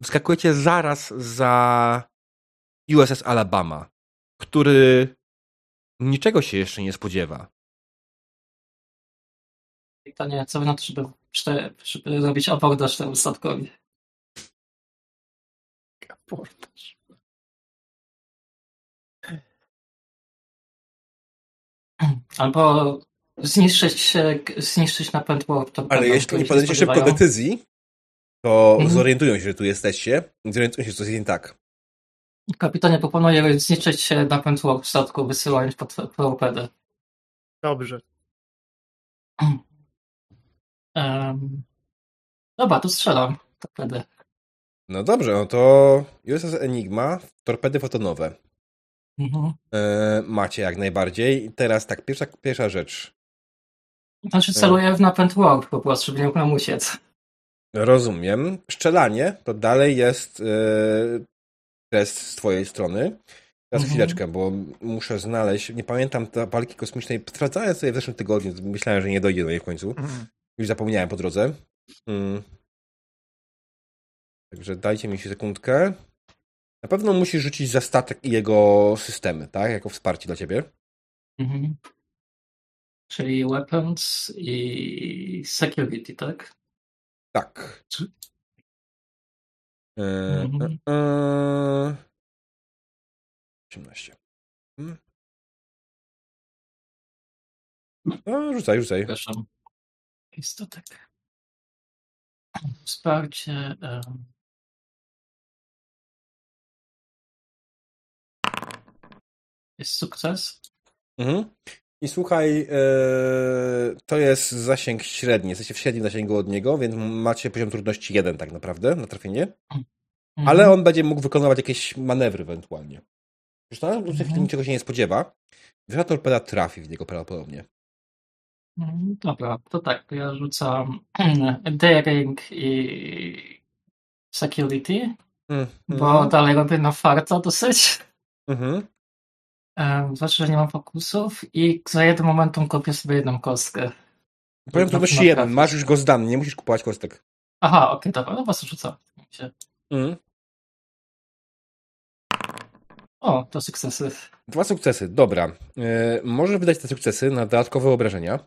wyskakujecie zaraz za USS Alabama, który niczego się jeszcze nie spodziewa. Pytanie, co wy na to, żeby, żeby zrobić abordaż temu statkowi? Sabotaż. Albo zniszczyć, zniszczyć napęd warp. to Ale jeśli nie się podejdziecie szybko decyzji, to Mhm. zorientują się, że tu jesteście. Zorientują się, że coś jest nie tak. Kapitanie proponuje zniszczyć napęd warp w statku, wysyłając pod torpedę. Dobrze. *clears throat* Um, dobra, to strzelam torpedę. No dobrze, no to USS Enigma, torpedy fotonowe. Mhm. E, macie jak najbardziej. Teraz tak, pierwsza, pierwsza rzecz. Znaczy celuję w napęd warp po prostu, żeby nie mógł nam uciec. Rozumiem. Strzelanie to dalej jest e, test z twojej strony. Teraz Mhm. chwileczkę, bo muszę znaleźć, nie pamiętam ta walki kosmicznej, sprawdzałem sobie w zeszłym tygodniu, myślałem, że nie dojdzie do niej w końcu. Mhm. Już zapomniałem po drodze. Mm. Także dajcie mi się sekundkę. Na pewno musisz rzucić za statek i jego systemy, tak? Jako wsparcie dla ciebie. Mhm. Czyli weapons i security, tak? Tak. Czy- E, Mhm. e, e, 18. Mm. No, rzucaj, rzucaj. Przepraszam. Istotek. Wsparcie. em, Jest sukces. Mhm. I słuchaj, e, to jest zasięg średni. Jesteście w średnim zasięgu od niego, więc macie poziom trudności 1 tak naprawdę na trafienie. Mhm. Ale on będzie mógł wykonywać jakieś manewry ewentualnie. To w Mhm. tym niczego się nie spodziewa. Wyższa torpeda trafi w niego prawdopodobnie. Mm, Dobra, to tak, to ja rzucam *clears throat* daring i security, Mm, bo mhm. dalej robię na farta dosyć. Mhm. Znaczy, że nie mam fokusów i za jednym momentum kopię sobie jedną kostkę. Trudności na 1. trafić. Masz już go zdany, nie musisz kupować kostek. Aha, okej, dobra, no was rzucam. Mhm. O, to sukcesy. Dwa sukcesy, dobra. E, możesz wydać te sukcesy na dodatkowe obrażenia.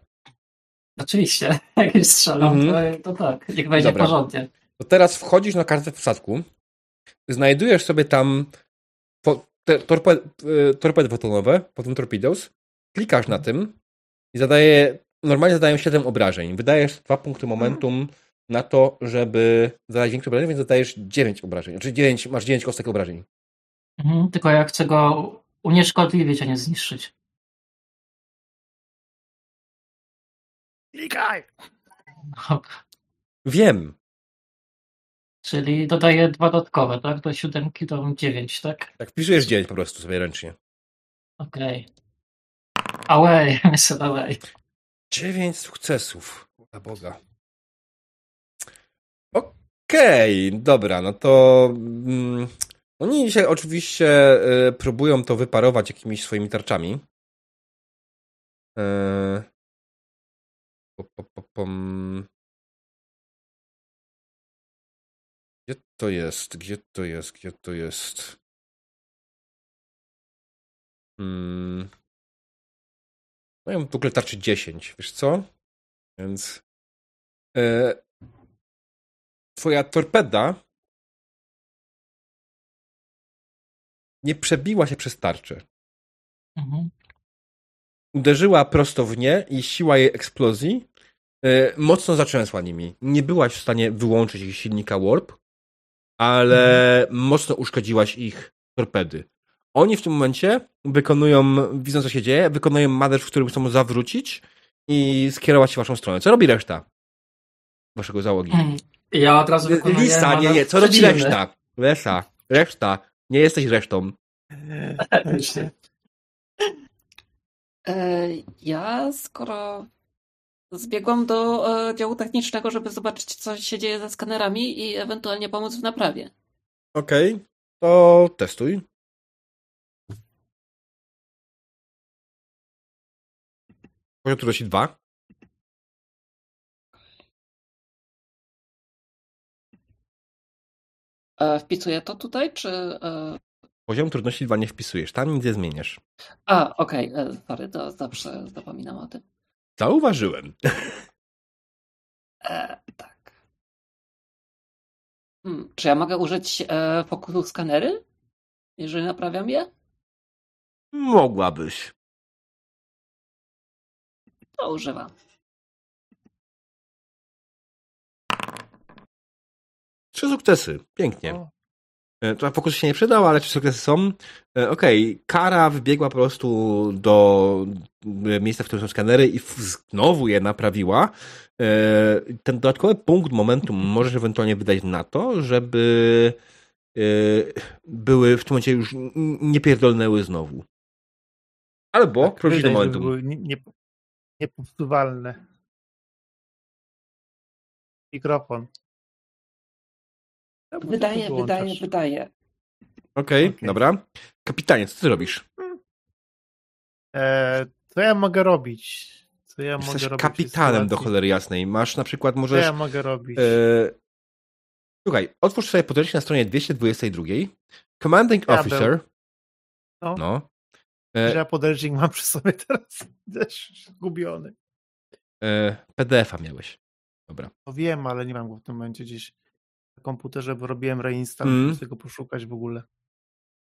Oczywiście, *laughs* jak już strzelam, Mhm. to, to tak, niech będzie Dobra. porządnie. To teraz wchodzisz na kartę w statku, znajdujesz sobie tam po, te, torpe, e, torpedy fotonowe, potem torpedoes, klikasz na tym i zadaje, normalnie zadają 7 obrażeń. Wydajesz dwa punkty momentum na to, żeby zadać większe obrażenie, więc zadajesz 9 obrażeń. Znaczy 9, masz 9 kostek obrażeń. Mhm, tylko ja chcę go unieszkodliwić, a nie zniszczyć. Klikaj! *laughs* Wiem. Czyli dodaję dwa dodatkowe, tak? Do siódemki to mam dziewięć, tak? Tak wpisujesz 9 po prostu sobie ręcznie. Okej. Away, *laughs* myślę away. 9 sukcesów. Na Boga. Okej, dobra, no to. Mm, oni dzisiaj oczywiście y, próbują to wyparować jakimiś swoimi tarczami. Y, po, pom. Gdzie to jest? Gdzie to jest? Gdzie to jest? Hmm. Mają w ogóle tarczy 10, wiesz co? Więc. E, twoja torpeda nie przebiła się przez tarczę. Mhm. Uderzyła prosto w nie i siła jej eksplozji mocno zatrzęsła nimi. Nie byłaś w stanie wyłączyć ich silnika Warp, ale mocno uszkodziłaś ich torpedy. Oni w tym momencie wykonują, widząc co się dzieje, wykonują manewr, w którym chcą zawrócić i skierować się w waszą stronę. Co robi reszta waszego załogi? Ja od razu wykonuję Lisa, nie, nie, co robi przeciwny. reszta? Reszta, reszta. Nie jesteś resztą. *laughs* Faktycznie. E, Ja, skoro zbiegłam do e, działu technicznego, żeby zobaczyć, co się dzieje ze skanerami i ewentualnie pomóc w naprawie. Okej, to testuj. Poziom trudności 2. E, Wpisuję to tutaj, czy... e, Poziom trudności 2 nie wpisujesz, tam nic nie zmieniasz. A, okej, okay. sorry, to zawsze zapominam o tym. Zauważyłem. *laughs* E, tak. Hmm, czy ja mogę użyć e, skanery? Jeżeli naprawiam je? Mogłabyś. To używam. Trzy sukcesy. Pięknie. O. E, To fokus się nie przydał, ale trzy sukcesy są. E, Okej, Kara wybiegła po prostu do e, miejsca, w którym są skanery i znowu je naprawiła. Ten dodatkowy punkt momentum możesz ewentualnie wydać na to, żeby były w tym momencie już nie pierdolnęły znowu. Albo Tak, prosić do momentum. były nie- nie-. Mikrofon. Ja muszę Wydaje, wydaje, wydaje. Okej, Okej. dobra. Kapitanie, co ty robisz? E, co ja mogę robić? Co ja Jesteś mogę robić? kapitanem do cholery jasnej. Masz na przykład, Co możesz... ja mogę robić? E, Słuchaj, otwórz sobie podręcznik na stronie 222. Commanding Diabeł. Officer. No. No. Że E, ja podręcznik mam przy sobie teraz *laughs* też zgubiony. e, PDF-a miałeś. Dobra. To wiem, ale nie mam go w tym momencie gdzieś komputerze, bo robiłem reinstall, Mm. tego poszukać w ogóle.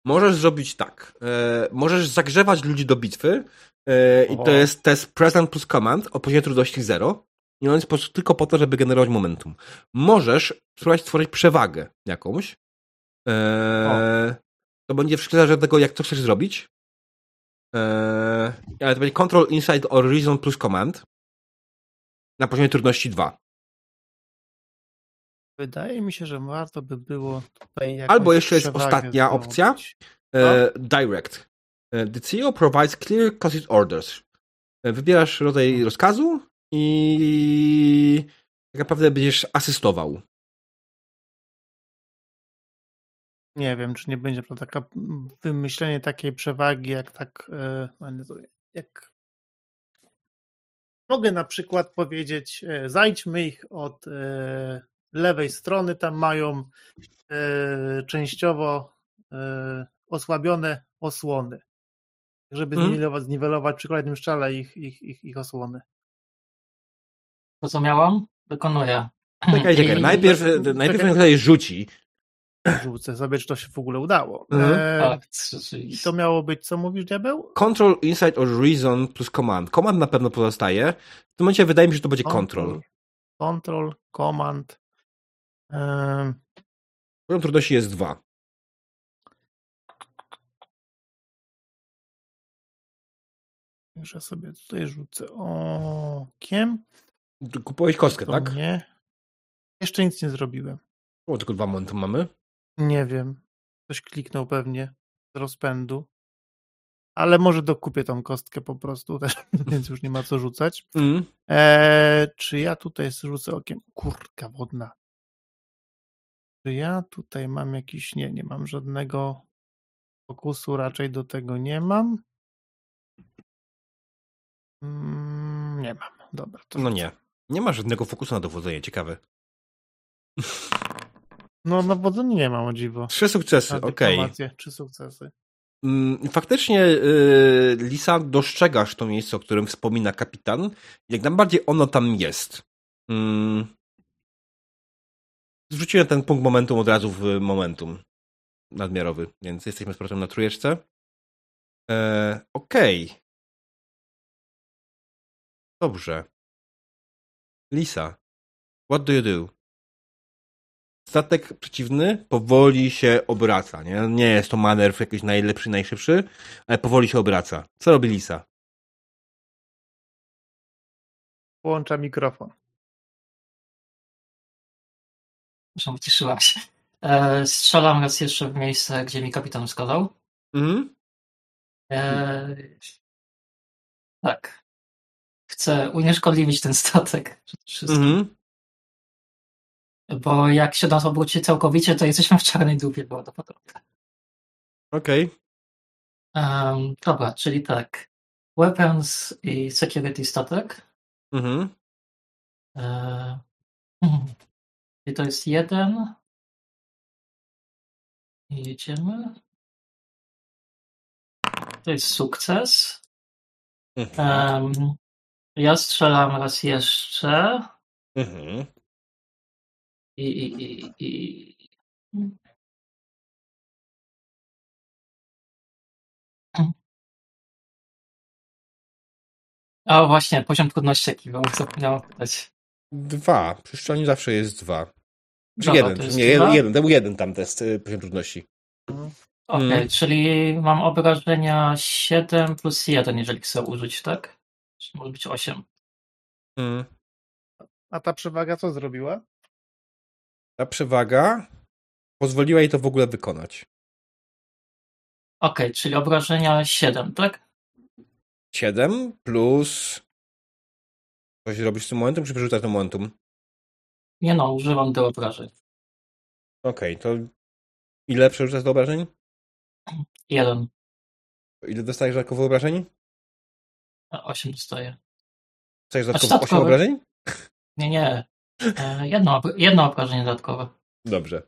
Możesz zrobić tak. E, możesz zagrzewać ludzi do bitwy e, i to jest test present plus command o poziomie trudności 0 i on jest po prostu tylko po to, żeby generować momentum. Możesz spróbować stworzyć przewagę jakąś. E, to będzie wszystko zależy od tego, jak to chcesz zrobić. E, ale to będzie control insight or reason plus command na poziomie trudności 2. Wydaje mi się, że warto by było tutaj Albo jeszcze jest ostatnia opcja. E, direct. E, The CEO provides clear closet orders. E, Wybierasz rodzaj rozkazu i tak naprawdę będziesz asystował. Nie wiem, czy nie będzie to taka wymyślenie takiej przewagi, jak tak. e, to Jak mogę na przykład powiedzieć, zajdźmy ich od lewej strony, tam mają e, częściowo e, osłabione osłony. Żeby Mhm. zniwelować, zniwelować przy kolejnym szczale ich, ich, ich, ich osłony. Rozumiałam? Wykonuję. Czekaj, *clears throat* czekaj. I- Najpierw, czekaj. najpierw tutaj rzuci. Rzucę sobie, czy to się w ogóle udało. Mhm. E, Tak, I to miało być, co mówisz, diabeł? Control, insight or reason plus command. Command na pewno pozostaje. W tym momencie wydaje mi się, że to będzie control. Control, command. Em, Poziom trudności jest 2. że sobie tutaj rzucę okiem. Kupowałeś kostkę, To tak? Nie. Jeszcze nic nie zrobiłem. O, tylko dwa momentum mamy. Nie wiem. Ktoś kliknął pewnie z rozpędu. Ale może dokupię tą kostkę po prostu też, *laughs* więc już nie ma co rzucać. Mm. Eee, czy ja tutaj rzucę okiem? Kurka wodna. Czy ja tutaj mam jakiś... Nie, nie mam żadnego fokusu, raczej do tego nie mam. Mm, nie mam. Dobra. No nie. Nie ma żadnego fokusu na dowodzenie, ciekawe. No na wodzeniu nie mam, o dziwo. Trzy sukcesy, okej. dyplomację, Trzy sukcesy. Mm, Faktycznie, y, Lisa, dostrzegasz to miejsce, o którym wspomina kapitan. Jak najbardziej ono tam jest. Mm. Zrzuciłem ten punkt momentum od razu w momentum nadmiarowy, więc jesteśmy z powrotem na trójeczce. E, Okej. Dobrze. Lisa, what do you do? Statek przeciwny powoli się obraca. Nie, nie jest to manewr jakiś najlepszy, najszybszy, ale powoli się obraca. Co robi Lisa? Włącza mikrofon. Przepraszam, wyciszyłam się. E, strzelam raz jeszcze w miejsce, gdzie mi kapitan wskazał. Mhm. E, tak. Chcę unieszkodliwić ten statek. przede wszystkim. Mhm. Bo jak się nas obróci całkowicie, to jesteśmy w czarnej dupie prawdopodobnie. Okej. Um, dobra, czyli tak. Weapons i security statek. Mhm. E, mhm. I to jest jeden. I jedziemy. To jest sukces. Mhm. Um, ja strzelam raz jeszcze. Mhm. I, i, i, i A właśnie, poziom trudności jaki był, zapomniałem pytać. Dwa. Przy szczelaniu zawsze jest dwa. Czy Dobra, jeden, to nie, jeden, jeden, to był jeden tam test y, poziom trudności. Okej, Mm. czyli mam obrażenia 7 plus 1, jeżeli chcę użyć, tak? Czy może być 8? Mm. A ta przewaga co zrobiła? Ta przewaga pozwoliła jej to w ogóle wykonać. Okej, czyli obrażenia 7, tak? 7 plus... Coś robisz z tym momentum, czy przerzucasz tym momentum? Nie no, używam do obrażeń. Okej, to ile przerzucasz do obrażeń? 1, Ile dostajesz dodatkowo obrażeń? 8 dostaję. Dostajesz dodatkowo 8 dodatkowe? obrażeń? Nie, nie. E, jedno, jedno obrażenie dodatkowe. Dobrze.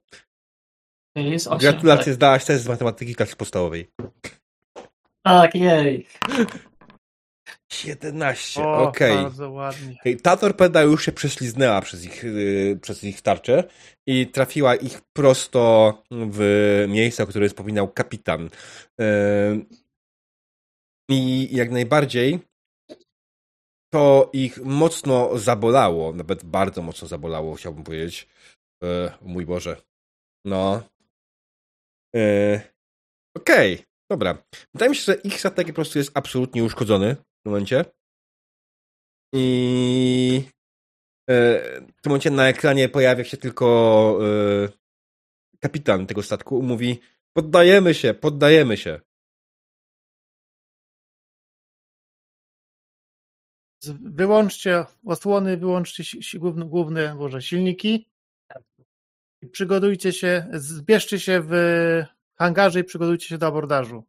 Czyli jest 8. Gratulacje, zdałaś test z matematyki klasy podstawowej. Tak, tak jej. 17, O, okej. bardzo ładnie. Ta torpeda już się prześliznęła przez ich, yy, przez ich tarczę i trafiła ich prosto w miejsce, o które wspominał kapitan. Yy, I jak najbardziej to ich mocno zabolało, nawet bardzo mocno zabolało, chciałbym powiedzieć. Yy, mój Boże. No. Yy, Okej, dobra. Wydaje mi się, że ich statek po prostu jest absolutnie uszkodzony momencie. I e, w tym momencie na ekranie pojawia się tylko e, kapitan tego statku. Mówi: Poddajemy się, poddajemy się. Wyłączcie osłony, wyłączcie główne, główne może silniki przygotujcie się, zbierzcie się w hangarze i przygotujcie się do abordażu.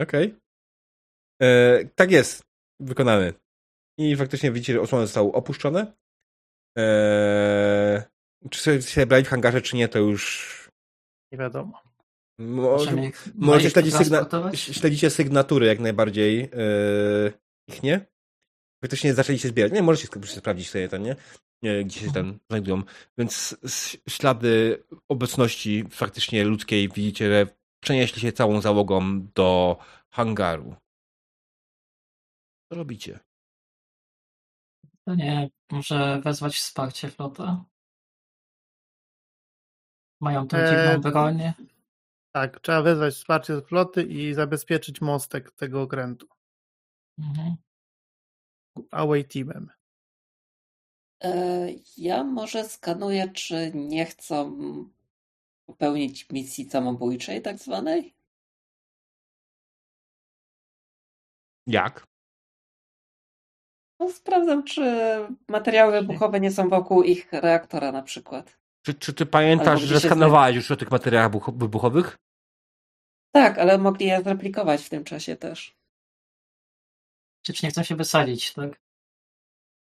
Okej. E, Tak jest. Wykonany. I faktycznie widzicie, że osłony zostały opuszczone. E, Czy sobie się brali w hangarze, czy nie, to już. Nie wiadomo. Może, Możecie śledzić, sygna śledzicie sygnatury jak najbardziej. Yy, ich nie? Faktycznie zaczęli się zbierać. Nie, możecie sprawdzić sobie ten, nie? Nie, Gdzie się tam znajdują. Więc ślady obecności faktycznie ludzkiej widzicie, że przenieśli się całą załogą do hangaru. Co robicie? To nie, może wezwać wsparcie flota? Mają tą Eee, dziwną broń. Tak, trzeba wezwać wsparcie z floty i zabezpieczyć mostek tego okrętu. Mhm. Away teamem. E, Ja może skanuję, czy nie chcą popełnić misji samobójczej tak zwanej? Jak? No, sprawdzam, czy materiały wybuchowe nie są wokół ich reaktora na przykład. Czy, czy ty pamiętasz, że skanowałeś już o tych materiałach buch- wybuchowych? Tak, ale mogli je zreplikować w tym czasie też. Czy nie chcą się wysadzić, tak?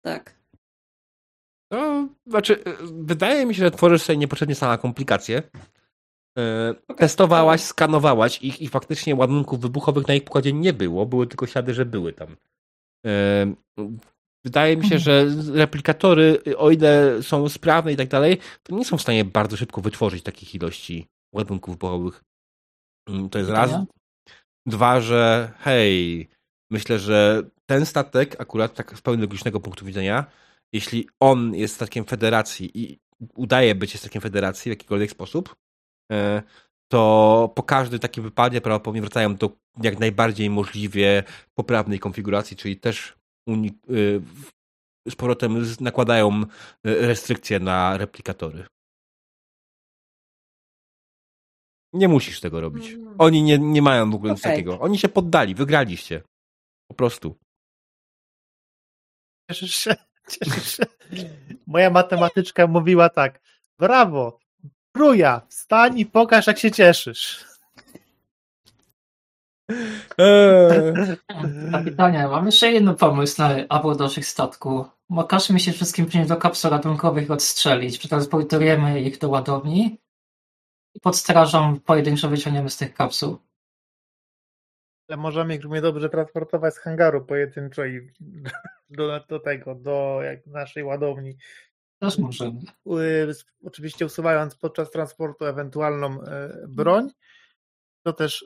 Tak. No, znaczy, wydaje mi się, że tworzysz sobie niepotrzebnie same komplikacje. E, Testowałaś, skanowałaś ich i faktycznie ładunków wybuchowych na ich pokładzie nie było, były tylko ślady, że były tam. E, Wydaje mi się, że replikatory, o ile są sprawne i tak dalej, to nie są w stanie bardzo szybko wytworzyć takich ilości ładunków wybuchowych. Mm, To jest raz. Dwa, że hej, myślę, że ten statek, akurat tak z pełni logicznego punktu widzenia, jeśli on jest statkiem federacji i udaje być statkiem federacji w jakikolwiek sposób, to po każdym takim wypadzie prawdopodobnie wracają do jak najbardziej możliwie poprawnej konfiguracji, czyli też y, z powrotem nakładają y, restrykcje na replikatory. Nie musisz tego robić. Mm. Oni nie, nie mają w ogóle nic Okej. takiego. Oni się poddali, wygraliście. Po prostu. Cieszysz się? Cieszysz się? Moja matematyczka mówiła tak. Brawo! Kruja, wstań i pokaż, jak się cieszysz. Eee. Kapitanie, mam jeszcze jeden pomysł na abordaż ich statku. Bo każe mi się wszystkim przynieść do kapsuł ratunkowych i odstrzelić. Przetransportujemy ich do ładowni i pod strażą pojedynczo wyciągniemy z tych kapsuł. Ale możemy ich równie dobrze transportować z hangaru pojedynczo i do, do tego, do jak naszej ładowni Też możemy. oczywiście usuwając podczas transportu ewentualną y, broń. To też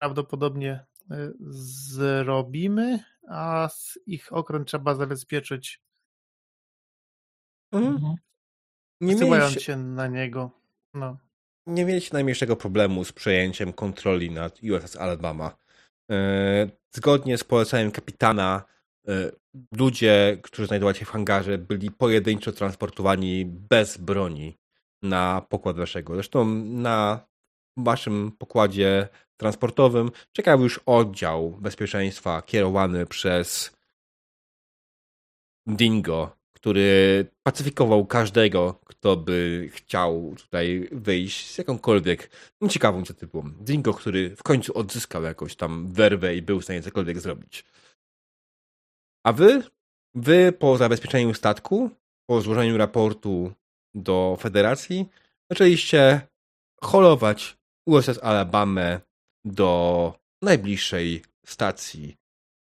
prawdopodobnie y, zrobimy, a z ich okron trzeba zabezpieczyć, Mhm. Mhm. Nie, wysyłając mieliście, się na niego. No. nie mieliście najmniejszego problemu z przejęciem kontroli nad USS Alabama. E, Zgodnie z poleceniem kapitana, e, ludzie, którzy znajdowali się w hangarze, byli pojedynczo transportowani bez broni na pokład waszego. Zresztą na waszym pokładzie transportowym czekał już oddział bezpieczeństwa kierowany przez Dingo, który pacyfikował każdego, kto by chciał tutaj wyjść z jakąkolwiek ciekawą inicjatywą. Dingo, który w końcu odzyskał jakąś tam werwę i był w stanie cokolwiek zrobić. A wy? Wy po zabezpieczeniu statku, po złożeniu raportu do Federacji, zaczęliście holować USS Alabamę do najbliższej stacji,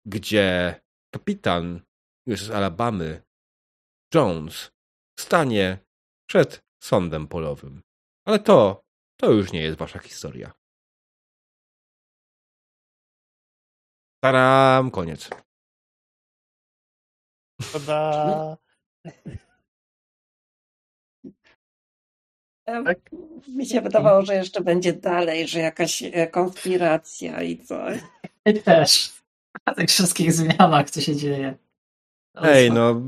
gdzie kapitan USS Alabamy Jones stanie przed sądem polowym. Ale to, to już nie jest wasza historia. Taram, koniec. Tada! Tak? Mi się wydawało, że jeszcze będzie dalej, że jakaś e, konspiracja i coś. I też. Na tych wszystkich zmianach, co się dzieje. Ale Ej, co? no,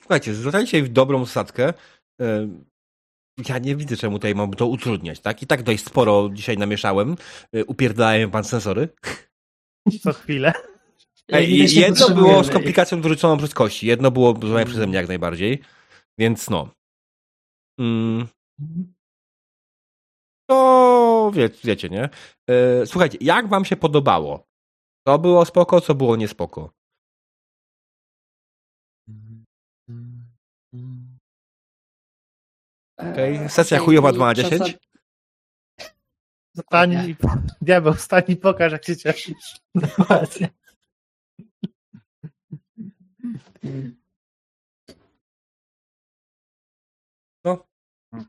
słuchajcie, zwracajcie w dobrą statkę. E, Ja nie widzę, czemu tutaj mam to utrudniać, tak? I tak dość sporo dzisiaj namieszałem. E, Upierdalałem pan sensory. Co chwilę. Ej, jedno było z komplikacją dorzuconą przez kości, jedno było zrobione przeze mnie jak najbardziej. Więc no. Mm, to wie, wiecie, nie? E, słuchajcie, jak wam się podobało? Co było spoko, co było niespoko? Okej, E, sesja okej, chujowa i 2 na 10? przesad- Stań i, diabeł, stań i pokaż, jak się cieszysz. Dokładnie.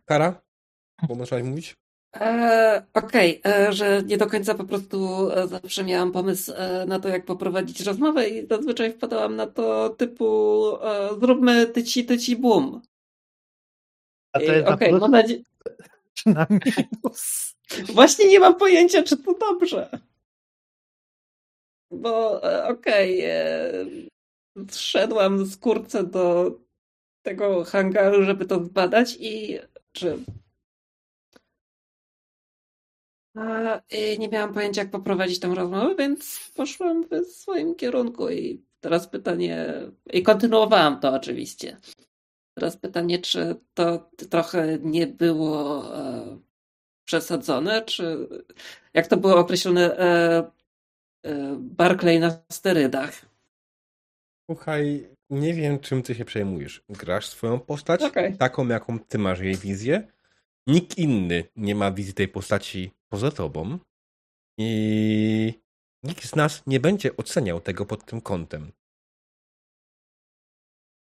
Kara? Bo można mówić? E, Okej, e, że nie do końca po prostu e, zawsze miałam pomysł e, na to, jak poprowadzić rozmowę i zazwyczaj wpadałam na to typu e, zróbmy tyci, tyci, bum. A to I, jest na Okej, mam nadzieję, czy na minus? Właśnie nie mam pojęcia, czy to dobrze. Bo okej, e, zszedłam z kurce do tego hangaru, żeby to zbadać i czy a, i nie miałam pojęcia, jak poprowadzić tę rozmowę, więc poszłam w swoim kierunku i teraz pytanie, i kontynuowałam to oczywiście. Teraz pytanie, czy to trochę nie było e, przesadzone, czy jak to było określone e, e, Barclay na sterydach. Słuchaj, nie wiem, czym ty się przejmujesz. Grasz swoją postać, Okej. taką, jaką ty masz jej wizję. Nikt inny nie ma wizji tej postaci poza tobą. I nikt z nas nie będzie oceniał tego pod tym kątem.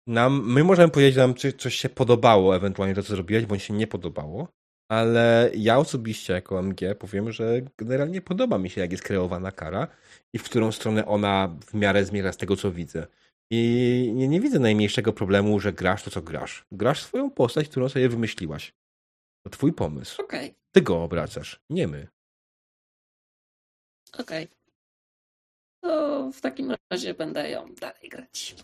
Nam, my możemy powiedzieć nam, czy coś się podobało, ewentualnie to, co zrobiłeś, bądź się nie podobało, ale ja osobiście jako MG powiem, że generalnie podoba mi się, jak jest kreowana kara i w którą stronę ona w miarę zmierza z tego, co widzę. I nie, nie widzę najmniejszego problemu, że grasz to, co grasz. Grasz swoją postać, którą sobie wymyśliłaś. To twój pomysł. Okej, Ty go obracasz, nie my. okej. To w takim razie będę ją dalej grać.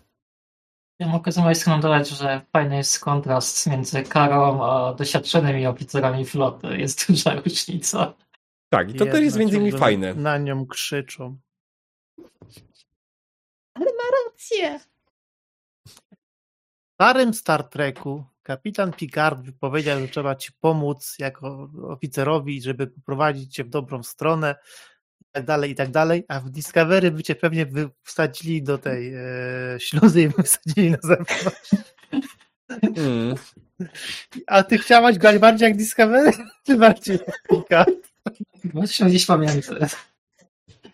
Ja mogę z mojej strony dodać, że fajny jest kontrast między karą a doświadczonymi oficerami floty. Jest duża różnica. Tak, i to też jest między innymi fajne. Na nią krzyczą. Ale ma rację. W starym Star Treku kapitan Picard powiedział, że trzeba ci pomóc jako oficerowi, żeby poprowadzić cię w dobrą stronę i tak dalej, i tak dalej, a w Discovery by cię pewnie wsadzili do tej e, śluzy i wysadzili na zewnątrz. Mm. A ty chciałaś grać bardziej jak Discovery, czy bardziej jak Picard? Właśnie gdzieś pamiętam. E,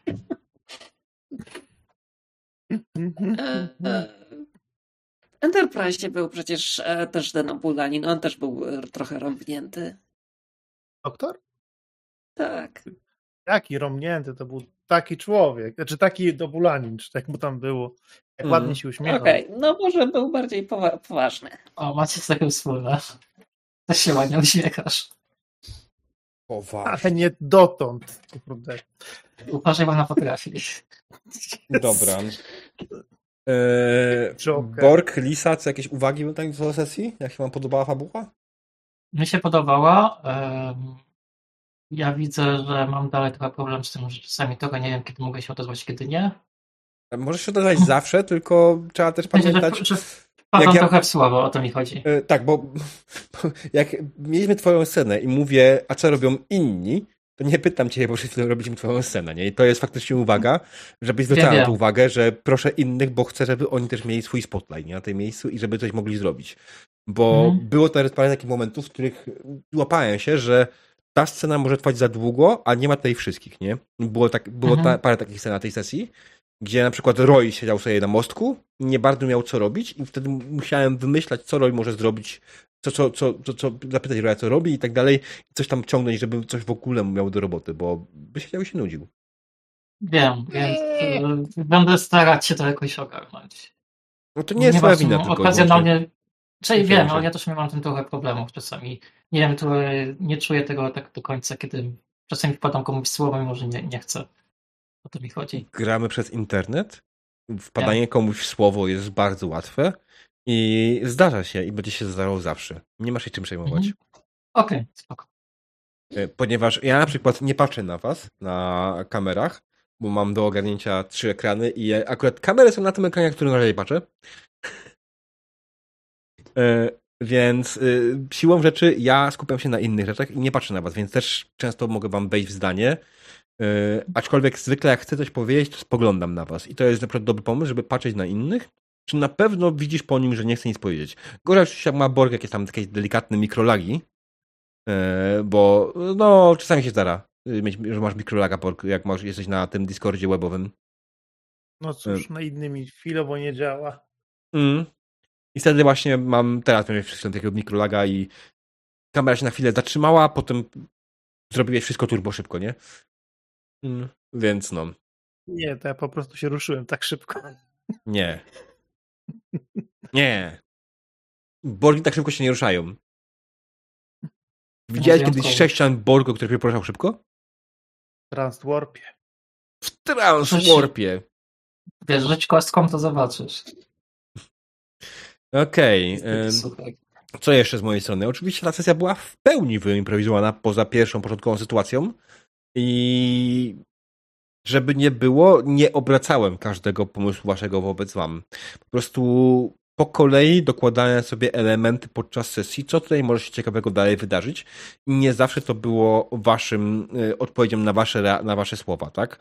e, Enterprise był przecież e, też ten Obulanin, on też był e, trochę rąbnięty. Doktor? Tak. Jaki romnięty, to był taki człowiek. Znaczy taki dobulanin, czy tak mu tam było. Jak Mhm. ładnie się uśmiechał. Okej, no może był bardziej powa- poważny. O, macie takie wspólne. Też się ładnie uśmiechasz. Ale nie dotąd. Kurde. Uważaj, ona potrafi. Dobra. Eee, Joker. Borg, Lisa, co jakieś uwagi do sesji? Jak się wam podobała fabuła? Mi się podobała. Ja widzę, że mam dalej trochę problem z tym, że czasami trochę nie wiem, kiedy mogę się odezwać, kiedy nie. Możesz się odezwać zawsze, tylko trzeba też sensie, że, pamiętać... że wpadam ja- trochę w słowo, o to mi chodzi. E, tak, bo, bo *laughs* jak mieliśmy twoją scenę i mówię, a co robią inni, to nie pytam cię, bo chwilą robiliśmy twoją scenę, nie? I to jest faktycznie uwaga, żebyś zwracała Ja to uwagę, że proszę innych, bo chcę, żeby oni też mieli swój spotlight, nie? Na tym miejscu i żeby coś mogli zrobić. Bo Mhm. było teraz parę takich momentów, w których łapałem się, że ta scena może trwać za długo, a nie ma tutaj wszystkich, nie? Było, tak, było Mhm. ta, parę takich scen na tej sesji, gdzie na przykład Roy siedział sobie na mostku, nie bardzo miał co robić i wtedy musiałem wymyślać, co Roy może zrobić, co, co, co, co, co zapytać Roya, co robi i tak dalej, i coś tam ciągnąć, żeby coś w ogóle miał do roboty, bo by siedział i się nudził. Wiem, więc y, będę starać się to jakoś ogarnąć. No to nie jest twoja wina tylko. Okazjonalnie, czyli wiem, ale ja też mam tym trochę problemów czasami. Nie wiem, tu, y, nie czuję tego tak do końca, kiedy czasami wpadam komuś słowo, mimo że nie, nie chcę. O to mi chodzi. Gramy przez internet, wpadanie komuś w słowo jest bardzo łatwe i zdarza się i będzie się zdarzało zawsze. Nie masz się czym przejmować. Mhm. Okej, spoko. E, Ponieważ ja na przykład nie patrzę na was na kamerach, bo mam do ogarnięcia trzy ekrany i akurat kamery są na tym ekranie, na którym na razie patrzę. E, Więc y, siłą rzeczy ja skupiam się na innych rzeczach i nie patrzę na was, więc też często mogę wam wejść w zdanie. E, Aczkolwiek zwykle jak chcę coś powiedzieć, to spoglądam na was. I to jest na przykład dobry pomysł, żeby patrzeć na innych. Czy na pewno widzisz po nim, że nie chce nic powiedzieć? Gorzej oczywiście jak ma Borg jakieś tam takie delikatne mikrolagi, E, bo no czasami się zdarza, y, że masz mikrolaga, Borg, jak masz, jesteś na tym Discordzie webowym. No cóż, no innymi chwilowo nie działa. Mm. I wtedy właśnie mam, teraz miałem chwilę takiego mikrolaga i kamera się na chwilę zatrzymała, potem zrobiłeś wszystko turbo szybko, nie? Mm. Więc no, Nie, to ja po prostu się ruszyłem tak szybko. nie. Nie. Borgi tak szybko się nie ruszają. Widziałeś kiedyś sześcian Borgo, który się poruszał szybko? Transwarpie. W Transwarpie. Wiesz, rzuć kostką, to zobaczysz. Okej. Słuchaj. Co jeszcze z mojej strony? Oczywiście ta sesja była w pełni wyimprowizowana poza pierwszą początkową sytuacją i żeby nie było, nie obracałem każdego pomysłu waszego wobec wam. Po prostu po kolei dokładałem sobie elementy podczas sesji, co tutaj może się ciekawego dalej wydarzyć. I nie zawsze to było waszym y, odpowiedzią na wasze, na wasze słowa, tak?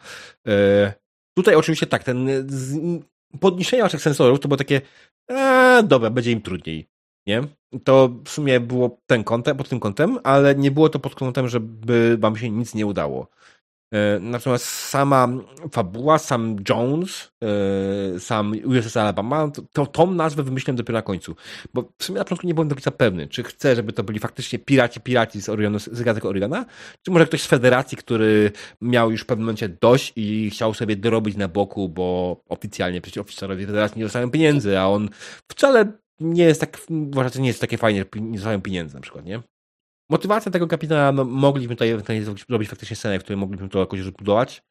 Y, tutaj oczywiście tak, ten podniesienie waszych sensorów to było takie a, dobra, będzie im trudniej nie? To w sumie było ten kątem, pod tym kątem, ale nie było to pod kątem, żeby wam się nic nie udało. E, Natomiast sama fabuła, sam Jones, e, sam USS Alabama, to, tą nazwę wymyśliłem dopiero na końcu. Bo w sumie na początku nie byłem do końca pewny, czy chcę, żeby to byli faktycznie piraci, piraci z, Orionu, z Gatek Oriona, czy może ktoś z Federacji, który miał już w pewnym momencie dość i chciał sobie dorobić na boku, bo oficjalnie przecież oficerowie Federacji nie dostają pieniędzy, a on wcale nie jest tak, uważam, że nie jest takie pi- nie dostają pieniędzy na przykład, nie? Motywacja tego kapitana, no, mogliśmy tutaj zrobić- faktycznie scenę, w której moglibyśmy to jakoś rozbudować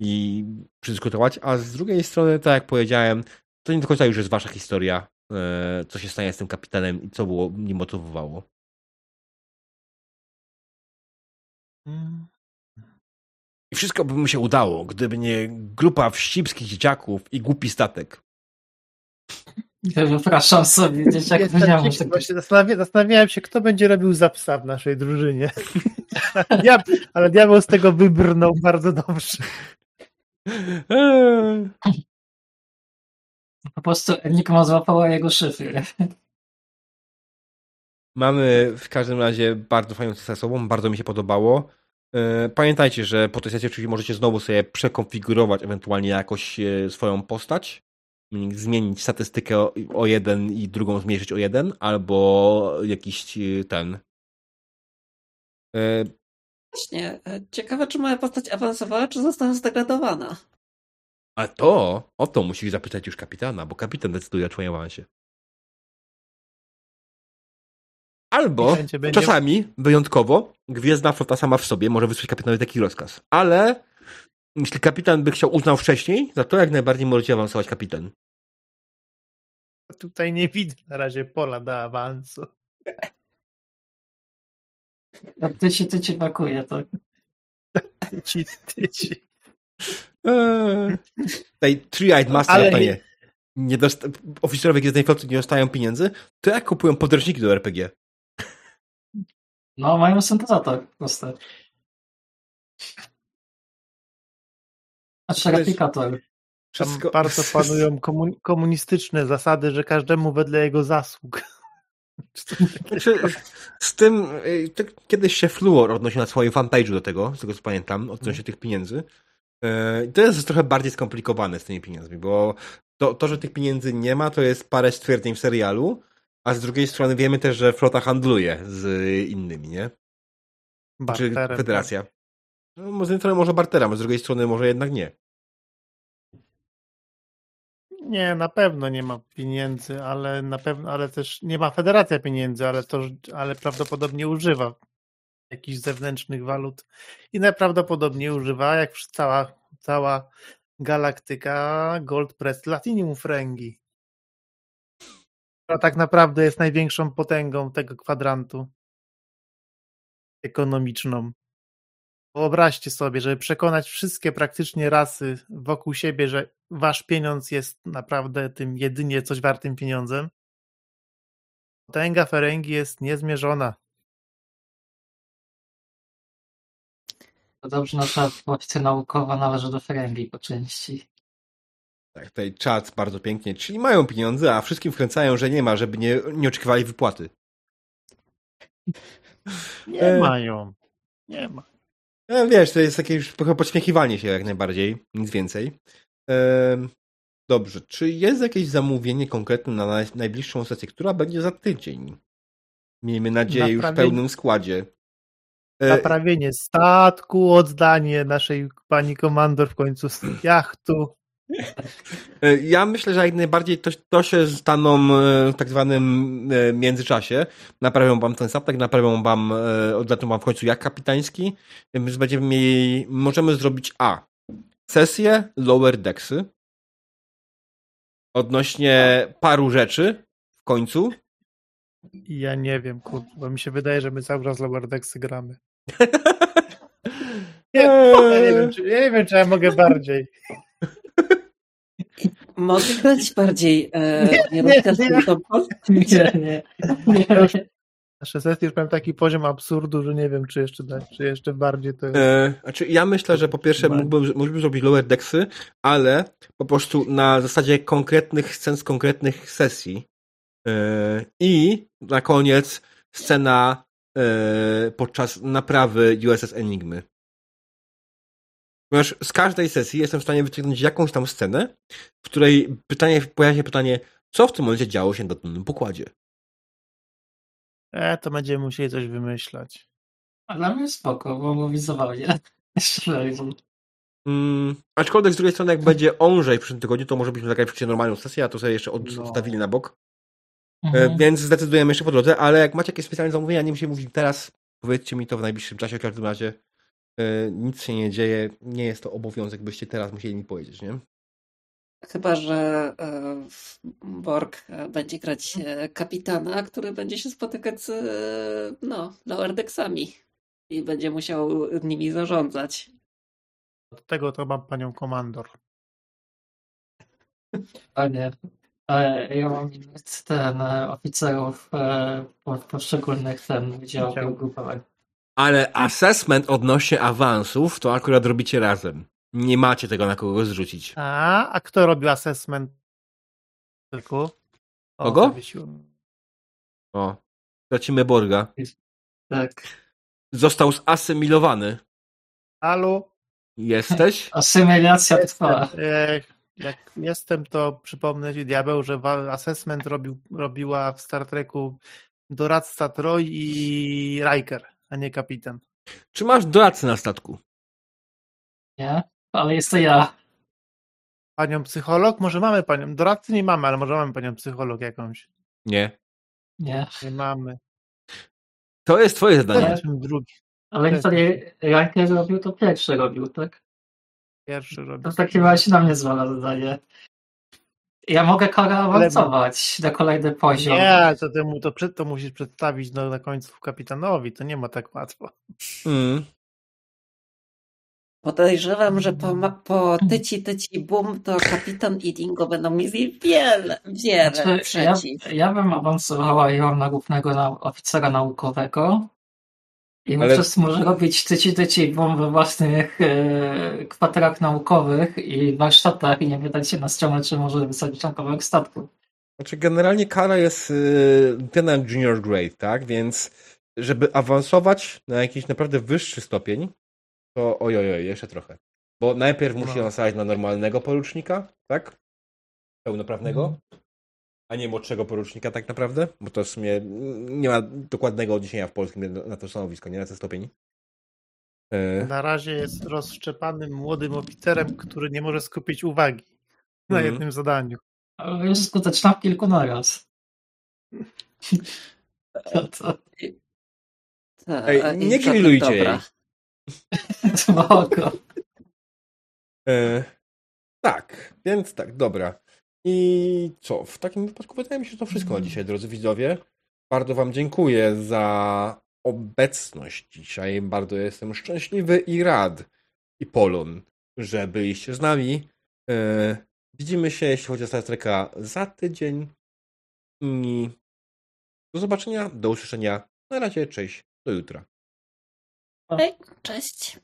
i przedyskutować, a z drugiej strony, tak jak powiedziałem, to nie do końca już jest wasza historia, e, co się stanie z tym kapitanem i co było, mnie motywowało. I wszystko by mu się udało, gdyby nie grupa wścibskich dzieciaków i głupi statek. Ja Wypraszam sobie, *laughs* powiedziałem, ciekaw, że tak właśnie zastanawia, zastanawiałem się, kto będzie robił za psa w naszej drużynie. *laughs* Ale diabeł z tego wybrnął bardzo dobrze. *laughs* Po prostu Enigma złapała jego szyfry. Mamy w każdym razie bardzo fajną sesję sobą, bardzo mi się podobało. E, Pamiętajcie, że po tej sesji oczywiście możecie znowu sobie przekonfigurować ewentualnie jakoś e, swoją postać zmienić statystykę o, o jeden i drugą zmniejszyć o jeden, albo jakiś e, ten. E, Właśnie, e, ciekawe, czy moja postać awansowała, czy została zdegradowana. a to, o to musisz zapytać już kapitana, bo kapitan decyduje o twoim awansie. Albo I będzie- będzie- czasami, wyjątkowo, Gwiezdna Flota sama w sobie może wysłać kapitanowi taki rozkaz. Ale jeśli kapitan by chciał uznał wcześniej, za to jak najbardziej możecie awansować kapitan. Tutaj nie widzę na razie pola do awansu. A ty ci, ty ci brakuje, tak? Ci, tyci. Eee. Tej Three-Eyed Master, Ale- Ale... nie, dosta- oficerowie Gwiezdnej Floty nie dostają pieniędzy, to jak kupują podręczniki do RPG? No, mają syntezator proste. Znaczy replikator. Tam Wszystko- bardzo panują komun- komunistyczne zasady, że każdemu wedle jego zasług. *laughs* Znaczy, z tym, y, to kiedyś się Fluor odnosił na swoim fanpage'u do tego, z tego co pamiętam, odnośnie tych pieniędzy. Y, To jest trochę bardziej skomplikowane z tymi pieniędzmi, bo to, to, że tych pieniędzy nie ma, to jest parę stwierdzeń w serialu, a z drugiej strony wiemy też, że flota handluje z innymi, nie? Czy Barterem, federacja. No, z jednej strony może barterem, a z drugiej strony może jednak nie. Nie, na pewno nie ma pieniędzy, ale na pewno, ale też nie ma federacja pieniędzy, ale to, ale prawdopodobnie używa jakichś zewnętrznych walut i najprawdopodobniej używa, jak cała, cała galaktyka, Gold Press Platinum Fręgi. Która tak naprawdę jest największą potęgą tego kwadrantu ekonomiczną. Wyobraźcie sobie, żeby przekonać wszystkie praktycznie rasy wokół siebie, że wasz pieniądz jest naprawdę tym jedynie coś wartym pieniądzem. Potęga Ferengi jest niezmierzona. To dobrze, nasza opcja naukowa należy do Ferengi po części. Tak, tutaj czat bardzo pięknie, czyli mają pieniądze, a wszystkim wkręcają, że nie ma, żeby nie, nie oczekiwali wypłaty. Nie E. mają. Nie ma. E, wiesz, to jest takie już trochę podśmiechiwanie się jak najbardziej, nic więcej. Ehm, dobrze, czy jest jakieś zamówienie konkretne na naj- najbliższą sesję, która będzie za tydzień? Miejmy nadzieję już w pełnym składzie. E, Naprawienie statku, oddanie naszej pani komandor w końcu z jachtu. E, ja myślę, że jak najbardziej to, to się staną e, w tak zwanym e, międzyczasie. Naprawią wam ten statek, naprawią wam, odletą wam w końcu jak kapitański, więc będziemy mieli, możemy zrobić A. Sesję Lower Decksy. Odnośnie paru rzeczy w końcu. Ja nie wiem, kurczę, bo mi się wydaje, że my cały czas Lower Decksy gramy. *laughs* Nie, ja nie, wiem, czy, ja nie wiem, czy ja mogę bardziej. Mogę *laughs* grać bardziej e, Nie, nie, nie, nie, nie. Nie, *laughs* nie. nie. Nasze sesje już mają taki poziom absurdu, że nie wiem, czy jeszcze, czy jeszcze bardziej to jest. E, znaczy ja myślę, że po pierwsze mógłbym, mógłbym zrobić lower decksy, ale po prostu na zasadzie konkretnych scen z konkretnych sesji. E, I na koniec scena e, podczas naprawy USS Enigmy. Ponieważ z każdej sesji jestem w stanie wyciągnąć jakąś tam scenę, w której pytanie, pojawia się pytanie, co w tym momencie działo się na danym pokładzie. E, to będziemy musieli coś wymyślać. A Dla mnie spoko, bo wizualnie. *laughs* Mm, aczkolwiek z drugiej strony, jak będzie *laughs* Onżej w przyszłym tygodniu, to może byśmy zagrali faktycznie normalną sesję, a to sobie jeszcze No. odstawili na bok. E, Mhm. Więc zdecydujemy jeszcze po drodze, ale jak macie jakieś specjalne zamówienia, nie musimy mówić teraz, powiedzcie mi to w najbliższym czasie, w każdym razie e, nic się nie dzieje, nie jest to obowiązek, byście teraz musieli mi powiedzieć, nie? Chyba, że e, Borg e, będzie grać e, kapitana, który będzie się spotykać z e, no, Lower Decksami i będzie musiał nimi zarządzać. Do tego to mam panią komandor. A nie. E, Ja mam ten e, oficerów e, po- poszczególnych ten wydziałów Wydział. grupowych. Ale assessment odnośnie awansów to akurat robicie razem. Nie macie tego na kogo zrzucić. A, a kto robił assessment? Tylko? O, Kogo? O, tracimy Borga. Tak. Został zasymilowany. Halo? Jesteś? *laughs* Asymilacja trwa. Ech, jak jestem, to przypomnę ci, Diabeł, że assessment robił, robiła w Star Treku doradca Troy i Riker, a nie kapitan. Czy masz doradcę na statku? Nie? Ale jest to ja. Panią psycholog? Może mamy panią. Doradcy nie mamy, ale może mamy panią psycholog jakąś. Nie. Nie. Nie mamy. To jest twoje zadanie. jest drugi. Ale Tak. jeżeli Ranker robił, to pierwszy robił, tak? Pierwszy robi. To w takim razie na mnie zwala zadanie. Ja mogę Kara awansować na kolejny poziom. Nie, to, temu, to, przed, to musisz przedstawić no, na końcu kapitanowi. To nie ma tak łatwo. Mm. Podejrzewam, że po, po tyci tyci bum to kapitan i Dingo będą mieli wiele, wiele Znaczy, ja, przeciw. ja bym awansowała ją na głównego na oficera naukowego i Ale- Ale... może robić tyci tyci bum we własnych e, kwaterach naukowych i warsztatach i nie wydać się na stronę, czy może wysadzić tam kawałek statku. Znaczy, generalnie kara jest y, lieutenant junior grade, tak? Więc żeby awansować na jakiś naprawdę wyższy stopień, to ojojoj, jeszcze trochę. Bo najpierw musi No. awansować na normalnego porucznika, tak? Pełnoprawnego, Mhm. A nie młodszego porucznika tak naprawdę, bo to w sumie mm, nie ma dokładnego odniesienia w polskim na to stanowisko, nie na ten stopień. Y, Na razie jest rozszczepanym młodym oficerem, który nie może skupić uwagi na Mhm. jednym zadaniu. Ale jest skuteczna w kilku naraz. To, *laughs* Ej, nie grillujcie jej. *laughs* spoko. E, tak, więc tak, dobra. I co? W takim wypadku wydaje mi się, że to wszystko na dzisiaj, drodzy widzowie. Bardzo Wam dziękuję za obecność dzisiaj. Bardzo jestem szczęśliwy i rad, i Polon, że byliście z nami. E, widzimy się, jeśli chodzi o Star Treka, za tydzień. I do zobaczenia, do usłyszenia. Na razie, cześć, do jutra. Ej, cześć.